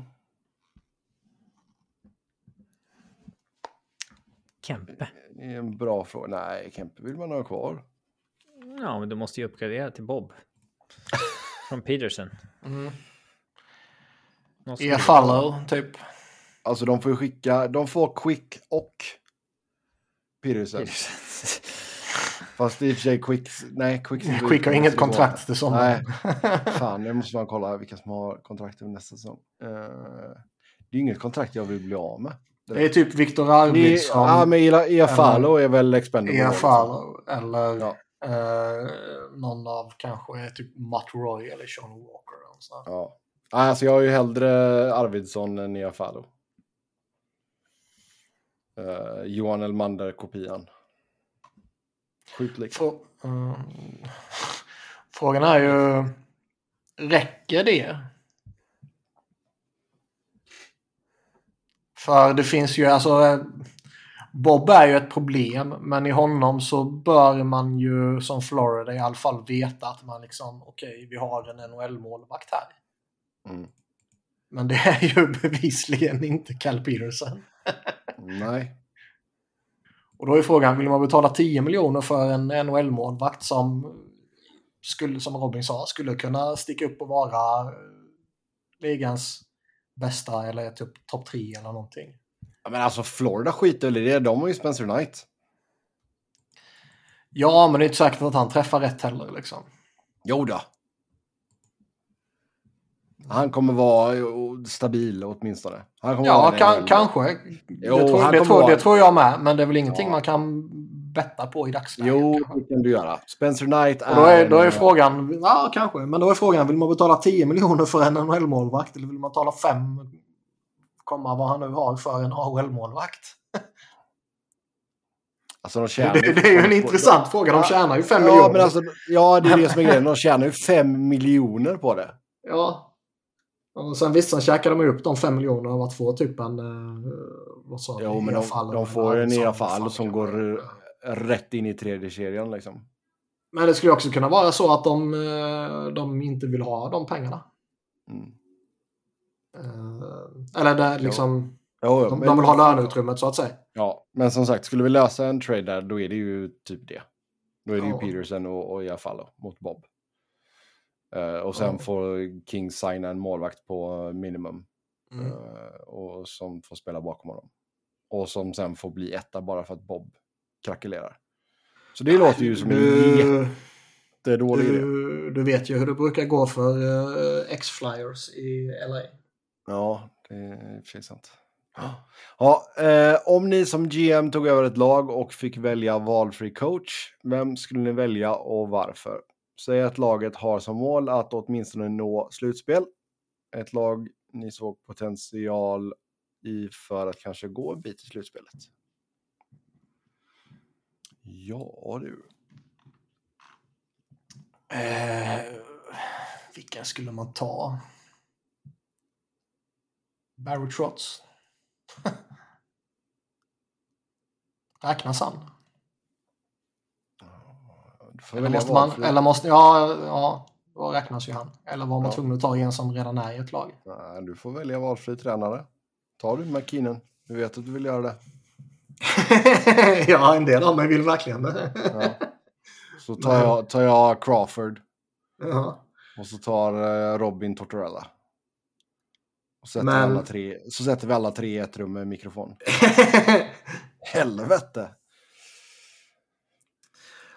Kempe. Det är en bra fråga. Nej, Kempe vill man ha kvar. Ja, men du måste ju uppgradera till Bob. Från Peterson. Mm. E follow typ. Alltså de får ju skicka, de får Quick och Peterson. Peterson. Fast i och för sig Quick, nej Quick. Skickar inget kontrakt till sommaren. Fan, nu måste man kolla vilka som har kontrakt över nästa säsong. Eh, det är inget kontrakt jag vill bli av med. Det är typ Viktor Arvidsson, ja, men Iafalo är väl expendable. Follow eller Ja. eh, någon av kanske typ Matt Roy eller Sean Walker. eller. Ja. Nej, Alltså jag har ju hellre Arvidsson än Iafalo. Uh, Johan Elmander-kopian. Sjukt lik. Mm. Frågan är ju, räcker det? För det finns ju, alltså eh, Bob är ju ett problem, men i honom så bör man ju som Florida i alla fall veta att man liksom, okej, vi har en NHL-målvakt här. Mm. Men det är ju bevisligen inte Cal Peterson. Nej. Och då är frågan, vill man betala 10 miljoner för en NHL-målvakt som, skulle, som Robin sa, skulle kunna sticka upp och vara eh, ligans bästa eller typ topp 3 eller någonting? Ja, Men alltså Florida skiter väl i det. De har ju Spencer Knight. Ja, men det är inte säkert att han träffar rätt heller liksom. Jo då. Han kommer vara stabil åtminstone. Han kommer Ja, kan, kanske. Jo, det, tror, han det, tror, vara- det tror jag med, men det är väl ingenting Ja. man kan betta på i dagsläget. Jo, det kan du göra. Spencer Knight är... Och då är, då är en- frågan, ja kanske, men då är frågan, vill man betala 10 miljoner för en NHL-målvakt eller vill man betala 5, komma vad han nu har för en AHL-målvakt? Alltså de Det, tjänar det, är ju en intressant fråga, de tjänar ju 5 Ja, miljoner. men alltså, ja, det är det som är grejen. De tjänar ju 5 miljoner på det. Ja. Och sen visst, sen käkar de upp de 5 miljonerna av att få typ en... eh, vad sa? Jo, men de, de får ju en Iafallo vad fan som det går. Rätt in i tredje kedjan liksom. Men det skulle också kunna vara så att de, eh, de inte vill ha de pengarna. Mm. Eh, Eller det, liksom, Jo, jo, de, men- de vill ha löneutrymmet så att säga. Ja, men som sagt, skulle vi lösa en trade där, då är det ju typ det. Då är det Ja. ju Peterson och, och Iafallo mot Bob. Eh, och sen Ja. får King signa en målvakt på minimum. Mm. eh, och som får spela bakom honom. Och som sen får bli etta bara för att Bob krackelerar. Så det låter ju som en Du, jättedålig idé. du, du vet ju hur det brukar gå för uh, X-Flyers i LA. Ja, det är i och för sig sant. Ja, eh, om ni som GM tog över ett lag och fick välja valfri coach, vem skulle ni välja och varför? Säg att laget har som mål att åtminstone nå slutspel. Ett lag ni såg potential i för att kanske gå en bit i slutspelet. Ja du. Eh, vilken skulle man ta? Barry Trotz. Räknas han? Eller måste man, eller måste, ja, ja, då räknas ju han. Eller var man Ja. tvungen att ta en som redan är i ett lag? Nej, du får välja valfri tränare. Tar du McKinnon? Du vet att du vill göra det. ja, en del av mig vill verkligen det. Ja. Så tar jag, tar jag Crawford ja. och så tar eh, Robin Tortorella. Och sätter Men- alla tre, så sätter vi alla tre i ett rum med mikrofon. Helvete!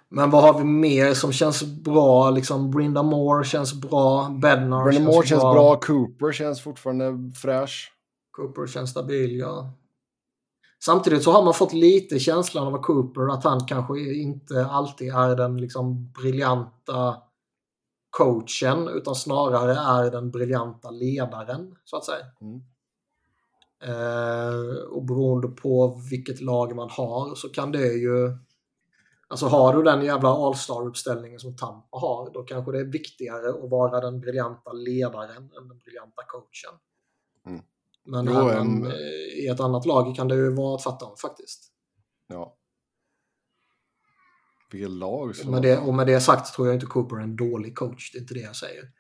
Men vad har vi mer som känns bra? Liksom Brinda Moore känns bra. Bednar Brennan Moore känns bra. Cooper känns fortfarande fräsch. Cooper känns stabil, ja. Samtidigt så har man fått lite känslan av Cooper att han kanske inte alltid är den liksom briljanta coachen utan snarare är den briljanta ledaren så att säga. Mm. Eh, och beroende på vilket lag man har så kan det ju Alltså har du den jävla All-Star-uppställningen som Tampa har, då kanske det är viktigare att vara den briljanta ledaren än den briljanta coachen. Mm. Men Jo, en- eh, i ett annat lag kan det ju vara tvärtom faktiskt. Ja. Vilket lag. som- Med det, och med det sagt tror jag inte Cooper är en dålig coach, det är inte det jag säger.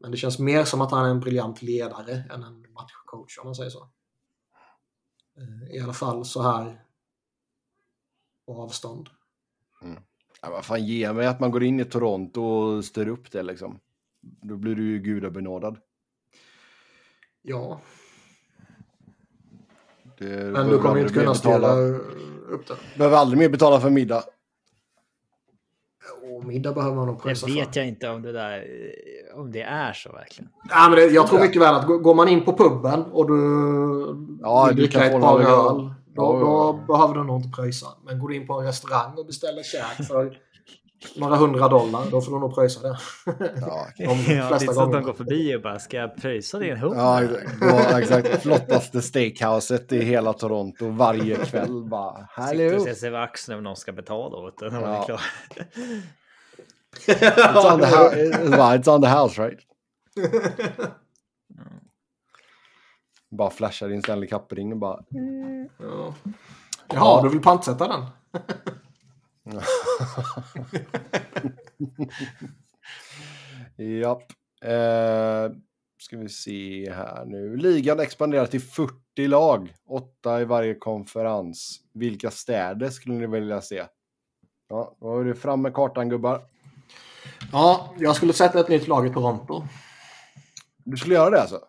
Men det känns mer som att han är en briljant ledare än en matchcoach om man säger så. Eh, I alla fall så här på avstånd. Ja, vad fan, ge mig att man går in i Toronto och styr upp det liksom. Då blir du ju gudabenådad. Ja, men du kommer inte kunna betala- styra upp det. Behöver aldrig mer betala för middag. Och middag behöver man nog Det pröjsa vet för. jag inte om det där eh, om det är så verkligen. Ja, men det, jag tror mycket väl att gå- går man in på puben och du Ja, vill dricka ett par öl. då, då behöver du nog inte pröjsa. Men går du in på en restaurang och beställer käk för några hundra dollar, då får du nog pröjsa det. Ja, De ja, det är flesta så att de går förbi och bara ska jag pröjsa din hund? ja ja, exakt. Flottaste steakhouset i hela Toronto varje kväll. Bara, Sitter och ser sig över axeln om någon ska betala åt den man Ja. It's on the, hou- bara, it's on the house right? Bara flashar din Stanley Cup-ring och bara... Ja. Jaha, du vill pantsätta den? Japp. Eh, ska vi se här nu. Ligan expanderar till 40 lag. Åtta i varje konferens. Vilka städer skulle ni vilja se? Ja, då är det fram med kartan gubbar. Ja, jag skulle sätta ett nytt lag i Toronto. Du skulle göra det alltså?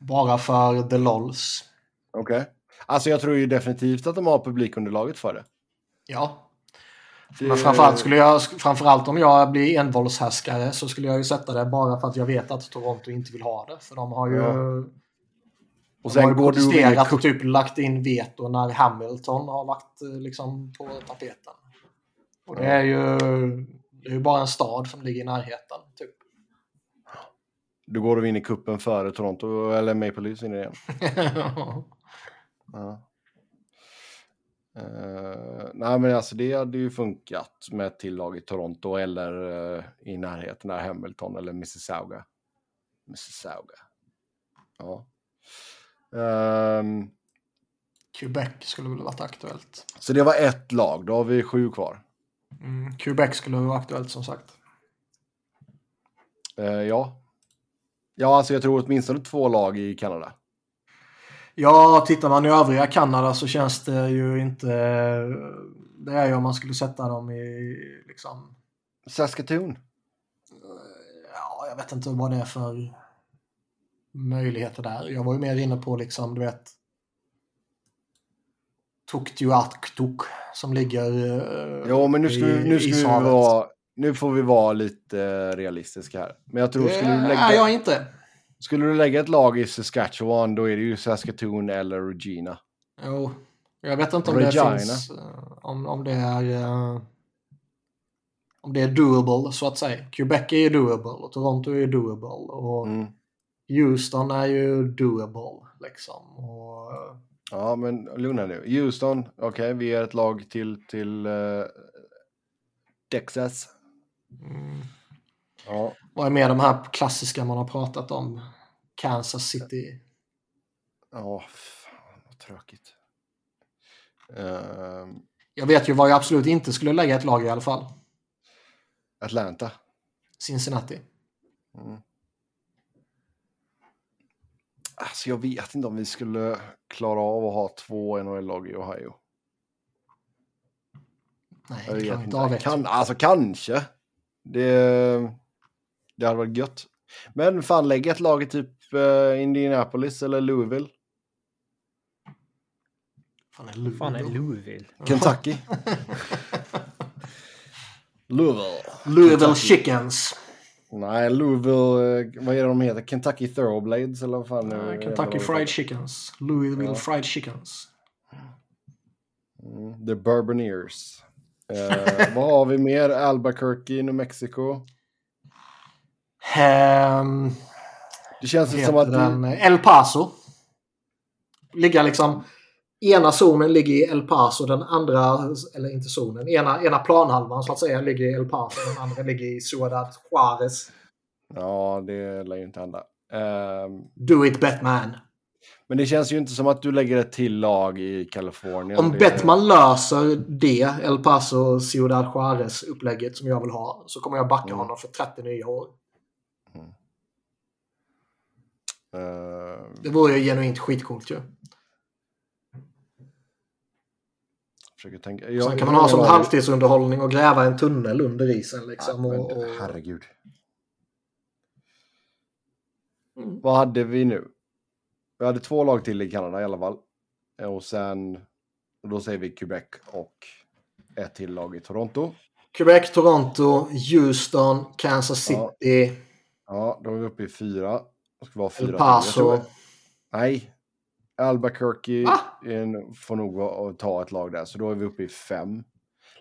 Bara för the LOLs. Okej. Alltså jag tror ju definitivt att de har publikunderlaget för det. Ja. Men framförallt, skulle jag, framförallt om jag blir envåldshärskare så skulle jag ju sätta det bara för att jag vet att Toronto inte vill ha det. För de har ju, Ja. de Och har sen ju går du och vinner protesterat och typ lagt in veto när Hamilton har varit eh, liksom på tapeten. Och det är ju, det är ju bara en stad som ligger i närheten. Typ. Du går och vinner kuppen före Toronto, eller Maple Leafs vinner igen. Ja. Eh, nej men alltså det hade ju funkat med ett till lag i Toronto eller eh, i närheten där Hamilton eller Mississauga. Mississauga. Ja. Ehm, Quebec skulle väl varit aktuellt. så det var ett lag, då har vi sju kvar. Mm, Quebec skulle vara aktuellt som sagt. Eh, ja. Ja, alltså jag tror åtminstone två lag i Kanada. Ja, tittar man i övriga Kanada så känns det ju inte... Det är ju om man skulle sätta dem i liksom... Saskatoon. Ja, jag vet inte vad det är för möjligheter där. Jag var ju mer inne på liksom, du vet... Tuktuatktuk som ligger eh, Jo, men nu ska, vi, nu ska vi vara... Nu får vi vara lite realistiska här. Men jag tror, skulle du lägga... är jag inte. Skulle du lägga ett lag i Saskatchewan då är det ju Saskatoon eller Regina. Jo, jag vet inte om Regina. det finns... eh, Om, om det är... eh, Om det är doable, så att säga. Quebec är ju doable och Toronto är ju doable. Och Mm. Houston är ju doable, liksom. Och, Ja, men lugna nu. Houston, okej, vi är ett lag till, till eh, Texas. mm, Ja, vad är mer de här klassiska man har pratat om? Kansas City. ja fan vad tråkigt. Ehm, Jag vet ju vad jag absolut inte skulle lägga ett lag i alla fall. Atlanta. Cincinnati. Mm. Alltså jag vet inte om vi skulle klara av att ha två NHL-lag i Ohio. Nej, Jag det vi inte avveckla. Kan, alltså kanske. Det, det hade varit gött. Men fan, lägg ett lag i typ eh, Indianapolis eller Louisville. Fan, är Louisville? fan är Louisville? Kentucky. Louisville. Louisville Kentucky. Chickens. Nej, Louisville, eh, vad är det de heter? Kentucky Thoroughblades eller vad fan? Nej, Kentucky Fried? Chickens. Louisville Ja. Fried Chickens. Mm, the Bourboneers. Eh, vad har vi mer? Albuquerque, New Mexico. Um, Det känns som att... den? El Paso. Ligga liksom ena zonen ligger i El Paso, den andra, eller inte zonen, ena, ena planhalvan så att säga ligger i El Paso, den andra ligger i Ciudad Juarez. Ja, det lär ju inte hända. Ehm, Do it Batman. men det känns ju inte som att du lägger ett till lag i Kalifornien. Om det... Batman löser det, El Paso Ciudad Juarez upplägget som jag vill ha, så kommer jag backa Mm. honom för 30 nya år. Ehm, Det vore ju genuint skitcoolt ju. försöker tänka. Sen Jag- kan man ha som halvtidsunderhållning och gräva en tunnel under isen liksom. Ja, men och, och... Herregud. Mm. Vad hade vi nu? Vi hade två lag till i Kanada i alla fall. Och sen, då säger vi Quebec och ett till lag i Toronto. Quebec, Toronto, Houston, Kansas Ja. City, Ja, då är vi uppe i fyra. Det ska vara fyra El. Paso. Jag tror- Nej. Albuquerque är en- får nog ta ett lag där, så då är vi uppe i fem.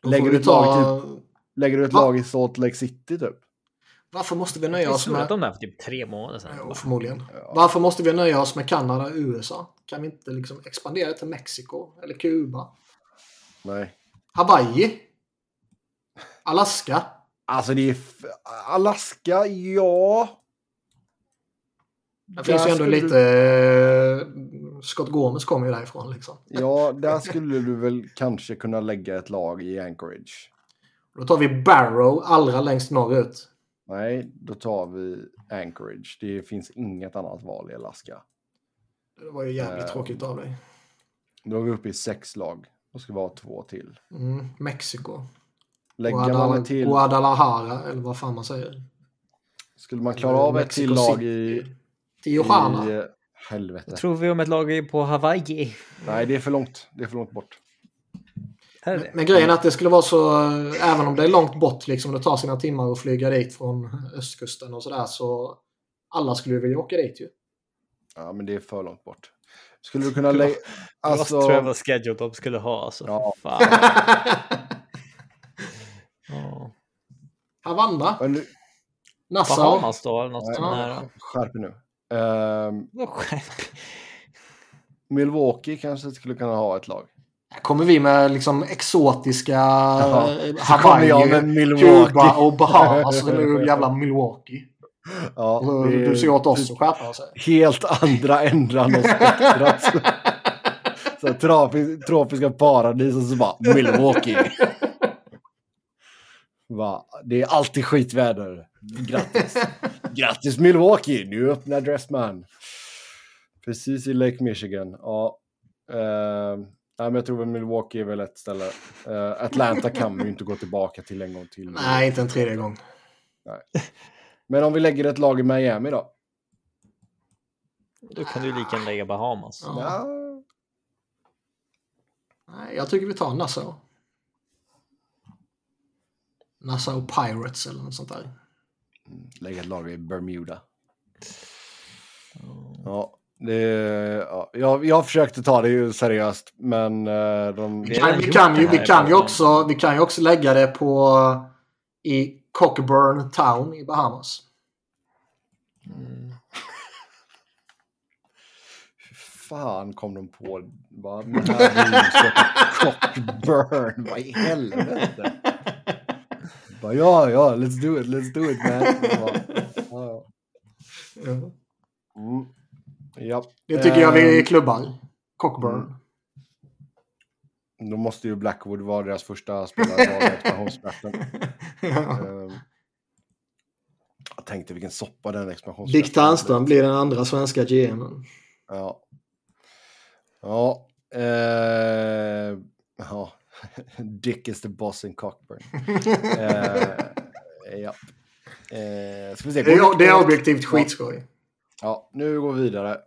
Lägger du vi ett lag ta... typ- Lägger du ett Va? lag i Salt Lake City typ? Varför måste vi nöja Jag oss med... om det här för typ tre månader sedan. Ja, förmodligen. Ja. Varför måste vi nöja oss med Kanada och USA? Kan vi inte liksom expandera till Mexiko eller Kuba? Nej. Hawaii? Alaska? Alltså det är... Alaska, ja. Det finns ju ändå lite... Du, eh, Scott Gomez kommer ju därifrån liksom. ja, där skulle du väl kanske kunna lägga ett lag i Anchorage. Då tar vi Barrow allra längst norrut. Nej, då tar vi Anchorage. Det finns inget annat val i Alaska. Det var ju jävligt Eh. tråkigt av dig. Då är vi uppe i sex lag. Då ska vi ha två till. Mm, Mexiko. Lägger man Guadala- ett till... Guadalajara, eller vad fan man säger. Skulle man klara av ett till lag i... I eh, helvete. Vad tror vi om ett lag är på Hawaii? Nej, det är för långt. Det är för långt bort. Men grejen är att det skulle vara så, eh, även om det är långt bort, liksom det tar sina timmar att flyga dit från östkusten och sådär, så alla skulle vilja åka dit ju. Ja, men det är för långt bort. Skulle du kunna lägga... Alltså... Alltså... travel schedule de skulle ha alltså. Ja. Fan. Ja. Havanna, nu... Nassau. Bahamas då eller något Nej, sånt där. Skärp nu. Skärp. Milwaukee kanske skulle kunna ha ett lag. Kommer vi med liksom exotiska Ja, eh, så kommer jag Hawaii, med Milwaukee. Kuba och Bahamas. Så nu jävla Milwaukee. Ja, Och det är Du ser åt oss typ att skärpa oss. här. Helt andra ändran av spektrat. Tropiska paradis och så bara Milwaukee. Va? Det är alltid skitväder. Grattis. Grattis Milwaukee, nu öppnar Dressman. Precis i Lake Michigan. Ja. Uh, nej, men jag tror väl Milwaukee är väl ett ställe. Eh, Atlanta kan man ju inte gå tillbaka till en gång till. Nej, inte en tredje gång. Men om vi lägger ett lag i Miami då? Då kan du lika gärna lägga Bahamas. Ja. Ja. Nej, jag tycker vi tar Nassau. Nassau Pirates eller något sånt där. Lägga ett lag i Bermuda. Ja, det, ja, jag, jag försökte ta det ju seriöst, men eh, de... Vi kan, vi kan, ju, vi kan ju också, vi kan ju också lägga det på i Cockburn Town i Bahamas. Mm. Hur fan kom de på va? Den här vinstötta Cockburn? Vad i helvete? Bara, ja, ja, let's do it, let's do it man. Bara, ja. Mm. Ja. Det tycker jag vi Ehm, klubbar. Cockburn. Då måste ju Blackwood vara deras första spelare i expansionsdraften. Ja. Ehm, Jag tänkte vilken soppa den expansionsdraften Dick Ternström blir den andra svenska GMen. Ja. Ja. Eh, ja. Dick is the boss in Cockburn. eh, ja. Eh, ska vi se. Det det är objektivt Ja. skitskoj. Ja, nu går vi vidare.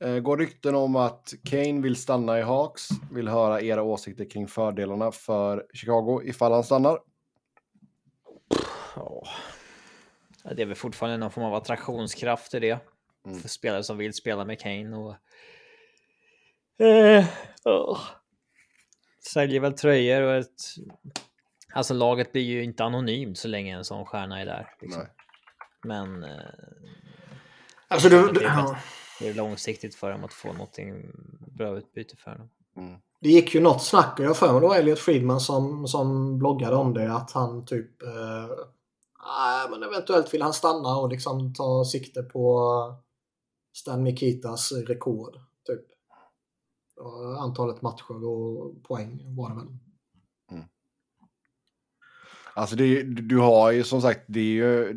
Eh, går rykten om att Kane vill stanna i Hawks. Vill höra era åsikter kring fördelarna för Chicago ifall han stannar. Ja. Ja, Det är väl fortfarande någon form av attraktionskraft i det. Mm. För spelare som vill spela med Kane och... Eh, åh. Säljer väl tröjor och ett... Alltså laget blir ju inte anonymt så länge en sån stjärna är där. Liksom. Nej. Men eh, Alltså, du, Det ja. det är långsiktigt för dem att få någonting bra utbyte för dem. Mm. Det gick ju något snack och jag har för mig det var Elliot Friedman som, som bloggade om det att han typ eh, nej, men eventuellt vill han stanna och liksom ta sikte på Stan Mikitas rekord. Typ. Och antalet matcher och poäng var det väl. Alltså det, är- du har ju som sagt, det är ju,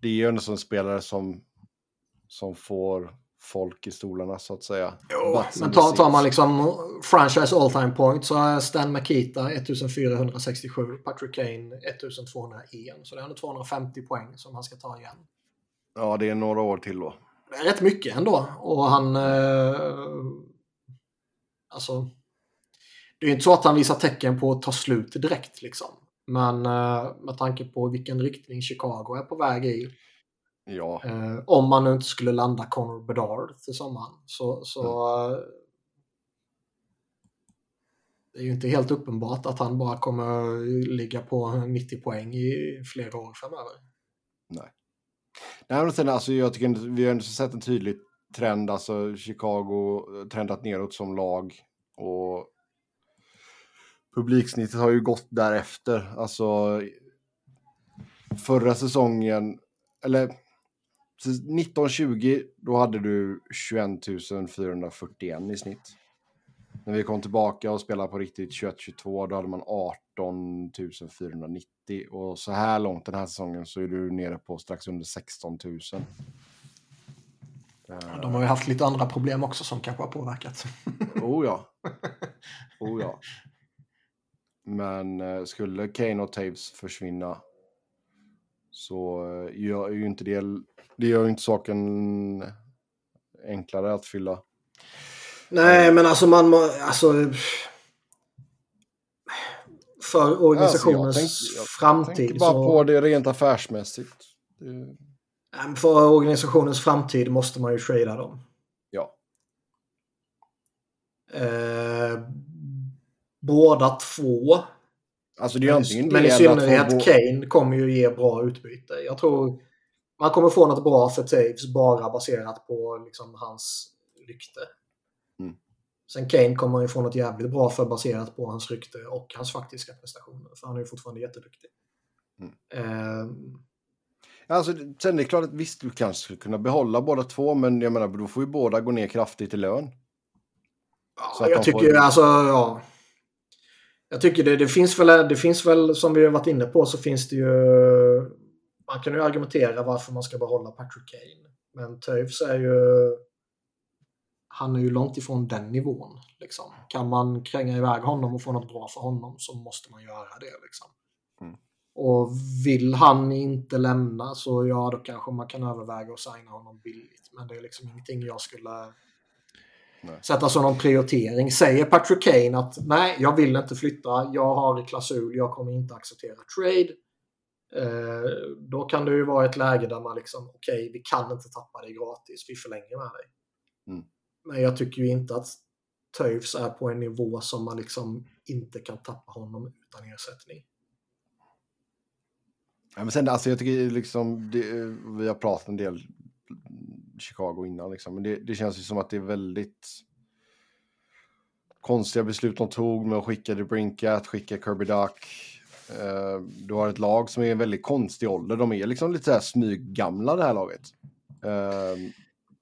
det är ju en sån spelare som, som får folk i stolarna så att säga. Jo, men tar, tar man liksom franchise all time point så är Stan Makita 1467, Patrick Kane 1201. Så det är ändå 250 poäng som han ska ta igen. Ja, det är några år till då. Det är rätt mycket ändå. Och han... Eh, alltså... Det är ju inte så att han visar tecken på att ta slut direkt liksom. Men eh, med tanke på vilken riktning Chicago är på väg i. Ja, Eh, om man nu inte skulle landa Connor Bedard till sommaren. Så, så eh, det är ju inte helt uppenbart att han bara kommer ligga på 90 poäng i flera år framöver. Nej, men sen, alltså, jag tycker vi har ändå sett en tydlig trend, alltså Chicago eh, trendat neråt som lag och publiksnittet har ju gått därefter. Alltså förra säsongen, eller 1920, då hade du 21 441 i snitt. När vi kom tillbaka och spelade på riktigt 21-22, då hade man 18 490. Och så här långt den här säsongen så är du nere på strax under 16 000. Eh, De har ju haft lite andra problem också som kanske har påverkat. Oh ja. Oh ja. Men eh, skulle Kane och Taves försvinna så eh, gör ju inte det, det gör ju inte saken enklare att fylla. Nej, men alltså man må- alltså för organisationens Alltså, jag tänk- jag framtid Tänk bara så... på det rent affärsmässigt. Det, För organisationens framtid måste man ju trada dem. ja. Eh, båda två. Alltså det är antingen Men i synnerhet gå- Kane kommer ju ge bra utbyte. Jag tror man kommer få något bra för Taves bara baserat på liksom, hans rykte. Mm. Sen Kane kommer ju få något jävligt bra för baserat på hans rykte och hans faktiska prestationer. För han är ju fortfarande jätteduktig. Mm. Eh, Alltså, sen är det klart att visst, du kanske skulle kunna behålla båda två, men jag menar, då får ju båda gå ner kraftigt i lön. Så Ja, jag tycker får- alltså, ja. Jag tycker det, det finns väl, det finns väl, som vi har varit inne på, så finns det ju... Man kan ju argumentera varför man ska behålla Patrick Kane. Men Toews är ju... Han är ju långt ifrån den nivån. Liksom. Kan man kränga iväg honom och få något bra för honom så måste man göra det. Liksom. Mm. Och vill han inte lämna så ja, då kanske man kan överväga att signa honom billigt. Men det är liksom ingenting jag skulle Nej. sätta som någon prioritering. Säger Patrick Kane att nej, jag vill inte flytta, jag har klausul, jag kommer inte acceptera trade. Eh, då kan det ju vara ett läge där man liksom, okej, vi kan inte tappa dig gratis, vi förlänger med dig. Mm. Men jag tycker ju inte att Toews är på en nivå som man liksom inte kan tappa honom utan ersättning. Ja, men sen, alltså, jag tycker liksom, det, vi har pratat en del Chicago innan, liksom, men det, det känns ju som att det är väldigt konstiga beslut de tog med att skicka DeBrincat, skicka Kirby Duck. Eh, du har ett lag som är en väldigt konstig ålder. De är liksom lite så här smyggamla det här laget. Eh,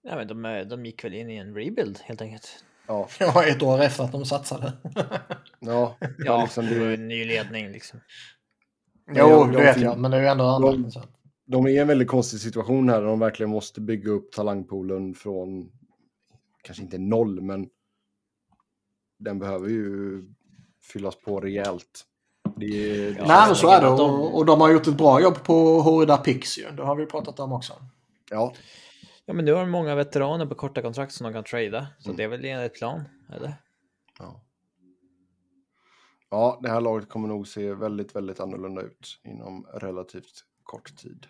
Ja, men de, är- de gick väl in i en rebuild helt enkelt. ja, Ja, ett år efter att de satsade. ja, Ja, liksom det var en ny ledning liksom. Jo, jag- det vet jag, men det är ju ändå anmärkningsvärt. de är i en väldigt konstig situation här där de verkligen måste bygga upp talangpoolen från, kanske inte noll, men den behöver ju fyllas på rejält. Det är, Ja, Nej, men så är det. de- Och, och de har gjort ett bra jobb på Horida Pix ju. Det har vi pratat om också. ja, Ja, men nu har de många veteraner på korta kontrakt som de kan trada. Så Mm. det är väl enligt plan, eller? ja. Ja, det här laget kommer nog se väldigt, väldigt annorlunda ut inom relativt kort tid.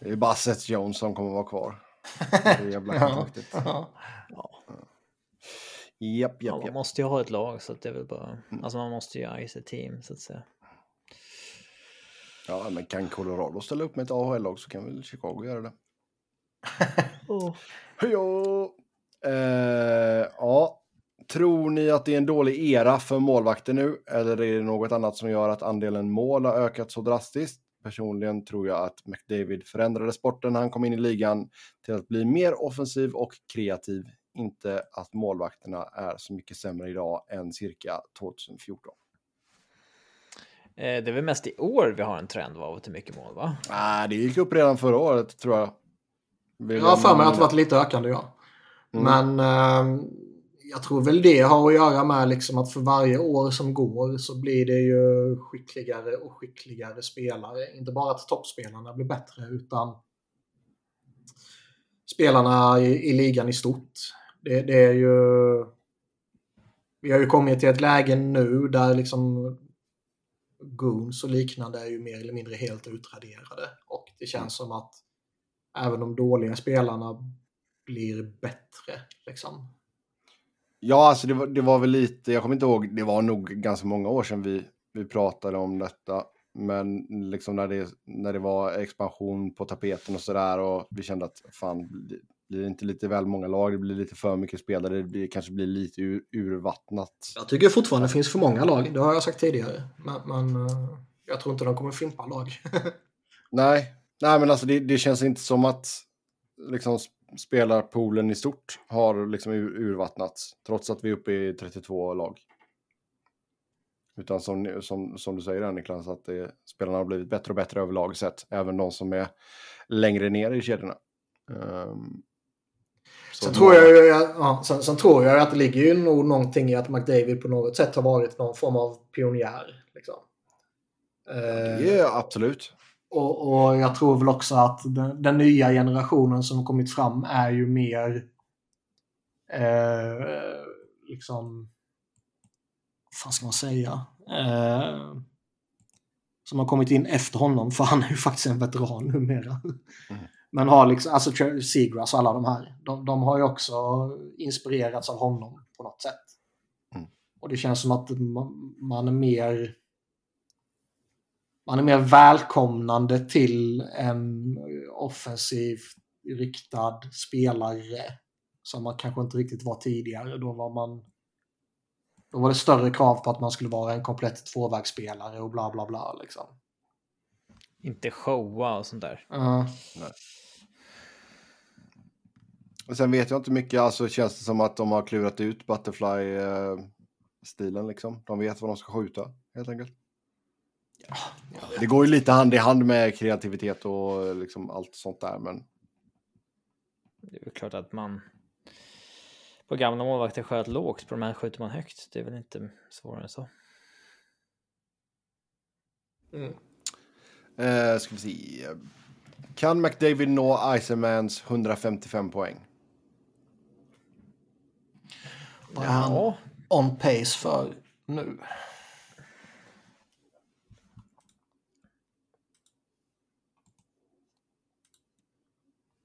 Det är bara Seth Jones som kommer vara kvar. Det jävla Ja. kontraktet. Ja. Japp, Ja, japp, man japp. måste ju ha ett lag så att det är väl bara... Mm. Alltså man måste ju ice ett team så att säga. Ja, men kan Colorado ställa upp med ett AHL-lag så kan väl Chicago göra det. Oh. Ja, eh, ja. Tror ni att det är en dålig era för målvakter nu eller är det något annat som gör att andelen mål har ökat så drastiskt? Personligen tror jag att McDavid förändrade sporten när han kom in i ligan till att bli mer offensiv och kreativ. Inte att målvakterna är så mycket sämre idag än cirka 2014. Eh, Det är väl mest i år vi har en trend av att det är mycket mål, va? Nej, det gick upp redan förra året tror jag. Vill Jag har för mig att det varit lite ökande, ja. Mm. Men eh, jag tror väl det har att göra med liksom att för varje år som går så blir det ju skickligare och skickligare spelare. Inte bara att toppspelarna blir bättre utan spelarna i, i ligan i stort. Det, det är ju... Vi har ju kommit till ett läge nu där liksom goons och liknande är ju mer eller mindre helt utraderade. Och det känns som att även de dåliga spelarna blir bättre. Liksom. Ja, alltså det var, det var väl lite, jag kommer inte ihåg, det var nog ganska många år sedan vi, vi pratade om detta. Men liksom när det, när det var expansion på tapeten och sådär och vi kände att fan, blir det inte lite väl många lag, det blir lite för mycket spelare, det blir, kanske blir lite ur, urvattnat. Jag tycker fortfarande det finns för många lag, det har jag sagt tidigare. Men, men eh, jag tror inte de kommer fimpa lag. Nej, nej men alltså det, det känns inte som att liksom spelarpoolen i stort har liksom ur, urvattnats, trots att vi är uppe i 32 lag. Utan som, som, som du säger Niklas, att det, spelarna har blivit bättre och bättre överlag sett, även de som är längre ner i kedjorna. Ehm, så Sen tror, jag, ju- ja, sen, sen tror jag att det ligger ju nog någonting i att McDavid på något sätt har varit någon form av pionjär. Liksom. Ja, absolut. Och, och jag tror väl också att den, den nya generationen som kommit fram är ju mer eh, liksom vad ska man säga? Eh, som har kommit in efter honom, för han är ju faktiskt en veteran numera. Mm. Men har liksom, alltså Seagrass och alla de här, de, de har ju också inspirerats av honom på något sätt. Mm. Och det känns som att man, man är mer man är mer välkomnande till en offensiv riktad spelare som man kanske inte riktigt var tidigare. Då var man då var det större krav på att man skulle vara en komplett tvåvägsspelare och bla bla bla. Liksom. Inte showa och sånt där. Uh, Och sen vet jag inte mycket, alltså känns det som att de har klurat ut Butterfly-stilen liksom. De vet vad de ska skjuta, helt enkelt. Det går ju lite hand i hand med kreativitet och liksom allt sånt där, men Det är väl klart att man på gamla målvakter sköt lågt, på de här skjuter man högt. Det är väl inte svårare än så. mm. eh, ska vi se. Kan McDavid nå Icermans 155 poäng? Vad är han Ja, on pace för nu?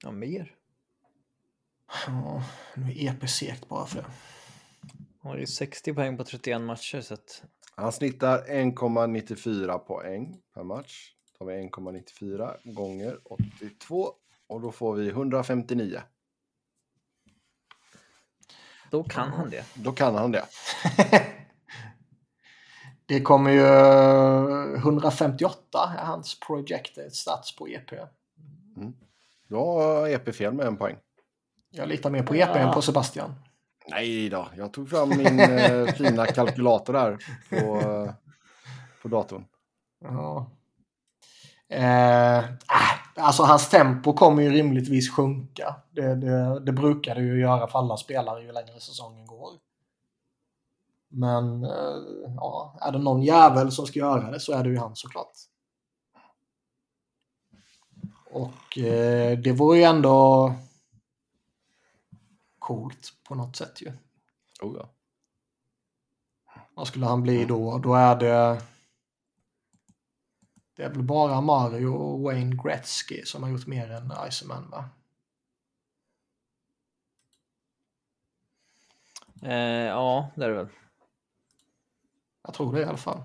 Ja mer. Ja, nu är EP segt bara för det. Han har ju 60 poäng på 31 matcher så att Han snittar 1,94 poäng per match. Har vi 1,94 gånger 82 och då får vi 159. då kan han det. Då kan han det. Det kommer ju 158 är hans projected stats på EP. Då har EP fel med en poäng. Jag litar mer på EP än på Sebastian. Nej då, jag tog fram min eh, fina kalkylator där på, eh, på datorn. Ja. Eh, äh, alltså hans tempo kommer ju rimligtvis sjunka. Det, det, det brukar det ju göra för alla spelare ju längre säsongen går. Men eh, ja, är det någon jävel som ska göra det så är det ju han såklart. Och eh, det vore ju ändå coolt på något sätt ju. Oh, ja. Vad skulle han bli då? Då är det... Det är väl bara Mario och Wayne Gretzky som har gjort mer än Iceman va? Eh, ja, det är det väl. Jag tror det i alla fall.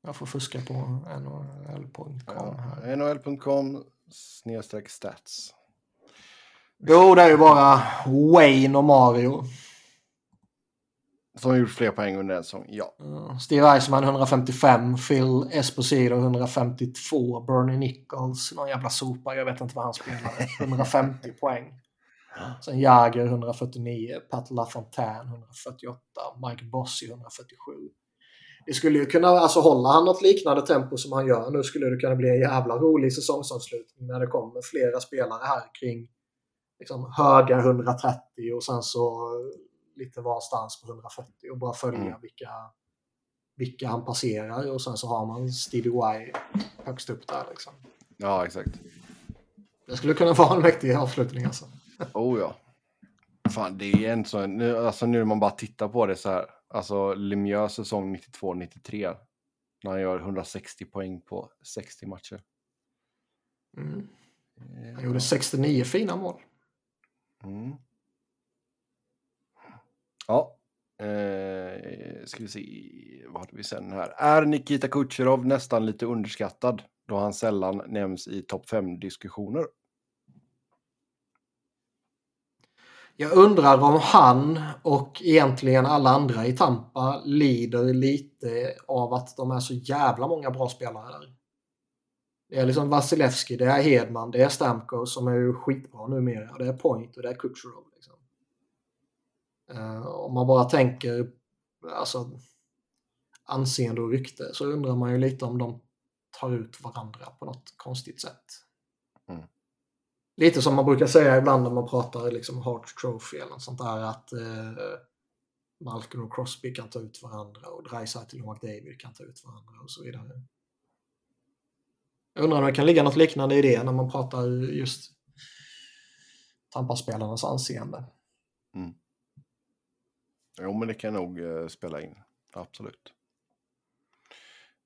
Jag får fuska på nhl.com här. NHL.com snedstreck stats. Jo, det är ju bara Wayne och Mario. Som har gjort fler poäng under en säsong, ja. Steve Eisman 155, Phil Esposito 152, Bernie Nichols, någon jävla sopa, jag vet inte vad han spelar, 150 poäng. Sen Jagger 149, Pat LaFontaine 148, Mike Bossy 147. Det skulle ju kunna, alltså hålla han något liknande tempo som han gör nu skulle det kunna bli en jävla rolig säsongsavslutning när det kommer flera spelare här kring liksom, höga 130 och sen så lite varstans på 140 och bara följa mm. vilka, vilka han passerar och sen så har man Stevie Y högst upp där liksom. Ja, exakt. Det skulle kunna vara en mäktig avslutning alltså. Oh ja. Fan, det är en sån, nu, alltså nu när man bara tittar på det så här, alltså Lemieux säsong 92-93, när han gör 160 poäng på 60 matcher. Mm. Han gjorde 69 fina mål. Mm. Ja. Eh, ska vi se, vad hade vi sen här? Är Nikita Kucherov nästan lite underskattad då han sällan nämns i topp 5-diskussioner? Jag undrar om han och egentligen alla andra i Tampa lider lite av att de är så jävla många bra spelare där. Det är liksom Vasilevski, det är Hedman, det är Stamkos som är skitbra numera. Det är Point och det är Kucherov. Liksom. Uh, om man bara tänker alltså, anseende och rykte så undrar man ju lite om de tar ut varandra på något konstigt sätt. Lite som man brukar säga ibland när man pratar liksom Hart Trophy eller något sånt där att eh, Malcolm och Crosby kan ta ut varandra och Dreisaitl och McDavid kan ta ut varandra och så vidare. Jag undrar om det kan ligga något liknande i det när man pratar just Tampaspelarnas anseende. Mm. Jo, men det kan nog eh, spela in. Absolut.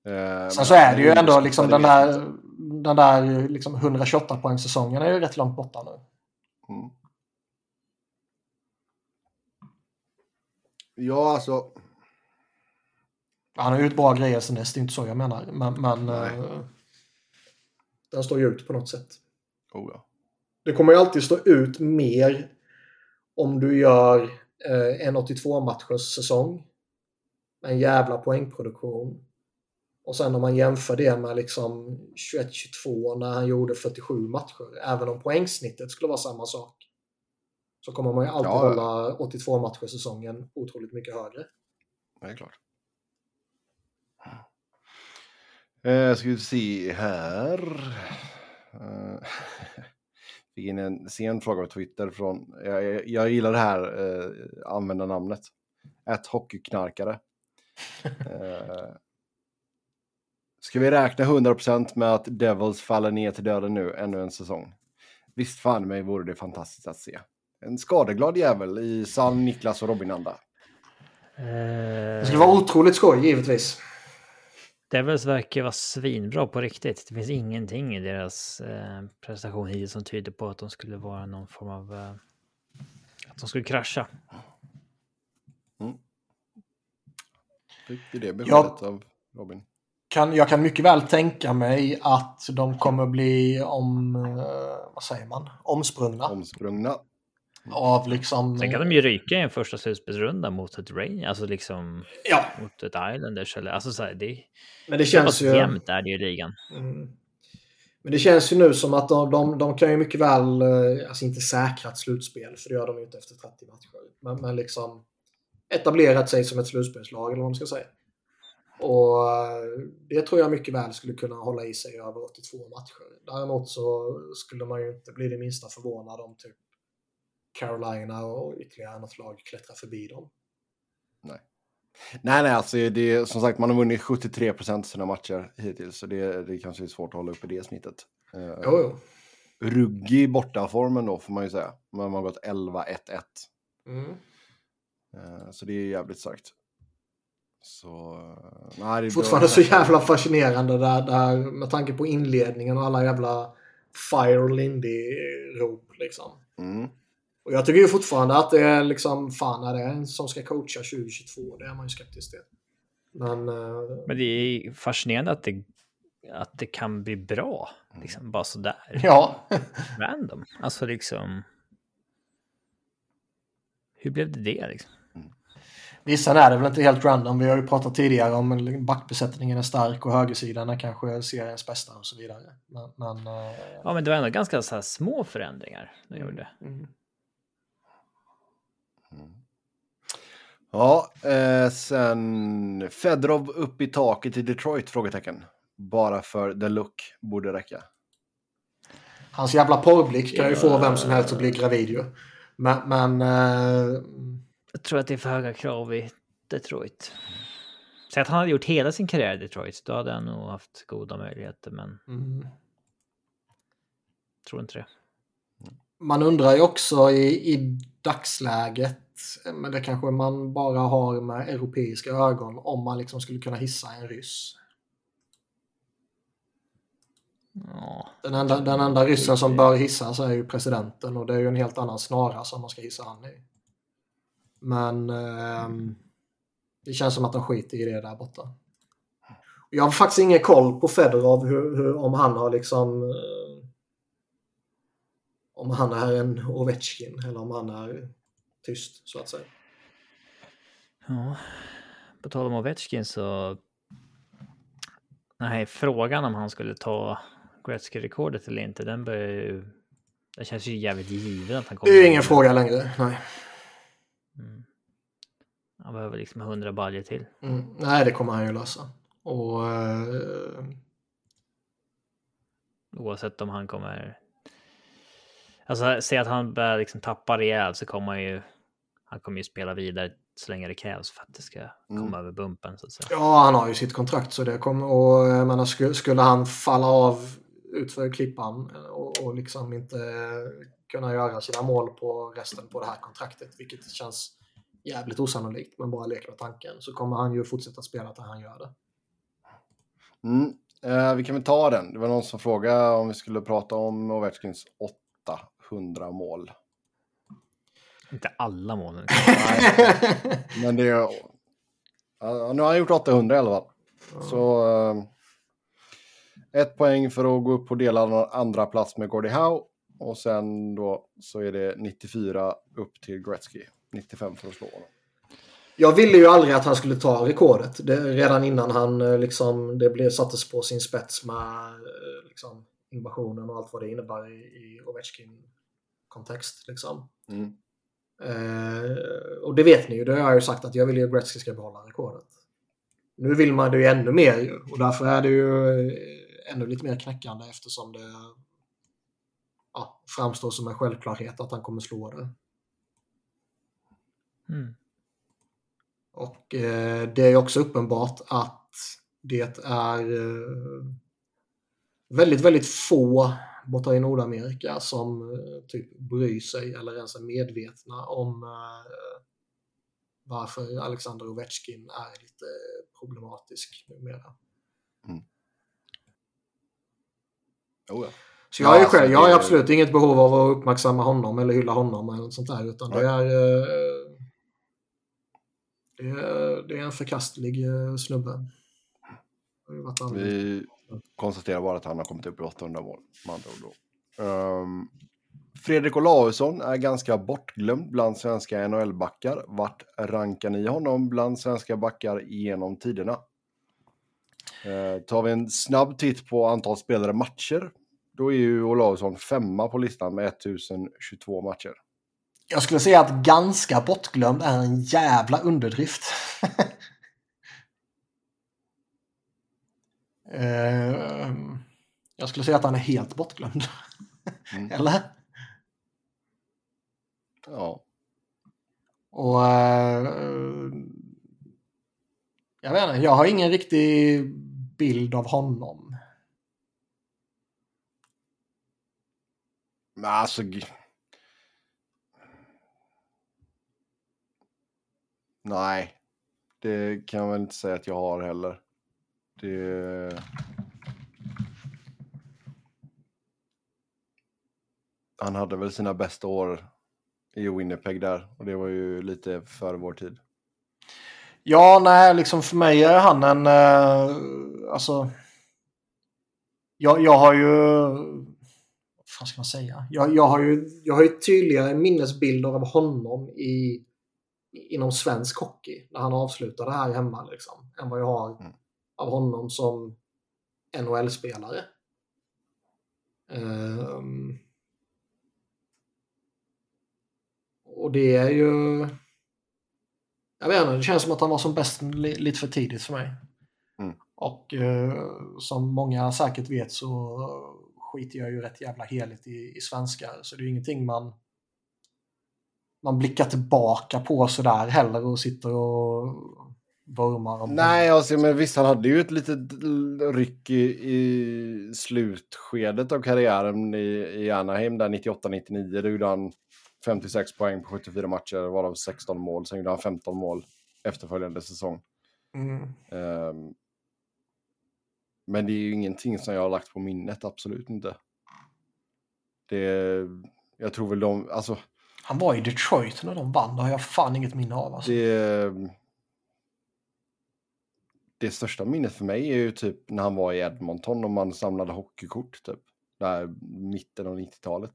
Uh, Sen så är det ju ändå liksom den där, den där liksom 128 poängsäsongen är ju rätt långt borta nu. Mm. Ja, alltså. Han har ju gjort bra grejer sen dess, det är inte så jag menar. Men, men uh, den står ju ut på något sätt. Oh, ja. Det kommer ju alltid stå ut mer om du gör eh, en 82 matchers säsong en jävla poängproduktion. Och sen om man jämför det med liksom 21-22 när han gjorde 47 matcher, även om poängsnittet skulle vara samma sak, så kommer man ju alltid ja, hålla 82 matchers säsongen otroligt mycket högre. Det är klart. Eh, ska vi se här. Eh, fick in en sen fråga på Twitter från, jag, jag gillar det här eh, användarnamnet. Ett hockeyknarkare. eh, ska vi räkna 100% med att Devils faller ner till döden nu, ännu en säsong? Visst fan mig vore det fantastiskt att se. En skadeglad jävel i sann Niklas och Robin-anda. Det skulle vara otroligt skoj, givetvis. Devils verkar vara svinbra på riktigt. Det finns ingenting i deras eh, prestation hittills som tyder på att de skulle vara någon form av... Eh, att de skulle krascha. Mm. Fick det beskedet jag, av Robin? Kan, jag kan mycket väl tänka mig att de kommer bli om... Eh, vad säger man? Omsprungna. Omsprungna. Av liksom... Sen kan de ju ryka i en första slutspelsrunda mot ett Rain, alltså liksom ja. mot ett Islanders eller alltså så här, det, Men det känns ju... jämnt är det i ligan. Mm. Men det känns ju nu som att de, de, de kan ju mycket väl, eh, alltså inte säkra ett slutspel, för det gör de ju inte efter 30 matcher. Men, men liksom etablerat sig som ett slutspelslag eller vad man ska säga. Och eh, det tror jag mycket väl skulle kunna hålla i sig över 82 matcher. Däremot så skulle man ju inte bli det minsta förvånad om typ Carolina och ytterligare något lag klättra förbi dem. Nej. Nej, nej, alltså det är som sagt man har vunnit 73 procent av sina matcher hittills, så det, det kanske är svårt att hålla uppe det snittet. Uh, jo, jo. Ruggig bortaformen då får man ju säga. Man har gått 11-1-1. Mm. Uh, så det är jävligt starkt. Så, uh, nej, Fortfarande så jävla fascinerande där, där med tanke på inledningen och alla jävla Fire Lindy-rop liksom. Mm. Och jag tycker ju fortfarande att det är liksom, fan är det en som ska coacha 2022? Det är man ju skeptisk till. Men, uh... Men det är fascinerande att det, att det kan bli bra. Liksom bara sådär. Ja. Random. Alltså liksom. Hur blev det det liksom? Visst, sen är det väl inte helt random. Vi har ju pratat tidigare om backbesättningen är stark och högersidan är kanske seriens bästa och så vidare. Men, men, eh, Ja, men det var ändå ganska så här små förändringar de gjorde. mm. Ja, eh, sen Fedorov upp i taket i Detroit? Frågetecken. Bara för the look borde räcka. Hans jävla porrblick kan ju få vem som helst att bli gravid ju. Men, men eh, Jag tror att det är för höga krav i Detroit. Så att han hade gjort hela sin karriär i Detroit, då hade han nog haft goda möjligheter, men mm. tror inte det. man undrar ju också i, i dagsläget, men det kanske man bara har med europeiska ögon, om man liksom skulle kunna hissa en ryss. Ja, Den enda, den enda ryssen som bör hissas är ju presidenten och det är ju en helt annan snara som man ska hissa han i. Men ehm, det känns som att de skiter i det där borta. Jag har faktiskt ingen koll på Fedorov hur, hur, om han har liksom eh, om han är en Ovechkin eller om han är tyst så att säga. ja. På tal om Ovechkin så... Nej, frågan om han skulle ta Gretzky-rekordet eller inte, den börjar ju... Det känns ju jävligt givet att han Det kommer... är ju ingen fråga längre. Nej. Mm. Han behöver liksom 100 baljor till. Mm, nej, det kommer han ju lösa. Och eh, Oavsett om han kommer... Alltså, säg att han börjar liksom tappa rejält så kommer han ju... Han kommer ju spela vidare så länge det krävs för att det ska komma Mm. över bumpen så att säga. Ja, han har ju sitt kontrakt så det kommer och jag menar skulle, skulle han falla av utför klippan och, och liksom inte kunna göra sina mål på resten på det här kontraktet, vilket känns jävligt osannolikt, men bara lek med tanken, så kommer han ju fortsätta spela till han gör det. Mm. Eh, vi kan väl ta den. Det var någon som frågade om vi skulle prata om Ovechkins 800 mål. Inte alla målen. Men det är... Ja, nu har han gjort 800 i alla fall. Så... Eh, ett poäng för att gå upp på delad andra plats med Gordie Howe. Och sen då så är det 94 upp till Gretzky. 95 för att slå honom. Jag ville ju aldrig att han skulle ta rekordet. Det, redan innan han eh, liksom, det blev, sattes på sin spets med eh, liksom, invasionen och allt vad det innebär i, i Ovechkin-kontext. Liksom. Mm. Eh, och det vet ni ju, det har jag ju sagt att jag vill ju att Gretzky ska behålla rekordet. Nu vill man det ju ännu mer ju och därför är det ju eh, ännu lite mer knäckande eftersom det ja, framstår som en självklarhet att han kommer slå det. Mm. Och eh, det är också uppenbart att det är eh, väldigt, väldigt få borta i Nordamerika som eh, typ bryr sig eller ens är medvetna om eh, varför Alexander Ovechkin är lite problematisk numera. Oh, ja. Så jag Ja, alltså, själv, jag har det- absolut inget behov av att uppmärksamma honom eller hylla honom eller sånt där utan det är, eh, det är det är en förkastlig eh, snubbe. Vi konstaterar bara att han har kommit upp i 800 mål. Med andra ord då. Ehm, Fredrik Olausson är ganska bortglömd bland svenska NHL-backar. Vart rankar ni honom bland svenska backar genom tiderna? Uh, tar vi en snabb titt på antal spelade matcher. Då är ju Olausson femma på listan med 1022 matcher. Jag skulle säga att ganska bortglömd är en jävla underdrift. Eh, jag skulle säga att han är helt bortglömd. Mm. Eller? Ja. Och eh, jag vet inte, jag har ingen riktig bild av honom. Men alltså... Nej, det kan jag väl inte säga att jag har heller. Det... Han hade väl sina bästa år i Winnipeg där och det var ju lite före vår tid. Ja, nej, liksom för mig är han en... Eh, alltså... Jag, jag har ju... Vad fan ska man säga? Jag, jag, har ju, jag har ju tydligare minnesbilder av honom i inom svensk hockey när han avslutade här hemma liksom, än vad jag har Mm. av honom som NHL-spelare. Ehm. och det är ju... Jag vet inte, det känns som att han var som bäst li- lite för tidigt för mig. Mm. Och eh, som många säkert vet så skiter jag ju rätt jävla heligt i, i svenskar. Så det är ju ingenting man man blickar tillbaka på sådär heller och sitter och vurmar om. Nej, alltså, men visst, han hade ju ett litet ryck i, i slutskedet av karriären i, i Anaheim där 98-99. Då gjorde han 56 poäng på 74 matcher, varav 16 mål. Sen gjorde han 15 mål efterföljande säsong. Mm. Ehm, men det är ju ingenting som jag har lagt på minnet, absolut inte. Det, jag tror väl de, alltså Han var i Detroit när de vann, det har jag fan inget minne av. Alltså. det, det största minnet för mig är ju typ när han var i Edmonton och man samlade hockeykort typ. Där mitten av 90-talet.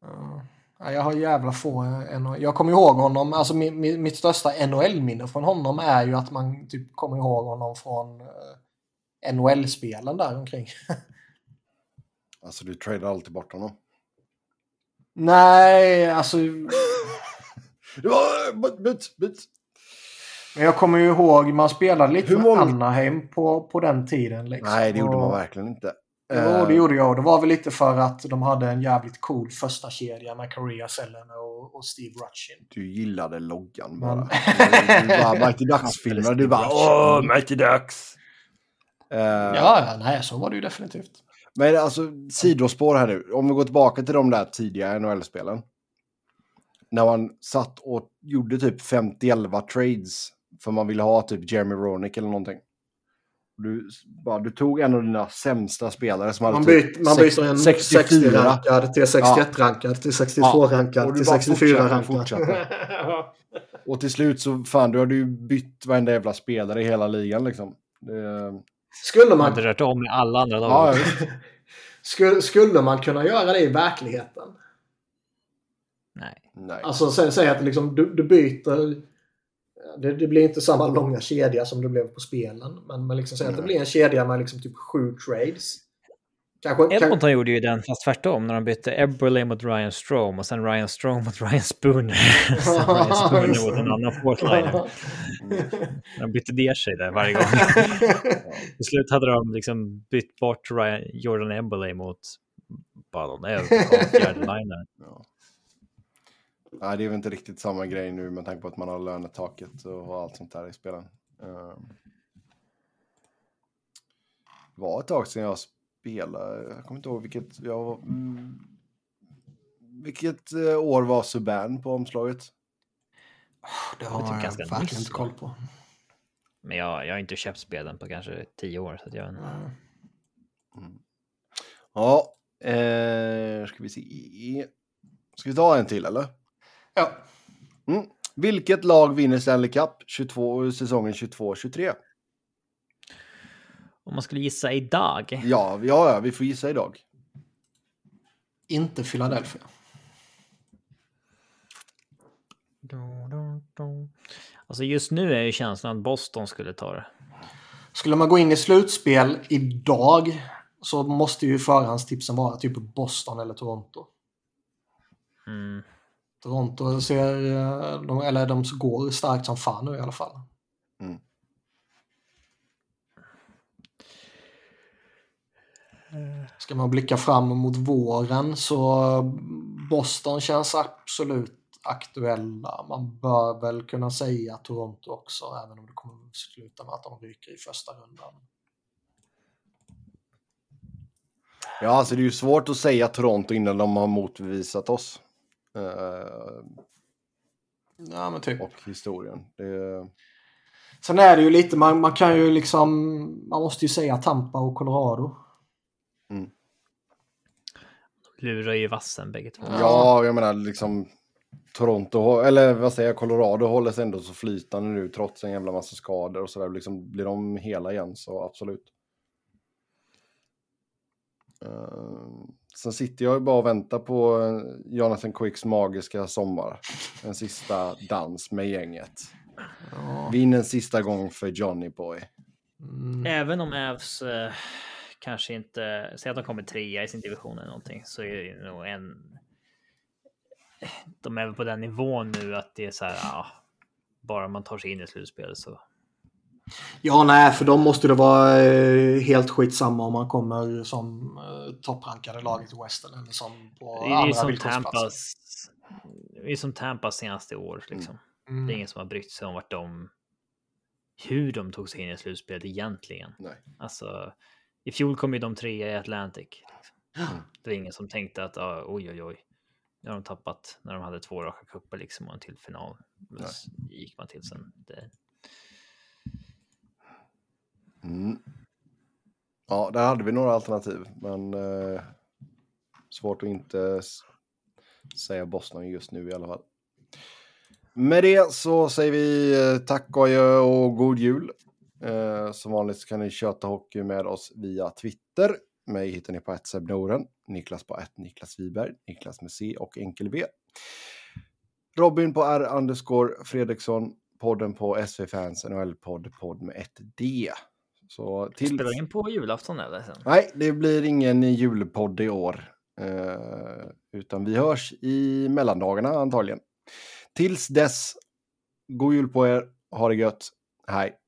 Ja. Ja, jag har jävla få NHL. Jag kommer ihåg honom, alltså mi- mi- mitt största NHL-minne från honom är ju att man typ kommer ihåg honom från eh, NHL-spelen där omkring. Alltså du tradar alltid bort honom. Nej, alltså Det var byt, byt. Men jag kommer ju ihåg, man spelade lite Hur med många- Anaheim på, på den tiden. Liksom. Nej, det gjorde man Och- verkligen inte. Jo, Eh, det gjorde jag. Det var väl lite för att de hade en jävligt cool första kedja med Korea Sellen och, och Steve Rutchin. Du gillade loggan bara. Du bara Mighty Ducks-filmer. Du bara åh, Mighty Ducks. Eh, Ja, ja, nej, så var det ju definitivt. Men alltså sidospår här nu. Om vi går tillbaka till de där tidiga NHL-spelen. När man satt och gjorde typ 50-11 trades. För man ville ha typ Jeremy Roenick eller någonting. Du, bara, du tog en av dina sämsta spelare som hade Man, typ byt, man sex- byter en 64. 60-rankad till 61-rankad till Ja, 62-rankad och du till bara fortsätter och 64-rankad. fortsätter. Och till slut så fan, du hade ju bytt varenda jävla spelare i hela ligan liksom. Det, skulle, Man man, hade rört om i alla andra ja, skulle, skulle man kunna göra det i verkligheten? Nej. Nej. Alltså säg, säg att liksom, du, du byter... Det, det blir inte samma långa kedja som det blev på spelen. Men, men liksom, säg att det blir en kedja med liksom typ sju trades. Kanske, kan, Edmonton gjorde ju den fast tvärtom när de bytte Eberle mot Ryan Strome och sen Ryan Strome mot Ryan Spooner. sen Ryan Spooner det. mot en annan fourth-liner. De bytte ner sig där varje gång. Till slut hade de liksom bytt bort Ryan, Jordan Eberle mot bara någon överkomst fjärde liner. Ja. Nej, det är väl inte riktigt samma grej nu med tanke på att man har lönetaket och allt sånt där i spelen. Um, det var ett tag sedan jag spelade. Jag kommer inte ihåg vilket. Jag, var- mm, vilket eh, år var Subban på omslaget? Det Det har jag ganska verkligen inte koll på. Men jag, jag har inte köpt spelen på kanske tio år. Så att jag, Mm. Ja, eh, ska vi se. Ska vi ta en till eller? Ja. Mm. Vilket lag vinner Stanley Cup 22, säsongen 22-23? Om man skulle gissa idag. Ja, ja, ja, vi får gissa idag. Inte Philadelphia. Alltså just nu är ju känslan att Boston skulle ta det. Skulle man gå in i slutspel idag så måste ju förhandstipsen vara typ Boston eller Toronto. Mm. Toronto ser, eh, de, eller de går starkt som fan nu i alla fall. Mm. Ska man blicka fram mot våren så Boston känns absolut aktuella. Man bör väl kunna säga Toronto också även om det kommer att sluta med att de ryker i första rundan. Ja, alltså det är ju svårt att säga Toronto innan de har motbevisat oss. Eh, Ja men typ. och historien. Det, Sen är det ju lite, man, man kan ju liksom, man måste ju säga Tampa och Colorado. Lurar ju vassen bägge två. ja, jag menar liksom Toronto, eller vad säger jag, Colorado håller sig ändå så flytande nu trots en jävla massa skador och sådär. Liksom, blir de hela igen så absolut. Eh, Sen sitter jag ju bara och väntar på eh, Jonathan Quicks magiska sommar. En sista dans med gänget. Ja. Vinn en sista gång för Johnny Boy. Mm. Även om Avs eh, kanske inte, säg att de kommer trea i sin division eller någonting, så är det nog en... De är väl på den nivån nu att det är så här, ja, bara man tar sig in i slutspelet så. Ja, nej, för dem måste det vara eh, helt skitsamma om man kommer som eh, topprankade laget i Western eller som på Det är andra som. Tampas, det är som Tampas senaste år liksom. Mm. Det är ingen som har brytt sig om vart de, hur de tog sig in i slutspelet egentligen. Nej. Alltså, i fjol kom ju de trea i Atlantic. Liksom. Mm. Det var ingen som tänkte att ah, oj, oj, oj. Nu har de tappat när de hade två raka cuper liksom och en till final. Men Nej. s- gick man till sen. Det, Mm. Ja, där hade vi några alternativ, men eh, svårt att inte säga Boston just nu i alla fall. Med det så säger vi eh, tack och adjö och god jul. Eh, som vanligt så kan ni köta hockey med oss via Twitter. Mig hittar ni på ett Noren, Niklas på ett Niklas Wiberg, Niklas med C och enkel V. Robin på R underscore Fredriksson, podden på SV Fans NHL-podd, podd med ett D. Så till... Spelar in på julafton eller? Sen? Nej, det blir ingen julpodd i år. Eh, utan vi hörs i mellandagarna antagligen. Tills dess, god jul på er, ha det gött, hej!